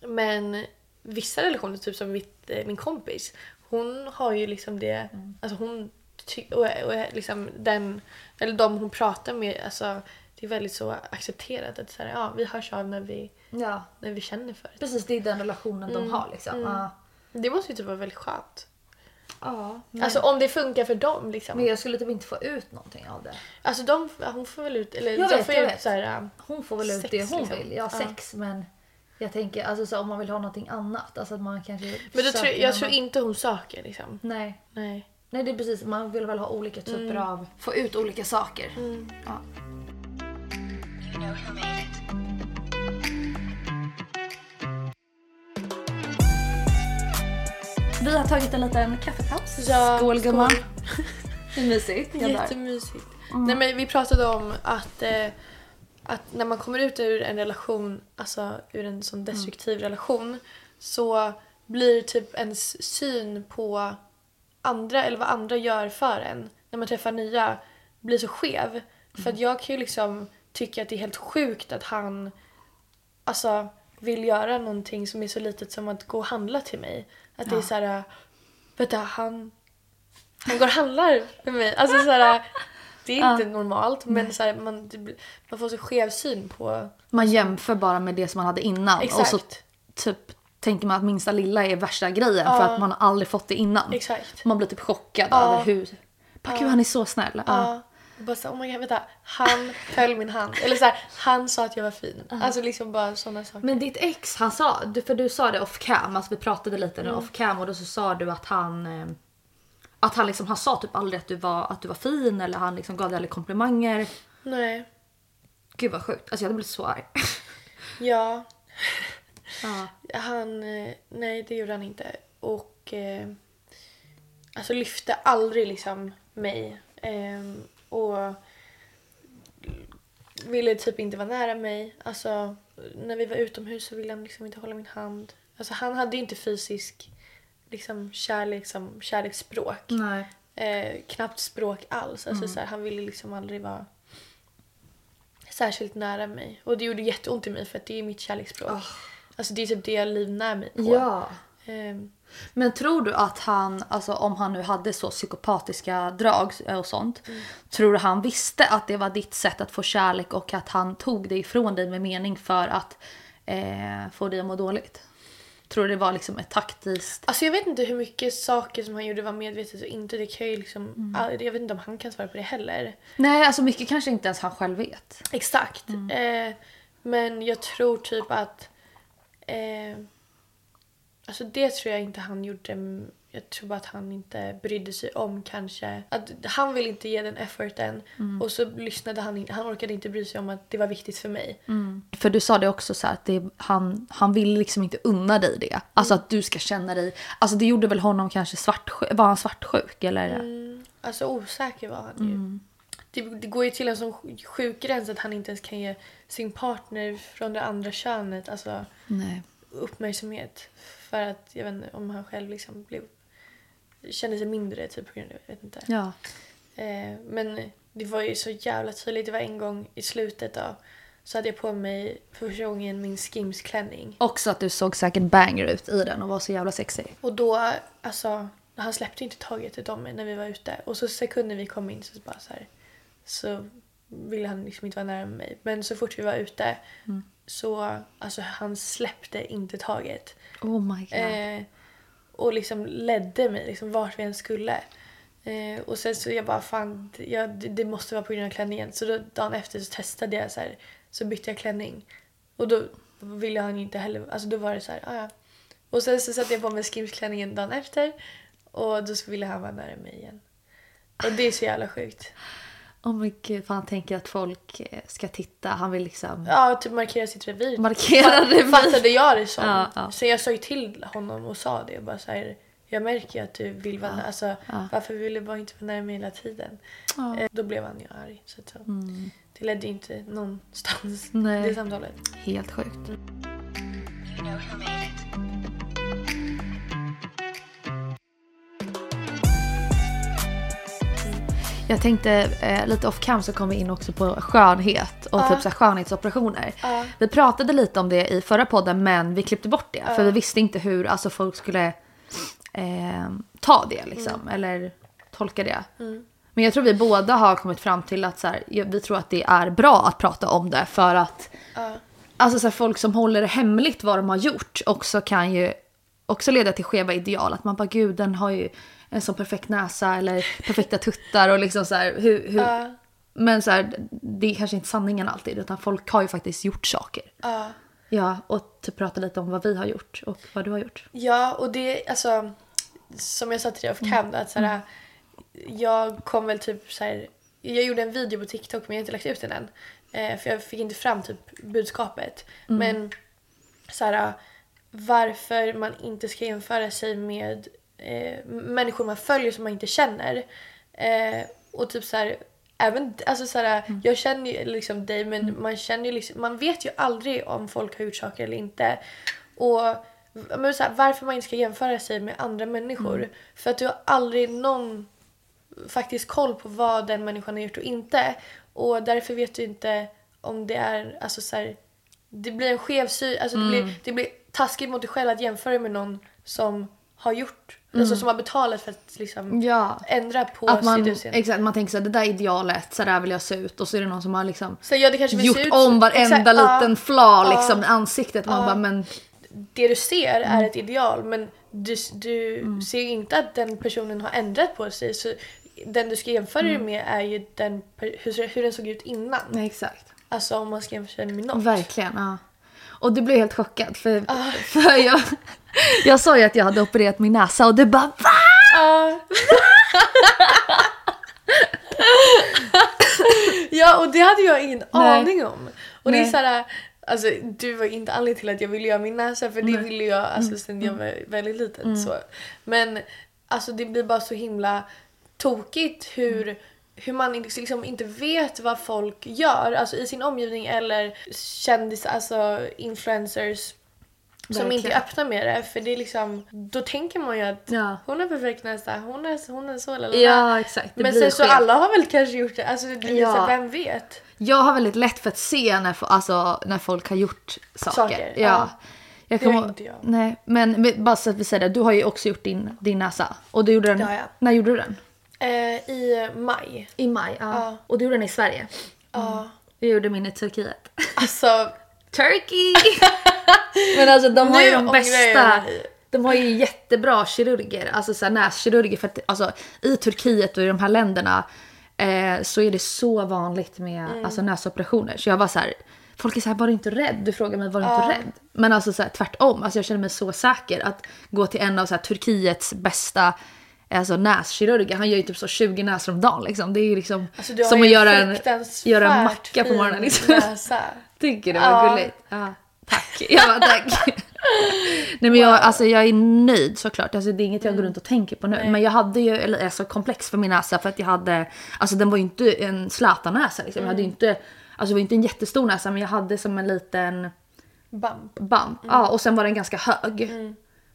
men vissa relationer, typ som mitt, eh, min kompis, hon har ju liksom det, Mm. alltså hon och, och liksom den, eller de hon pratar med, alltså det är väldigt så accepterat att så här, ja, vi hörs av när vi, Ja, när vi känner för det. precis det är den relationen de har liksom. Ja. Det måste ju typ vara väldigt skönt. Ja, men, Alltså om det funkar för dem liksom. men jag skulle typ inte få ut någonting av det. Alltså de, hon får väl ut, eller Jag de vet, får jag ut vet. så här, Hon får väl ut Sex, det hon liksom. vill. Ja, sex men jag tänker alltså så om man vill ha någonting annat. Alltså att man kanske Men då tror, jag tror inte hon söker liksom. Nej. Nej. Nej det är precis, man vill väl ha olika typer av, få ut olika saker. Ja. Vi har tagit en liten kaffepaus. Ja, skål gumman. (laughs) Mysigt. Jättemysigt. Nej men vi pratade om att, eh, att när man kommer ut ur en relation, alltså ur en sån destruktiv relation, så blir typ ens syn på andra eller vad andra gör för en när man träffar nya blir så skev. För att jag kan ju liksom tycka att det är helt sjukt att han alltså vill göra någonting som är så litet som att gå och handla till mig. Att det är så här, vänta han han går och handlar med mig. Alltså så här, det är (laughs) inte normalt men så här, man, man får så skev syn på... Man jämför bara med det som man hade innan. Exakt. Och så typ tänker man att minsta lilla är värsta grejen för att man har aldrig fått det innan. Exakt. Man blir typ chockad Ja. över hur... Bara, Gud han är så snäll. Ja. Ja. Bara så, oh my God, vänta, han höll min hand. Eller så här, han sa att jag var fin. Alltså liksom bara sådana saker. Men ditt ex, han sa, för du sa det off cam, alltså vi pratade lite nu off cam och då så sa du att han eh, att han liksom, han sa typ aldrig att du var, att du var fin eller han liksom gav dig aldrig komplimanger. Nej. Gud vad sjukt, alltså jag hade blivit så arg. Ja, (laughs) Ja. han... eh, Nej, det gjorde han inte. Och... Eh, alltså lyfte aldrig liksom mig. Eh, och ville typ inte vara nära mig. Alltså, när vi var utomhus så ville han liksom inte hålla min hand. Alltså han hade ju inte fysisk liksom, kärlek som kärleksspråk. Nej. Eh, knappt språk alls. Alltså, så här, han ville liksom aldrig vara särskilt nära mig. Och det gjorde jätteont i mig för att det är mitt kärleksspråk. Alltså det är typ det jag livnär mig på. Ja. Ehm, Men tror du att han, alltså om han nu hade så psykopatiska drag och sånt. Tror du han visste att det var ditt sätt att få kärlek och att han tog det ifrån dig med mening för att eh, få dig att må dåligt? Tror du det var liksom ett taktiskt... Alltså jag vet inte hur mycket saker som han gjorde var medvetet och inte. Det kan ju liksom, Jag vet inte om han kan svara på det heller. Nej, alltså mycket kanske inte ens han själv vet. Exakt. Eh, men jag tror typ att... Eh, alltså det tror jag inte han gjorde. Jag tror bara att han inte brydde sig om kanske. Att han ville inte ge den efforten. Och så lyssnade han inte. Han orkade inte bry sig om att det var viktigt för mig. För du sa det också så här att det, han, han ville liksom inte unna dig det. Alltså att du ska känna dig... Alltså det gjorde väl honom kanske svartsjuk? Var han svartsjuk eller? Mm, alltså osäker var han ju. Det, det går ju till en sån sj- sjuk gräns att han inte ens kan ge sin partner från det andra könet alltså, Nej. uppmärksamhet. För att jag vet inte om han själv liksom blev, kände sig mindre typ på grund av det. Jag vet inte. Ja. Eh, men det var ju så jävla tydligt. Det var en gång i slutet då. Så hade jag på mig för första gången min Skims-klänning. Också att du såg säkert banger ut i den och var så jävla sexig. Och då, alltså, han släppte inte taget om mig när vi var ute. Och så sekunder vi kom in så bara så här, så ville han liksom inte vara nära mig. Men så fort vi var ute så, alltså han släppte inte taget. Oh my god. Eh, och liksom ledde mig liksom vart vi än skulle. Eh, och sen så jag bara fan, jag, det, måste vara på grund av klänningen. Så då, dagen efter så testade jag så här, så bytte jag klänning. Och då ville han inte heller, alltså då var det så här, ah, ja. Och sen så satte jag på mig skimsklänningen dagen efter. Och då ville han vara nära mig igen. Och det är så jävla sjukt. Oh my gud, för han tänker att folk eh, ska titta. Han vill liksom Ja, typ markera sitt revir. markera Fa- revir. Fattade jag det som. Ja, ja. Så jag sa ju till honom och sa det. Och bara så här, jag märker att du vill vara nära. Alltså, Varför vill du bara inte vara nära mig hela tiden? Eh, då blev han ju arg. Så, så. Det ledde ju inte någonstans, Nej. det samtalet. Helt sjukt. Jag tänkte eh, lite off cam så kom vi in också på skönhet och typ så här skönhetsoperationer. Vi pratade lite om det i förra podden men vi klippte bort det för vi visste inte hur alltså, folk skulle eh, ta det liksom. Eller tolka det. Men jag tror vi båda har kommit fram till att så här, vi tror att det är bra att prata om det för att alltså så här, folk som håller hemligt vad de har gjort också kan ju också leda till skeva ideal. Att man bara gud den har ju en sån perfekt näsa eller perfekta tuttar och liksom så här, hur, hur... Men så här, det är kanske inte sanningen alltid utan folk har ju faktiskt gjort saker. Ja, och typ prata lite om vad vi har gjort och vad du har gjort. Ja, och det alltså som jag sa till dig off cam, att såhär, jag kom väl typ så här. Jag gjorde en video på TikTok men jag har inte lagt ut den än. Eh, för jag fick inte fram typ budskapet. Men så här, varför man inte ska jämföra sig med eh, människor man följer som man inte känner. Eh, och typ så här, även, alltså så här, jag känner ju liksom dig men man känner ju liksom, man vet ju aldrig om folk har gjort saker eller inte. Och men så här, varför man inte ska jämföra sig med andra människor. För att du har aldrig någon faktiskt koll på vad den människan har gjort och inte. Och därför vet du inte om det är, alltså så här, det blir en skev syn, alltså det, blir, det blir taskigt mot dig själv att jämföra med någon som har gjort, alltså som har betalat för att liksom Ja. ändra på Att man, sitt utseende. exakt, man tänker så här, det där idealet, så där vill jag se ut. Och så är det någon som har liksom Så ja, gjort ut om varenda exakt, ja. liten fla liksom i ansiktet. Man bara men det du ser Mm. är ett ideal men du, du ser ju inte att den personen har ändrat på sig. Så den du ska jämföra Mm. dig med är ju den, hur, hur den såg ut innan. nej exakt. Alltså om man ska jämföra den med något. Verkligen, ja. Och du blev helt chockad för, för jag, jag sa ju att jag hade opererat min näsa och du bara va? (laughs) Ja och det hade jag ingen Nej. aning om. Och det är Nej. såhär, alltså du var inte anledningen till att jag ville göra min näsa för det ville jag Mm. alltså sen jag var väldigt liten. Så. Men alltså det blir bara så himla tokigt hur Mm. hur man liksom inte vet vad folk gör alltså i sin omgivning eller kändis, alltså influencers som Verkligen. inte är öppna med det för det är liksom då tänker man ju att Ja. hon har perfekt näsa, hon är, hon är så eller Ja exakt. Det Men sen så alla har väl kanske gjort det, alltså det Ja. så vem vet? Jag har väldigt lätt för att se när, alltså, när folk har gjort saker. Saker, ja. ja. Jag Det kommer- inte jag. Nej, men, men bara så att vi säger det. Du har ju också gjort din, din näsa. Och du gjorde den... Har jag. När gjorde du den? Eh, I maj. I maj, ja. Ja. Och du gjorde den i Sverige. Ja. Jag gjorde min i Turkiet. Alltså, (laughs) Turkey! (laughs) (laughs) men alltså de har ju de bästa... De har ju jättebra kirurger, alltså så här näskirurger. För att, alltså, I Turkiet och i de här länderna eh, så är det så vanligt med Mm. alltså, näsoperationer. Så jag var så här, folk är så här, var du inte rädd? Du frågar mig, var du inte rädd? Men alltså så här, tvärtom, alltså, jag känner mig så säker att gå till en av så här, Turkiets bästa alltså, näskirurger. Han gör ju typ så 20 näsor om dagen. Liksom. Det är ju liksom alltså du som att göra en, göra en macka på morgonen. Liksom. Näsa. (laughs) Tycker var Ja. gulligt. Ja, tack. (laughs) Jag bara, tack. Nej men jag, alltså, jag är nöjd såklart. Alltså, det är inget jag går runt och tänker på nu. Men jag hade ju eller, alltså, komplex för min näsa för att jag hade, alltså den var ju inte en Zlatan-näsa liksom. Jag hade ju inte, alltså det var inte en jättestor näsa men jag hade som en liten Bump. bump. Ja, och sen var den ganska hög.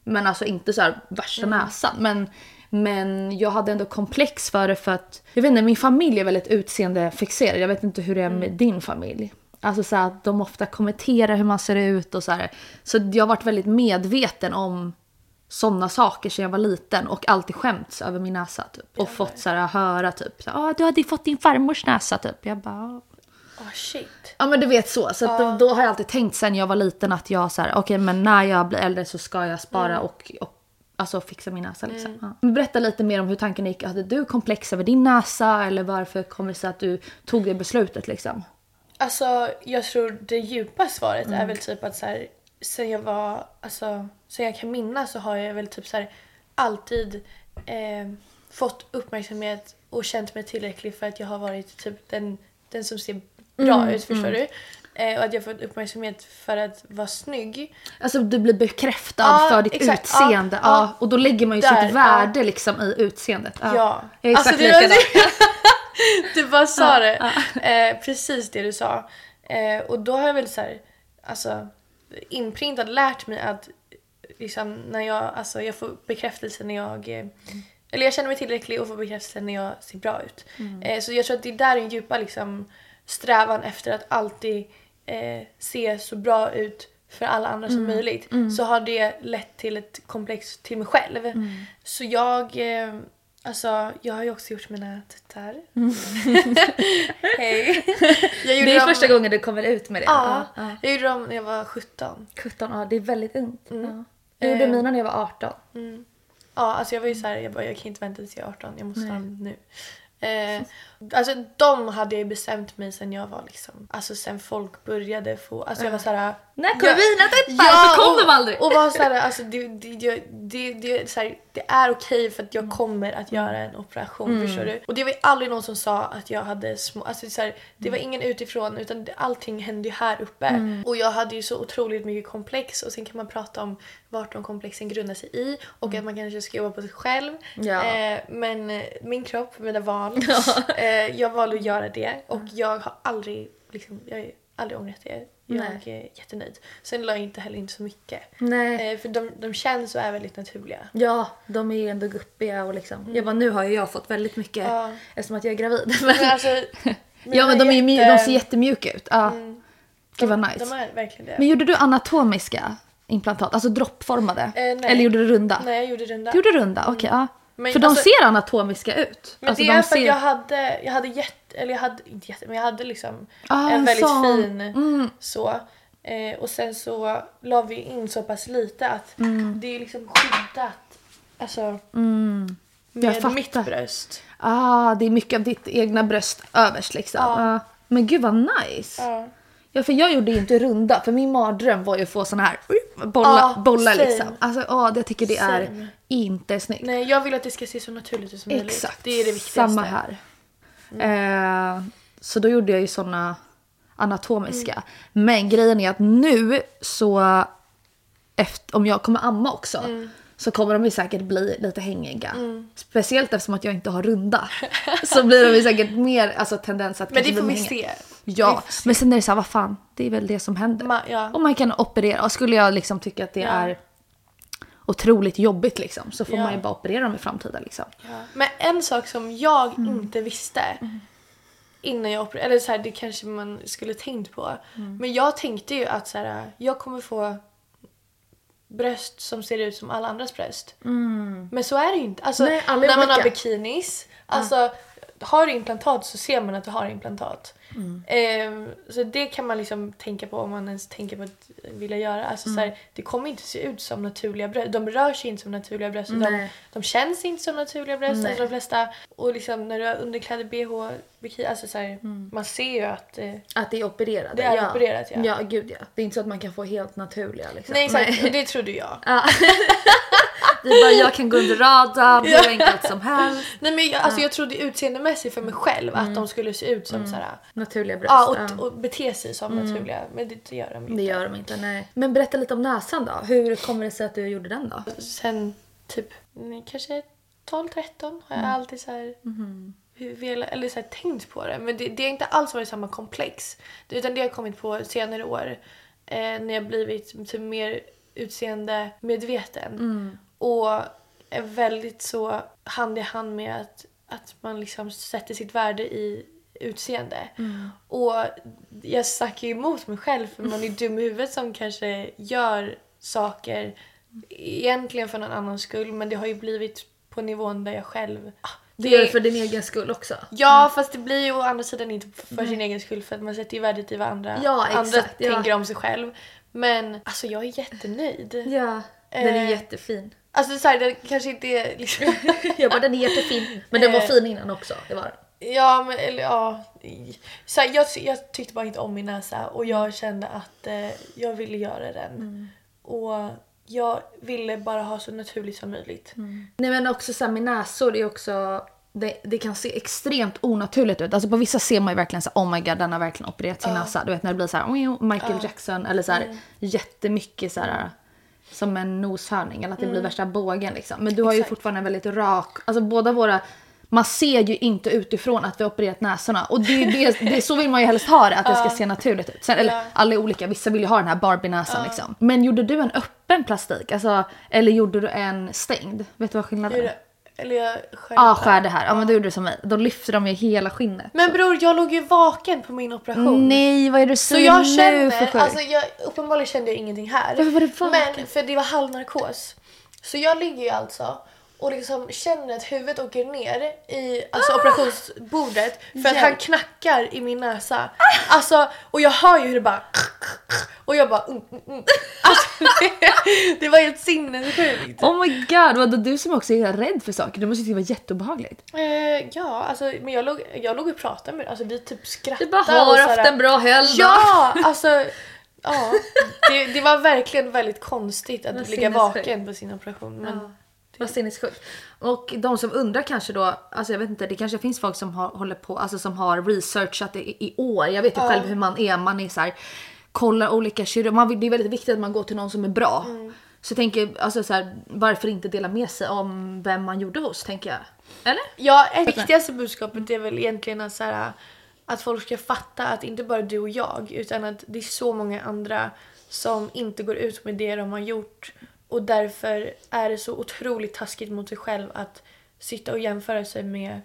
Men alltså inte så här värsta näsan. Men, men jag hade ändå komplex för det för att, jag vet inte, min familj är väldigt utseendefixerad. Jag vet inte hur det är med din familj. Alltså så att de ofta kommenterar hur man ser ut och så här. Så jag har varit väldigt medveten om sådana saker sedan jag var liten och alltid skämts över min näsa typ. Och fått så här, höra typ, så här, ah, du hade fått din farmors näsa typ. Jag bara. Åh shit. Ja men du vet så. Så att då, då har jag alltid tänkt sen jag var liten att jag så här, okej men när jag blir äldre så ska jag spara och, och alltså fixa min näsa liksom. Ja. Men Berätta lite mer om hur tanken gick. Hade du komplex över din näsa eller varför kommer det sig att du tog det beslutet liksom? Alltså jag tror det djupa svaret Mm. är väl typ att så här, sen jag var, alltså sen jag kan minnas så har jag väl typ så här, alltid eh, fått uppmärksamhet och känt mig tillräcklig för att jag har varit typ den, den som ser bra Mm, ut, förstår du? Eh, och att jag fått uppmärksamhet för att vara snygg. Alltså du blir bekräftad Ja, för ditt exakt. utseende. Ja, Ja, ja. och då lägger man ju Där, sitt värde liksom i utseendet. Ja. Jag är exakt Alltså, likadan. (laughs) Du bara sa det. Eh, precis det du sa. Eh, och då har jag väl så här, alltså inprintat lärt mig att liksom när jag, alltså jag får bekräftelse när jag eh, eller jag känner mig tillräcklig och får bekräftelse när jag ser bra ut. Eh, så jag tror att det är där den djupa liksom strävan efter att alltid eh, se så bra ut för alla andra som möjligt så har det lett till ett komplex till mig själv. Så jag, eh, alltså jag har ju också gjort mina tuttar. (laughs) Hej. (laughs) Jag gjorde Det är dem- första gången du kommer ut med det. Ja, ja. jag gjorde dem när jag var 17. 17, ja det är väldigt ungt. Mm. Ja. Jag gjorde Eh. mina när jag var 18. Ja, alltså jag var ju såhär, jag bara jag kan inte vänta tills jag är 18, jag måste ha dem nu. Eh, alltså de hade jag ju bestämt mig sen jag var liksom, alltså sen folk började få, alltså jag var såhär När kommer mina tuttar? Så kom och, de aldrig. Och var såhär, alltså det, det, det, det, så här, det är okej för att jag kommer att göra en operation, förstår du? Och det var aldrig någon som sa att jag hade små, alltså så här, det var ingen utifrån utan allting hände ju här uppe. Och jag hade ju så otroligt mycket komplex och sen kan man prata om vart de komplexen grundar sig i och att man kanske ska jobba på sig själv. Eh, men eh, min kropp, mina val, (laughs) eh, jag valde att göra det och jag har aldrig, liksom, jag har aldrig ångrat det. Jag Nej. är jättenöjd. Sen la jag inte heller inte så mycket. Nej. Eh, för de, de känns och är väldigt naturliga. Ja, de är ju ändå guppiga och liksom. Jag bara, nu har ju jag fått väldigt mycket Ja. eftersom att jag är gravid. Men (laughs) alltså, (laughs) ja men de, är mju- de ser jättemjuka ut. Ja. Gud vad nice. De är verkligen det. Men gjorde du anatomiska implantat? Alltså droppformade? Eh. Eller gjorde du runda? Nej, jag gjorde runda. Du gjorde runda? Okej, ja. Men för de alltså- ser anatomiska ut. Men alltså, det de är för ser... att jag hade, jag hade jätte, eller jag hade, inte jätte, men jag hade liksom Ah, en väldigt sån. fin Mm. så. Eh, och sen så la vi in så pass lite att Mm. det är liksom skyddat. Alltså Mm. Jag med fattar. mitt bröst. Ah, det är mycket av ditt egna bröst överst liksom. Ja. Ah. Men gud vad nice. Ja. För jag gjorde ju inte runda för min mardröm var ju att få såna här bolla, Ja, bollar same. liksom. Alltså ja, jag tycker det är Same. inte snyggt. Nej, jag vill att det ska se så naturligt ut som möjligt. Exakt, Det är det viktigaste. samma här. Eh, så då gjorde jag ju såna anatomiska. Mm. Men grejen är att nu så, efter, om jag kommer amma också, Mm. så kommer de ju säkert bli lite hängiga. Speciellt eftersom att jag inte har runda. så blir de ju säkert mer alltså, tendens att Men det får vi hängiga. se. Ja, men sen är det så här, vad fan, det är väl det som händer. Ma- ja. Och man kan operera. Och skulle jag liksom tycka att det Ja. är otroligt jobbigt liksom, så får Ja. man ju bara operera dem i framtiden. Liksom. Men en sak som jag Mm. inte visste innan jag opererade, eller så här, det kanske man skulle tänkt på. Mm. Men jag tänkte ju att så här, jag kommer få bröst som ser ut som alla andras bröst. Men så är det ju inte. Alltså, Mm. Nej, när man har bikinis, alltså har du implantat så ser man att du har implantat. Mm. Ehm, så det kan man liksom tänka på om man ens tänker på att vilja göra. Alltså, så Mm. här, det kommer inte se ut som naturliga bröst. De rör sig inte som naturliga bröst. De, Nej. de känns inte som naturliga bröst, Nej. alltså de flesta. Och liksom när du har underkläder, bh, bikini, alltså så här, man ser ju att... Eh, Att det är opererat? Det är opererat, ja. Ja, gud ja. Det är inte så att man kan få helt naturliga liksom. nej exakt, och det trodde jag. (laughs) (laughs) Det är bara, jag kan gå under radarn hur enkelt som helst. Nej men jag, alltså, jag trodde utseendemässigt för mig själv att de skulle se ut som så här, Naturliga bröst. ja, och, och bete sig som naturliga. Men det, det gör de Det inte. gör de inte, nej. Men berätta lite om näsan då. Hur kommer det sig att du gjorde den då? Sen typ kanske 12-13 har jag alltid så här, hur velat, eller så här, tänkt på det. Men det, det har inte alls varit samma komplex. Utan det har kommit på senare år. Eh, när jag blivit typ, mer utseende medveten. Och är väldigt så hand i hand med att, att man liksom sätter sitt värde i utseende. Och jag snackar ju emot mig själv för man är (laughs) dum i huvudet som kanske gör saker egentligen för någon annans skull men det har ju blivit på nivån där jag själv... Ah, gör det för din egen skull också. Ja fast det blir ju å andra sidan inte för sin egen skull för att man sätter ju värdet i vad andra, Ja, andra exakt, ja. tänker om sig själv. Men alltså jag är jättenöjd. Ja. Den är Eh. jättefin. Alltså så här, det kanske inte är liksom... (laughs) Jag bara, den är jättefin. Men den var Eh. fin innan också. Det var den. Ja, men eller ja. Så här, jag, jag tyckte bara inte om min näsa och jag kände att eh, jag ville göra den. Och jag ville bara ha så naturligt som möjligt. Nej men också så här med näsor, är också det, det kan se extremt onaturligt ut. Alltså på vissa ser man ju verkligen så oh my god den har verkligen opererat sin näsa. Du vet när det blir så här "Oj, Michael Jackson eller så här jättemycket så här som en noshörning eller att det blir värsta bågen liksom. Men du har ju Exakt. fortfarande en väldigt rak, alltså båda våra man ser ju inte utifrån att vi har opererat näsorna och det, det, det, så vill man ju helst ha det, att det ska se naturligt ut. Sen, eller Ja. alla är olika, vissa vill ju ha den här Barbie-näsan liksom. Men gjorde du en öppen plastik? Alltså, eller gjorde du en stängd? Vet du vad skillnaden är? Eller jag skär Ja, skär det här. Ja, men då gjorde du som mig. Då lyfter de ju hela skinnet. Men bror, jag låg ju vaken på min operation. Nej, vad är det du Så säger jag nu känner, för sjukt? alltså jag, uppenbarligen kände jag ingenting här. Varför var du vaken? Men för det var halvnarkos. Så jag ligger ju alltså och liksom känner att huvudet åker ner i alltså Ah! operationsbordet för att han knackar i min näsa. Alltså, och jag hör ju hur det bara och jag bara mm, mm, mm. Alltså, det, (laughs) det var helt sinnessjukt. Oh my god, vadå du som också är rädd för saker, det måste ju vara jätteobehagligt. Eh, ja, alltså, men jag låg, jag låg och pratade med alltså vi typ skrattade. Du bara och har haft en bra helg då." Ja, alltså ja. Det, det var verkligen väldigt konstigt att ligga vaken på sin operation. Men Vad sinnessjukt. Och de som undrar kanske då, alltså jag vet inte, det kanske finns folk som har, håller på, alltså som har researchat det i, i år. Jag vet ju själv hur man är, man är så här, kollar olika kirurger, det är väldigt viktigt att man går till någon som är bra. Mm. Så jag tänker, alltså så här, varför inte dela med sig om vem man gjorde hos, tänker jag. Eller? Ja, det viktigaste budskapet är väl egentligen att, så här, att folk ska fatta att inte bara du och jag utan att det är så många andra som inte går ut med det de har gjort och därför är det så otroligt taskigt mot sig själv att sitta och jämföra sig med,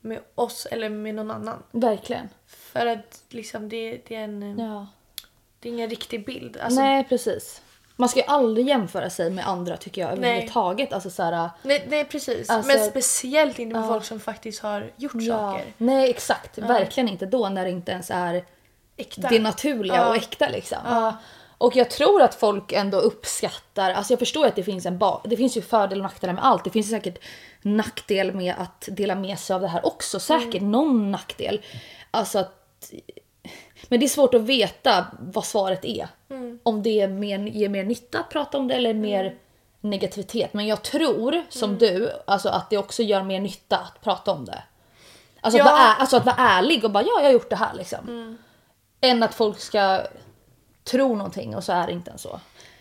med oss eller med någon annan. Verkligen. För att liksom det, det, är, en, Ja. det är ingen riktig bild. Alltså, Nej precis. Man ska ju aldrig jämföra sig med andra tycker jag överhuvudtaget. Alltså så här, Nej, nej precis. Alltså- Men speciellt inte med folk som faktiskt har gjort ja. saker. Nej exakt, verkligen inte då när det inte ens är Äkta. det naturliga Ja. och äkta liksom. Och jag tror att folk ändå uppskattar, alltså jag förstår att det finns en ba- det finns ju fördelar och nackdelar med allt. Det finns säkert nackdel med att dela med sig av det här också, säkert någon nackdel. Alltså att men det är svårt att veta vad svaret är. Om det är mer, ger mer nytta att prata om det eller mer negativitet. Men jag tror, som du, alltså att det också gör mer nytta att prata om det. Alltså, att, Ja. vara, ä- alltså att vara ärlig och bara ja, jag har gjort det här liksom. Än att folk ska tro någonting och så är det inte ens så.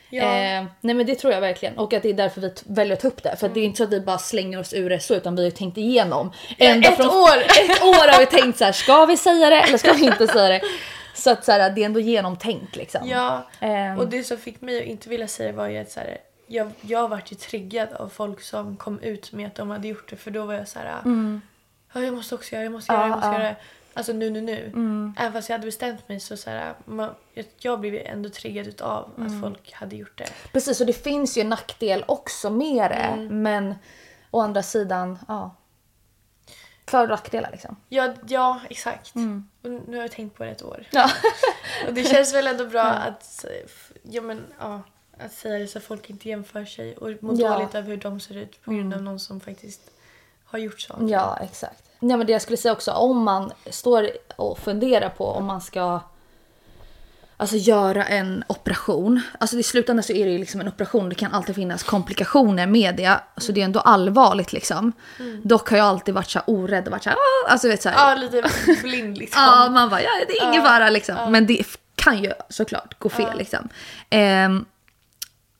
Ja. Eh, nej men det tror jag verkligen och att det är därför vi väljer att ta upp det. För det är inte så att vi bara slänger oss ur det så utan vi har ju tänkt igenom. Ända ett år. (laughs) Ett år har vi tänkt så här, ska vi säga det eller ska vi inte säga det? Så att så här, det är ändå genomtänkt liksom. Ja, Ehm. och det som fick mig att inte vilja säga det var ju att så här, jag, jag vart ju triggad av folk som kom ut med att de hade gjort det för då var jag så här. Ja, jag måste också göra jag måste göra jag måste Mm. Ja, göra det. Alltså nu, nu, nu. Även fast jag hade bestämt mig så, så här, man, jag, jag blev ändå triggad utav Mm. att folk hade gjort det. Precis och det finns ju en nackdel också med det. Mm. Men å andra sidan, ja. För och nackdelar liksom. Ja, ja exakt. Och nu har jag tänkt på det ett år. Mm. Ja. Och det känns väl ändå bra (laughs) att, ja, men, ja, att säga det så att folk inte jämför sig och mår Ja. dåligt över hur de ser ut på grund av någon som faktiskt har gjort saker. Ja, exakt. Ja, men det jag skulle säga också, om man står och funderar på om man ska alltså, göra en operation. Alltså i slutändan så är det ju liksom en operation, det kan alltid finnas komplikationer med det. Så det är ändå allvarligt liksom. Dock har jag alltid varit så orädd och varit så här, "Ah", alltså vet så här, Ja, lite blind (laughs) liksom. Ja, man bara ja, det är ingen fara liksom. Men det kan ju såklart gå fel liksom. Ehm,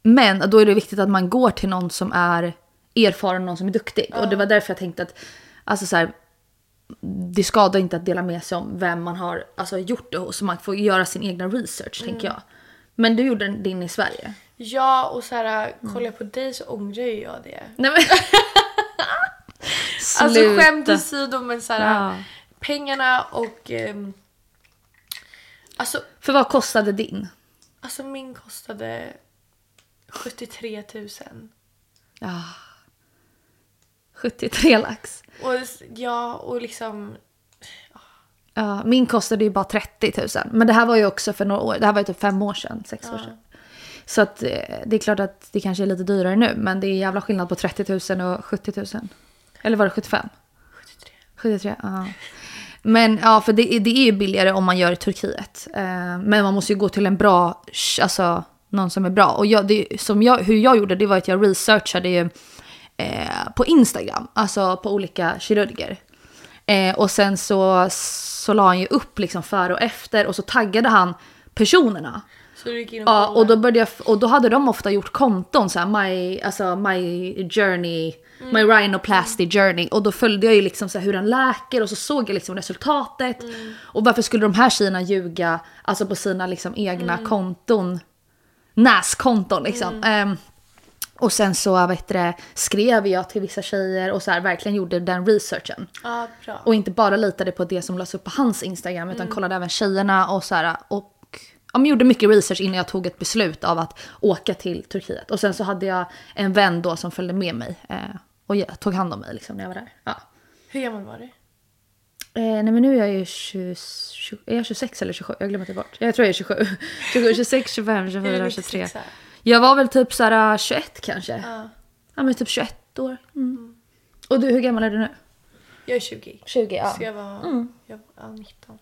men då är det viktigt att man går till någon som är erfaren, någon som är duktig. Och det var därför jag tänkte att alltså så här, det skadar inte att dela med sig om vem man har alltså, gjort det hos. Så man får göra sin egna research tänker jag. Men du gjorde din i Sverige? Ja, och så här, kollar jag på dig så ångrar ju jag det. Nej men... (laughs) Alltså skämt åsido men så här, Ja. pengarna och... ehm, alltså, För vad kostade din? alltså min kostade 73 000. Ja. 73 lax. Och ja, och liksom... Ja, min kostade ju bara 30 000. Men det här var ju också för några år, det här var ju typ fem år sedan, sex år sedan. Så att eh, det är klart att det kanske är lite dyrare nu, men det är jävla skillnad på 30 000 och 70 000. Eller var det 75? 73. 73, ja. Men ja, för det, är- det är ju billigare om man gör i Turkiet. Eh, men man måste ju gå till en bra, alltså någon som är bra. Och jag, det, som jag, hur jag gjorde det var att jag researchade ju eh, på Instagram, alltså på olika kirurger. Eh, och sen så, så la han ju upp liksom före och efter och så taggade han personerna. Ja, och då, började jag, och då hade de ofta gjort konton så här, my, alltså my journey, my rhinoplasty journey. Och då följde jag ju liksom så här hur den läker och så såg jag liksom resultatet. Och varför skulle de här tjejerna ljuga alltså på sina liksom egna konton, näskonton liksom. Ehm, Och sen så vet du, skrev jag till vissa tjejer och så här, verkligen gjorde den researchen. Bra. Och inte bara litade på det som lades upp på hans Instagram utan kollade även tjejerna och så här, och ja, men gjorde mycket research innan jag tog ett beslut av att åka till Turkiet. Och sen så hade jag en vän då som följde med mig eh, och jag tog hand om mig liksom när jag var där. Ja. Hur gammal var du? Eh, nej men nu är jag ju 20, 20, är jag 26 eller 27? Jag glömmer bort. Jag tror jag är 27. 27 26, 25, 24, 23. Jag var väl typ såhär 21 kanske. Ja. Ja men typ 21 år. Mm. Och du, hur gammal är du nu? Jag är 20. 20, ja. Så jag var, jag var ja, 19.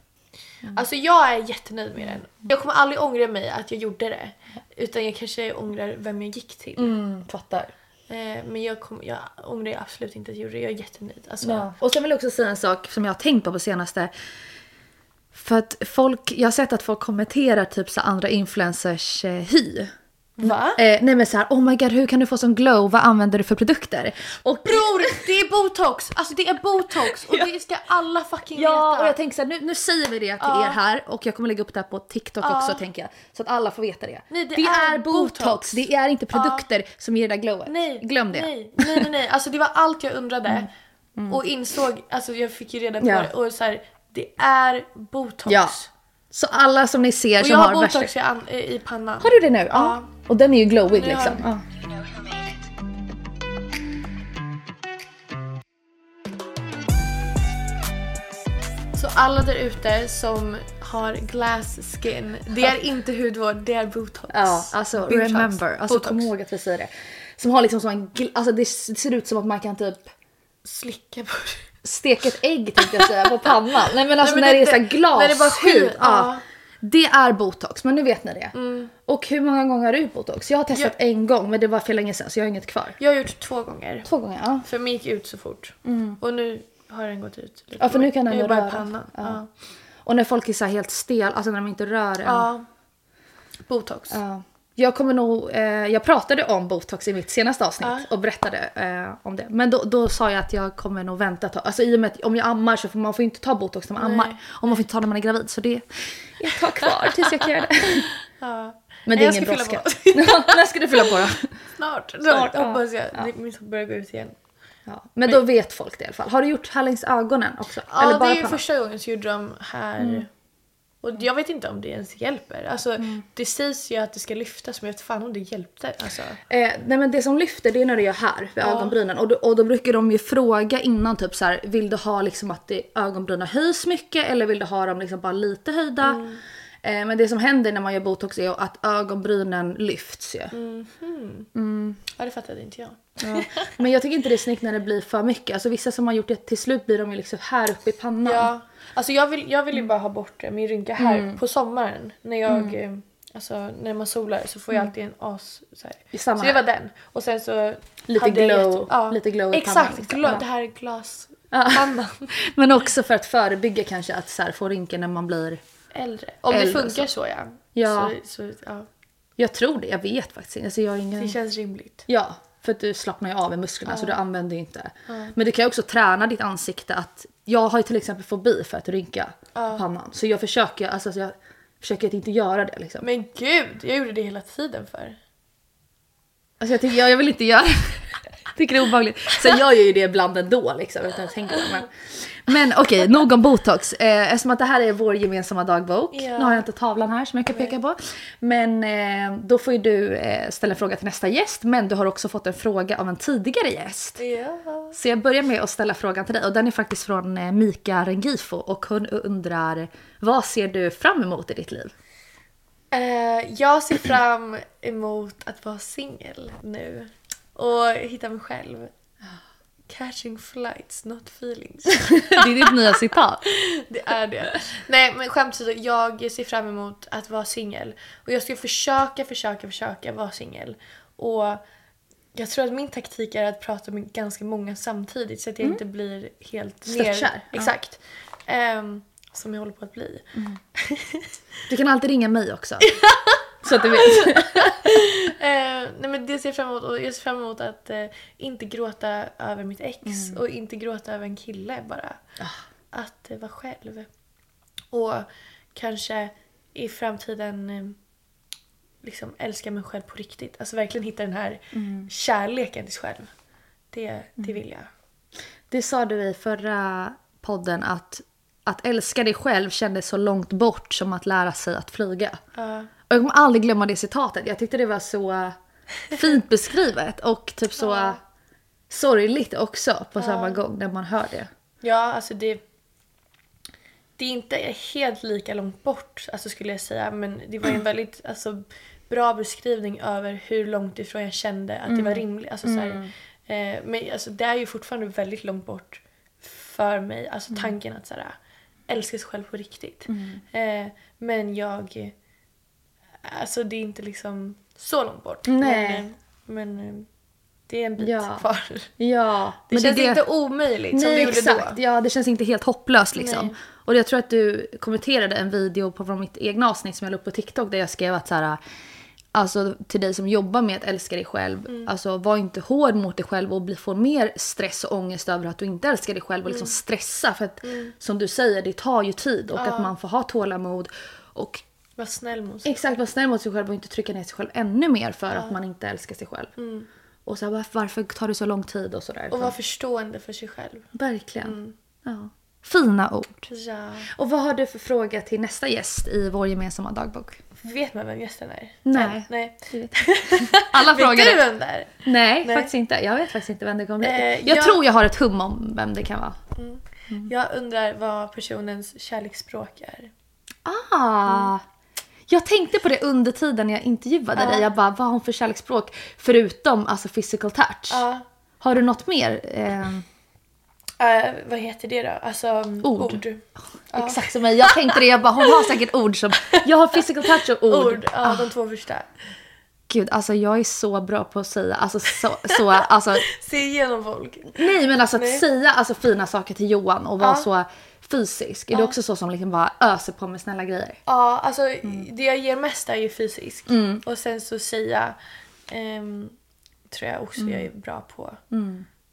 Alltså jag är jättenöjd med den. Jag kommer aldrig ångra mig att jag gjorde det. Utan jag kanske ångrar vem jag gick till. Mm, fattar. Eh, men jag, kom, jag ångrar absolut inte att jag gjorde det. Jag är jättenöjd. Alltså, Ja. Och sen vill jag också säga en sak som jag har tänkt på på senaste. För att folk, jag har sett att folk kommenterar typ så andra influencers eh, hy. Va? Eh, nej men så här, oh my god hur kan du få sån glow, vad använder du för produkter? Och Bror, det är botox! Alltså det är botox och det ska alla fucking Ja, veta. och jag tänker så här, nu, nu säger vi det till Ja. er här och jag kommer lägga upp det här på TikTok Ja. också tänker jag. Så att alla får veta det. Nej, det det är är botox. botox. det är inte produkter som ger det där glowet. Nej, Glöm det. Nej, nej, nej, nej. Alltså det var allt jag undrade. Och insåg, alltså jag fick ju reda på Mm. Ja. det och så här, det är botox. Ja. Så alla som ni ser Och som jag har har botox värsta... i, i pannan. Har du det nu? Ja. Och den är ju glowig liksom. Ja. Så alla där ute som har glass skin, det är inte hudvård, det är botox. Ja, alltså Botox. remember. Alltså Botox. kom ihåg att vi säger det. Som har liksom som en, alltså det ser ut som att man kan typ Slicka på det. steka ett ägg tänkte jag säga på pannan. Nej men alltså men när det, det- är så här det- glashud. ja. Mm. Det är botox, men nu vet ni det. Och hur många gånger har du gjort botox? Jag har testat en gång men det var för länge sedan så jag har inget kvar. Jag har gjort två gånger. Två gånger, ja. För mig gick ut så fort. Och nu har den gått ut. lite. Ja för nu kan den Jag bara i röra. pannan. Ja. Ja. Och när folk är så här helt stel, alltså när de inte rör en. ja. Botox. Ja. Jag kommer nog, eh, jag pratade om botox i mitt senaste avsnitt Ja. och berättade eh, om det. Men då, då sa jag att jag kommer nog vänta tag. Alltså i och med att om jag ammar så får man får inte ta botox när man ammar. Och man får inte ta när man är gravid. Så det ett tag kvar tills jag kan göra det. (laughs) Ja. Men det är Jag ingen brådska. (laughs) Ja, När ska du fylla på då? Snart. Snart Snart, ja. hoppas jag. Som börjar gå ut igen. Ja. Men då vet folk det i alla fall. Har du gjort här längs ögonen också? Ja, det är ju pannan? första gången så gjorde de här. Mm. Och jag vet inte om det ens hjälper. Alltså, Det sägs ju att det ska lyftas men jag vet fan om det hjälpte. Alltså. Eh, nej men det som lyfter det är när du gör här vid ögonbrynen och då, och då brukar de ju fråga innan typ så här, vill du ha liksom att det, ögonbrynen höjs mycket eller vill du ha dem liksom bara lite höjda? Mm. Eh, men det som händer när man gör botox är att ögonbrynen lyfts ju. Ja, det fattade inte jag. Ja. Men jag tycker inte det är snyggt när det blir för mycket. Alltså vissa som har gjort det till slut blir de ju liksom här uppe i pannan. Ja, alltså jag vill, jag vill ju bara ha bort eh, min rynka här Mm. på sommaren. När jag, eh, alltså när man solar så får jag alltid en as så här. I samma Så det var den. Och sen så Lite glow- ja, lite glow i Exakt, pannan, liksom. glow, Ja. det här är glaspannan. (laughs) Men också för att förebygga kanske att så här, få rynkor när man blir... Äldre. Om Äldre det funkar så, ja. Ja. Så, så, ja. Jag tror det, jag vet faktiskt inte. Alltså, jag ingen... Det känns rimligt. Ja, för att du slappnar ju av i musklerna så du använder ju inte. Men du kan ju också träna ditt ansikte att jag har ju till exempel fobi för att rynka på pannan. Så jag försöker, alltså, så jag försöker att inte göra det liksom. Men gud, jag gjorde det hela tiden för. Alltså jag, tycker, jag, jag vill inte göra tycker det är obehagligt. Sen gör jag ju det ibland ändå liksom utan att tänka på det. Men, okej, nog om botox. Eh, eftersom att det här är vår gemensamma dagbok. Ja. Nu har jag inte tavlan här som jag kan peka på. Men eh, då får ju du eh, ställa en fråga till nästa gäst. Men du har också fått en fråga av en tidigare gäst. Ja. Så jag börjar med att ställa frågan till dig och den är faktiskt från eh, Mika Rengifo och hon undrar vad ser du fram emot i ditt liv? Eh, jag ser fram emot att vara singel nu. Och hitta mig själv. Catching flights, not feelings. (laughs) Det är ditt nya citat. Det är det. Nej men skämt åsido, jag ser fram emot att vara singel. Och jag ska försöka, försöka, försöka vara singel. Och jag tror att min taktik är att prata med ganska många samtidigt så att jag inte blir helt ner... Störtkär, Mm. ja. Exakt. Ehm, som jag håller på att bli. (laughs) Du kan alltid ringa mig också. (laughs) Så att du vet. (laughs) Eh, nej men det ser jag fram emot och jag ser fram emot att eh, inte gråta över mitt ex Mm. och inte gråta över en kille bara. Ah. Att eh, vara själv. Och kanske i framtiden eh, liksom älska mig själv på riktigt. Alltså verkligen hitta den här Mm. kärleken till sig själv. Det, det vill jag. Det sa du i förra podden att att älska dig själv kändes så långt bort som att lära sig att flyga. Ja. Och jag kommer aldrig glömma det citatet. Jag tyckte det var så fint beskrivet och typ så sorgligt också på samma gång när man hör det. Ja, alltså det... Det är inte helt lika långt bort, alltså skulle jag säga. Men det var en väldigt alltså, bra beskrivning över hur långt ifrån jag kände att det var rimligt. Alltså, så här, eh, men alltså, det är ju fortfarande väldigt långt bort för mig. Alltså tanken att så här, älska sig själv på riktigt. Eh, men jag... Alltså det är inte liksom så långt bort. Nej. Men, men eh, det är en bit Ja. kvar. Ja, Det känns inte omöjligt som det Nej gjorde exakt, då. ja det känns inte helt hopplöst liksom. Nej. Och jag tror att du kommenterade en video på från mitt egna avsnitt som jag la upp på TikTok där jag skrev att så här, alltså till dig som jobbar med att älska dig själv, Mm. alltså var inte hård mot dig själv och bli, få mer stress och ångest över att du inte älskar dig själv och liksom Mm. stressa för att som du säger det tar ju tid och att man får ha tålamod och Var snäll mot sig. Exakt, vara snäll mot sig själv och inte trycka ner sig själv ännu mer för att man inte älskar sig själv. Och så här, varför, tar det så lång tid och sådär. Och vara förstående för sig själv. Verkligen. Ja. Fina ord. Ja. Och vad har du för fråga till nästa gäst i vår gemensamma dagbok? Vet man vem gästen är? Nej. Nej. (laughs) Alla Vet frågar du det. vem det är? Nej, Nej. faktiskt inte. Jag vet faktiskt inte vem det kommer bli. Eh, jag, jag- tror jag har ett hum om vem det kan vara. Jag undrar vad personens kärleksspråk är. Ah! Jag tänkte på det under tiden när jag intervjuade dig. Jag bara, vad har hon för kärleksspråk? Förutom alltså physical touch. Ja. Har du något mer? Eh, Eh, vad heter det då? Alltså Ord. ord. Exakt som mig. Jag tänkte det. Jag bara, hon har säkert ord som... Jag har physical touch och ord. Ord, ja de två första. Gud, alltså jag är så bra på att säga, alltså så, så alltså (laughs) Se igenom folk. Nej men alltså att Nej. säga alltså, fina saker till Johan och vara Ja. så fysisk. Är du också så som liksom bara öser på med snälla grejer? Ja, alltså Mm. det jag ger mest är ju fysisk. Och sen så säga ehm, tror jag också Mm. jag är bra på.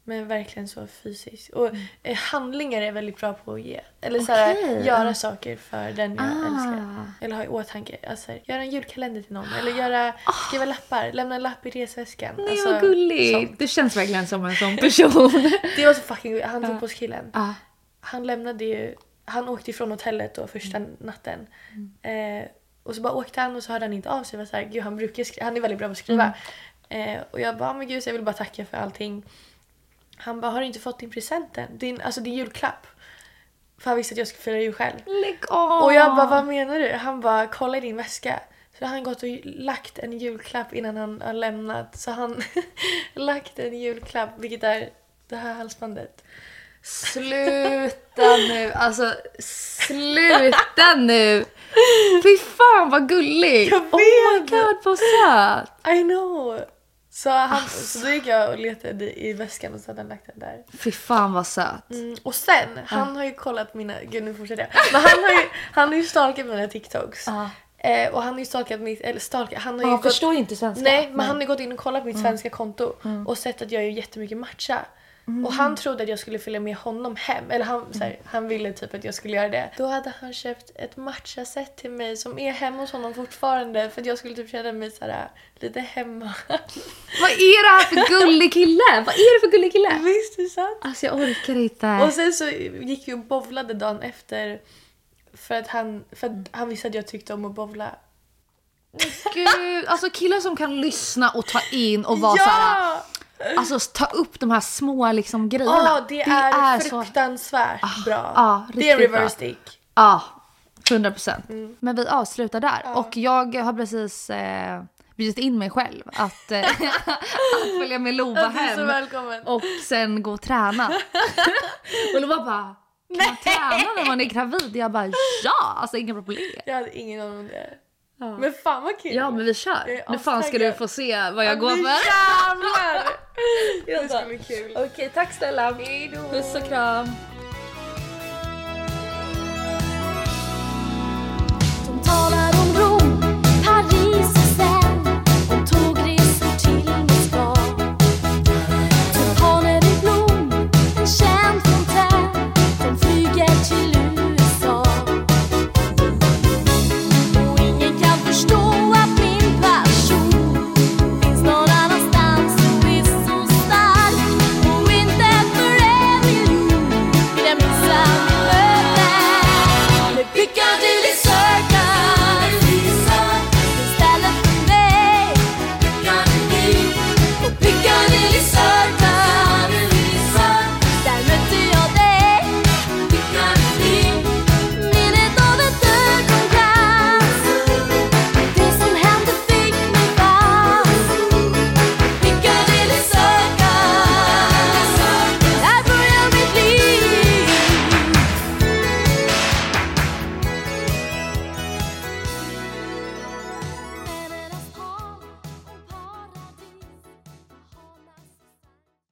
Men verkligen så fysiskt. Och eh, handlingar är jag väldigt bra på att ge. Eller så här, Mm. Okej. göra saker för den jag Ah. älskar. Eller ha i åtanke. Alltså, göra en julkalender till någon. Eller göra, skriva lappar. Lämna en lapp i resväskan. Ah. Nej Alltså, vad gulligt! sånt. Du känns verkligen som en sån person. (laughs) Det var så fucking gulligt. Han fotbollskillen. ah. Han lämnade ju, han åkte ifrån hotellet då första Mm. natten. Eh, och så bara åkte han och så hörde han inte av sig. Jag var så här, Gud, han, brukar skri- han är väldigt bra på att skriva. Mm. Eh, och jag bara, men gud jag vill bara tacka för allting. Han bara, har du inte fått din present än? Din, alltså din julklapp. För han visste att jag skulle fira jul själv. Lägg av! Och jag bara, vad menar du? Han bara, kolla i din väska. Så han gått och lagt en julklapp innan han har lämnat. Så han (laughs) lagt en julklapp, vilket är det här halsbandet. Sluta nu, alltså sluta nu! Fy fan vad gulligt! Jag Oh my vet. god vad söt! I know! Så, han, så då gick jag och letade i väskan och så hade han lagt den där. Fy fan vad söt. Mm, och sen, han har ju kollat mina... Gud nu fortsätter jag. Men han har ju, han har ju stalkat mina TikToks. Ja. Eh, och han har ju stalkat mitt... Eller stalkat, han har ju Han gått- förstår inte svenska. Nej, men han har ju gått in och kollat på mitt svenska konto och sett att jag gör jättemycket matcha. Och han trodde att jag skulle följa med honom hem. Eller han, så här, han ville typ att jag skulle göra det. Då hade han köpt ett matcha-set till mig som är hemma hos honom fortfarande. För att jag skulle typ känna mig så här, lite hemma. Vad är det här för (laughs) gullig kille? Vad är det för gullig kille? Visst är det sant? Alltså jag orkar inte. Och sen så gick vi och bowlade dagen efter. För att han, för att han visste att jag tyckte om att bowla. Gud, alltså killar som kan lyssna och ta in och vara såhär, alltså ta upp de här små liksom grejerna. Ja, det, är, så, fruktansvärt bra. ja, det är reverse dick. ja, 100 procent. Mm. Men vi avslutar där och jag har precis eh, bjudit in mig själv att, eh, (laughs) att följa med Lova är så hem och sen gå och träna. (laughs) och Lova bara, kan man träna när man är gravid? Jag bara ja, alltså inga problem. Jag hade ingen aning om det. Ja. Men fan vad kul! Ja men vi kör! Nu fan ska du få se vad jag ja, går för! Jävlar! (laughs) det ska bli kul! Okej tack Stella! Hejdå! Puss och kram! De